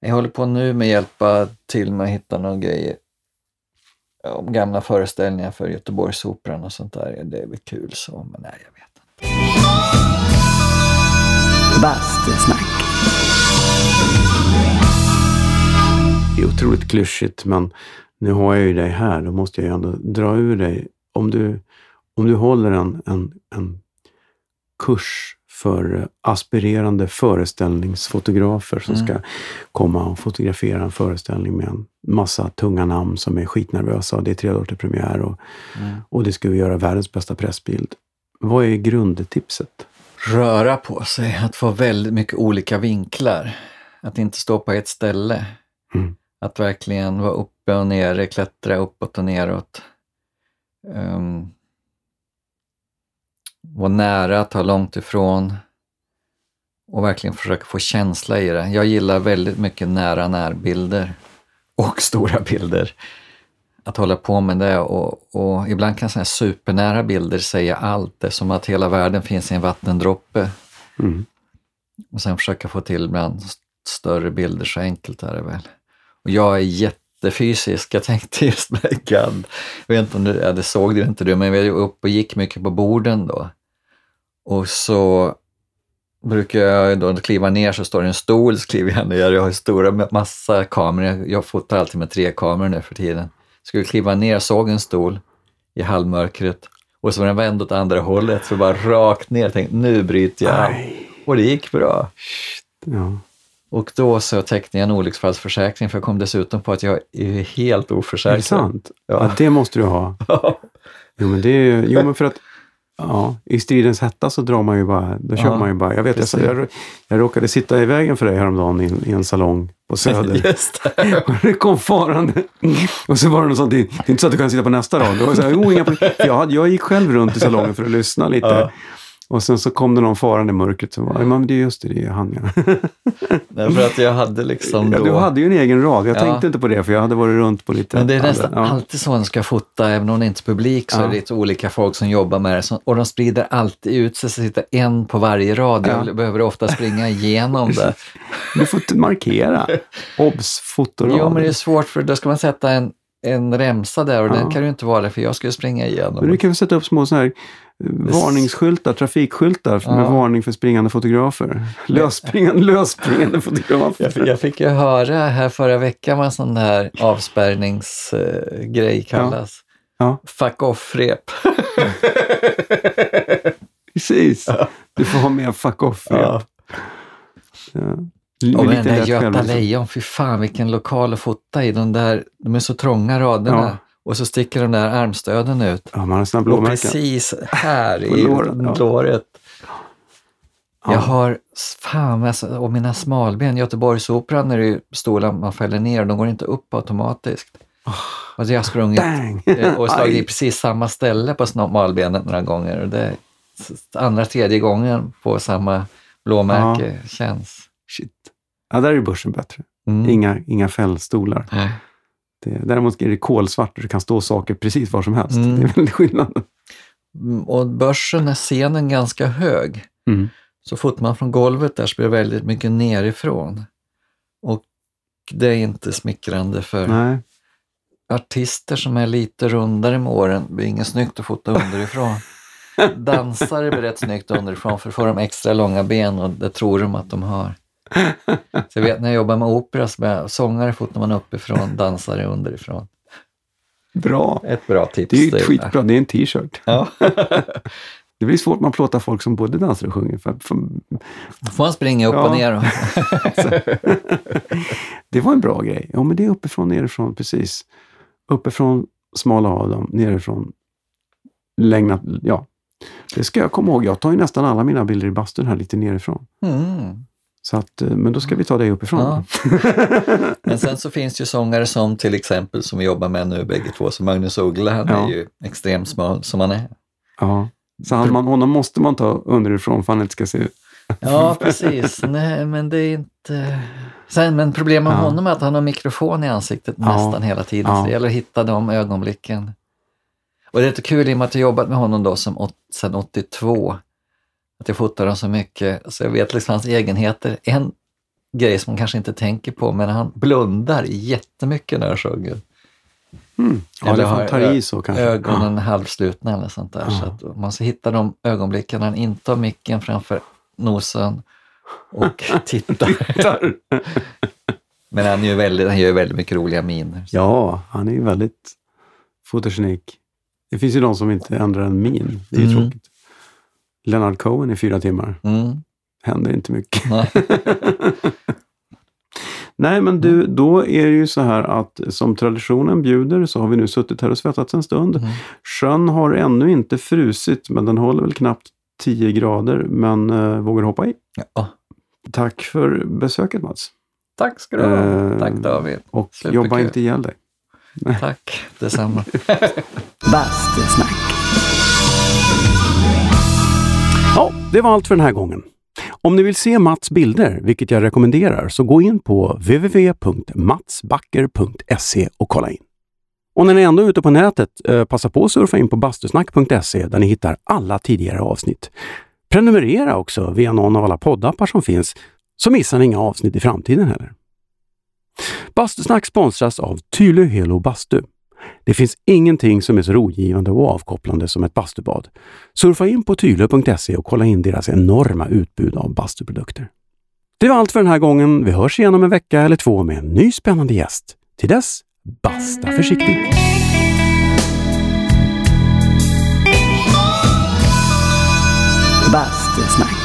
[SPEAKER 1] jag håller på nu med att hjälpa till med att hitta några grejer om gamla föreställningar för Göteborgsoperan och sånt där. Det är väl kul så, men nej, jag vet inte.
[SPEAKER 2] Bastusnack. Det är otroligt klyschigt, men nu har jag ju dig här. Då måste jag ju ändå dra ur dig. Om du, om du håller en, en, en kurs för aspirerande föreställningsfotografer som
[SPEAKER 1] Mm.
[SPEAKER 2] ska komma och fotografera en föreställning med en massa tunga namn som är skitnervösa. Det är tre dagar till premiär och,
[SPEAKER 1] Mm.
[SPEAKER 2] och det ska vi göra världens bästa pressbild. Vad är grundtipset?
[SPEAKER 1] Röra på sig, att få väldigt mycket olika vinklar. Att inte stå på ett ställe.
[SPEAKER 2] Mm.
[SPEAKER 1] Att verkligen vara uppe och nere, klättra uppåt och neråt. Um, vara nära, ta långt ifrån och verkligen försöka få känsla i det. Jag gillar väldigt mycket nära närbilder och [LAUGHS] stora bilder. Att hålla på med det och, och ibland kan sådana supernära bilder säga allt. Det är som att hela världen finns i en vattendroppe.
[SPEAKER 2] Mm.
[SPEAKER 1] Och sen försöka få till ibland st- större bilder, så enkelt är det väl. Och jag är jättefysisk, jag [LAUGHS] tänkte just GAD, jag vet inte om du, ja, det såg du inte du, men vi var ju upp och gick mycket på borden då. Och så brukar jag då kliva ner så står det en stol, så kliver jag ner. Jag har stora ma- massa kameror, jag fotar alltid med tre kameror nu för tiden. Skulle kliva ner, såg en stol i halvmörkret och så var den vänd åt andra hållet, så bara rakt ner. Tänkte, nu bryter jag.
[SPEAKER 2] Aj.
[SPEAKER 1] Och det gick bra.
[SPEAKER 2] Ja.
[SPEAKER 1] Och då så tecknade jag en olycksfallsförsäkring för jag kom dessutom på att jag är helt
[SPEAKER 2] Är
[SPEAKER 1] oförsäkrad.
[SPEAKER 2] det sant? Ja.
[SPEAKER 1] Ja.
[SPEAKER 2] det måste du ha. [LAUGHS] Jo, men det är jo, men för att ja, i stridens hetta så drar man ju bara, då kör
[SPEAKER 1] Ja,
[SPEAKER 2] man ju bara. Jag vet, jag,
[SPEAKER 1] precis.
[SPEAKER 2] jag, jag råkade sitta i vägen för dig häromdagen i, i en salong på Söder. [LAUGHS]
[SPEAKER 1] Just det. [LAUGHS]
[SPEAKER 2] Och det kom farande. Och så var det något sånt, det är inte så att du kan sitta på nästa rad. Det var så här, oh, inga problem. För jag, jag gick själv runt i salongen för att lyssna lite.
[SPEAKER 1] Ja.
[SPEAKER 2] Och sen så kom det någon farande i mörkret som var, ja, men det är just det, det är han ja. [LAUGHS]
[SPEAKER 1] Nej, för att jag hade liksom
[SPEAKER 2] ja
[SPEAKER 1] då...
[SPEAKER 2] du hade ju en egen rad, jag
[SPEAKER 1] Ja.
[SPEAKER 2] tänkte inte på det för jag hade varit runt på lite
[SPEAKER 1] Men det är nästan
[SPEAKER 2] ja.
[SPEAKER 1] alltid så man ska fota, även om det inte är publik, så
[SPEAKER 2] Ja.
[SPEAKER 1] är det lite olika folk som jobbar med det. Och de sprider alltid ut sig, så sitter en på varje rad.
[SPEAKER 2] Ja.
[SPEAKER 1] Jag behöver ofta springa igenom det. [LAUGHS]
[SPEAKER 2] Du får markera. [LAUGHS] Obs, fotorad.
[SPEAKER 1] Jo, men det är svårt för då ska man sätta en, en remsa där och
[SPEAKER 2] Ja.
[SPEAKER 1] den kan ju inte vara där för jag ju springa igenom.
[SPEAKER 2] Men du kan väl sätta upp små så här eh, varningsskyltar, trafikskyltar
[SPEAKER 1] Ja.
[SPEAKER 2] med varning för springande fotografer. [LAUGHS] Lösspringande, lösspringande fotografer.
[SPEAKER 1] Jag, fick- jag fick ju höra här förra veckan vad en sån här avspärrningsgrej kallas.
[SPEAKER 2] Ja.
[SPEAKER 1] Fuck off-rep. [LAUGHS]
[SPEAKER 2] Precis. Du får ha med fuck off. Ja.
[SPEAKER 1] Ja.
[SPEAKER 2] Ja.
[SPEAKER 1] Och den där Göta
[SPEAKER 2] självinsikt.
[SPEAKER 1] Lejon, fy fan vilken lokal att fota i. De, där, de är så trånga raderna.
[SPEAKER 2] Ja.
[SPEAKER 1] Och så sticker de där armstöden ut.
[SPEAKER 2] Ja, man har sina
[SPEAKER 1] Och
[SPEAKER 2] blåmärken.
[SPEAKER 1] precis här [LAUGHS] i
[SPEAKER 2] låret, ja. Ja.
[SPEAKER 1] Jag har, fan alltså, och mina smalben, Göteborgsoperan är det ju stolar man fäller ner och de går inte upp automatiskt. Och jag har sprungit
[SPEAKER 2] Bang!
[SPEAKER 1] eh, och [LAUGHS] slagit i precis samma ställe på smalbenet några gånger. Och det andra, tredje gången på samma blåmärke känns.
[SPEAKER 2] Shit. Ja, där är börsen bättre.
[SPEAKER 1] Mm.
[SPEAKER 2] Inga, inga fällstolar.
[SPEAKER 1] Nej.
[SPEAKER 2] Det, däremot är det kolsvart och det kan stå saker precis var som helst.
[SPEAKER 1] Mm.
[SPEAKER 2] Det är väldigt skillnad.
[SPEAKER 1] Mm, Och börsen är scenen ganska hög.
[SPEAKER 2] Mm.
[SPEAKER 1] Så fotar man från golvet där så blir det väldigt mycket nerifrån. Och det är inte smickrande för
[SPEAKER 2] Nej.
[SPEAKER 1] artister som är lite rundare med åren. Det blir inget snyggt att fota underifrån. [LAUGHS] Dansare blir rätt snyggt underifrån för då får de extra långa ben och det tror de att de har. [LAUGHS] Så jag vet när jag jobbar med opera, så med sångare fotar man uppifrån, dansare underifrån.
[SPEAKER 2] Bra.
[SPEAKER 1] Ett bra tips.
[SPEAKER 2] Det är ju skitbra. Det är en t-shirt.
[SPEAKER 1] Ja. [LAUGHS]
[SPEAKER 2] Det blir svårt man plåtar folk som både dansar och sjunger. För, för,
[SPEAKER 1] Då får man springa upp
[SPEAKER 2] Ja.
[SPEAKER 1] och ner. Och, [LAUGHS]
[SPEAKER 2] det var en bra grej. Ja, men det är uppifrån, nerifrån, precis. Uppifrån smala av dem, nerifrån längna, ja. Det ska jag komma ihåg. Jag tar ju nästan alla mina bilder i bastun här lite nerifrån.
[SPEAKER 1] mm.
[SPEAKER 2] Så att, eh, men då ska vi ta det uppifrån.
[SPEAKER 1] Ja. [LAUGHS] Men sen så finns det ju sångare som till exempel som vi jobbar med nu bägge två, som Magnus Uggla, han
[SPEAKER 2] Ja.
[SPEAKER 1] är ju extremt smal som han är.
[SPEAKER 2] Ja. Så han, man, honom måste man ta underifrån för han inte ska se ut.
[SPEAKER 1] Ja, [LAUGHS] precis. Nej, men det är inte... Sen, men problemet med
[SPEAKER 2] Ja.
[SPEAKER 1] honom är att han har mikrofon i ansiktet
[SPEAKER 2] Ja.
[SPEAKER 1] nästan hela tiden,
[SPEAKER 2] Ja.
[SPEAKER 1] så det gäller att hitta de ögonblicken. Och det är lite kul i och med att jag jobbat med honom då som, åt- sedan 82, att jag fotar honom så mycket, så jag vet liksom hans egenheter. En grej som man kanske inte tänker på, men han blundar jättemycket när han sjunger.
[SPEAKER 2] Mm. Ja,
[SPEAKER 1] Eller har
[SPEAKER 2] får ta i så kanske.
[SPEAKER 1] ögonen halvslutna eller sånt där.
[SPEAKER 2] Ja.
[SPEAKER 1] Så att man ska hitta de ögonblicken när han inte har micken framför nosen och [LAUGHS] tittar. [LAUGHS] Men han gör, väldigt, han gör väldigt mycket roliga miner. Så.
[SPEAKER 2] Ja, han är ju väldigt fotogenik. Det finns ju de som inte ändrar en min. Det är ju
[SPEAKER 1] Mm.
[SPEAKER 2] tråkigt. Leonard Cohen i fyra timmar.
[SPEAKER 1] Mm.
[SPEAKER 2] Händer inte mycket.
[SPEAKER 1] Nej. [LAUGHS]
[SPEAKER 2] Nej, men du, då är det ju så här att som traditionen bjuder så har vi nu suttit här och svettats en stund.
[SPEAKER 1] Mm.
[SPEAKER 2] Sjön har ännu inte frusit, men den håller väl knappt 10 grader, men uh, vågar hoppa i.
[SPEAKER 1] Ja.
[SPEAKER 2] Tack för besöket Mats.
[SPEAKER 1] Tack ska du ha.
[SPEAKER 2] Eh,
[SPEAKER 1] Tack David.
[SPEAKER 2] Och
[SPEAKER 1] Superkul.
[SPEAKER 2] jobba inte ihjäl dig.
[SPEAKER 1] Tack detsamma. [LAUGHS]
[SPEAKER 2] Bastusnack. Ja, det var allt för den här gången. Om ni vill se Mats bilder, vilket jag rekommenderar, så gå in på www.matsbacker.se och kolla in. Och när ni ändå är ute på nätet, eh, passa på att surfa in på bastusnack.se där ni hittar alla tidigare avsnitt. Prenumerera också via någon av alla poddappar som finns, så missar ni inga avsnitt i framtiden heller. Bastusnack sponsras av Tylö Helo Bastu. Det finns ingenting som är så rogivande och avkopplande som ett bastubad. Surfa in på tylö.se och kolla in deras enorma utbud av bastuprodukter. Det var allt för den här gången. Vi hörs igen om en vecka eller två med en ny spännande gäst. Till dess, basta försiktigt! Bastusnack.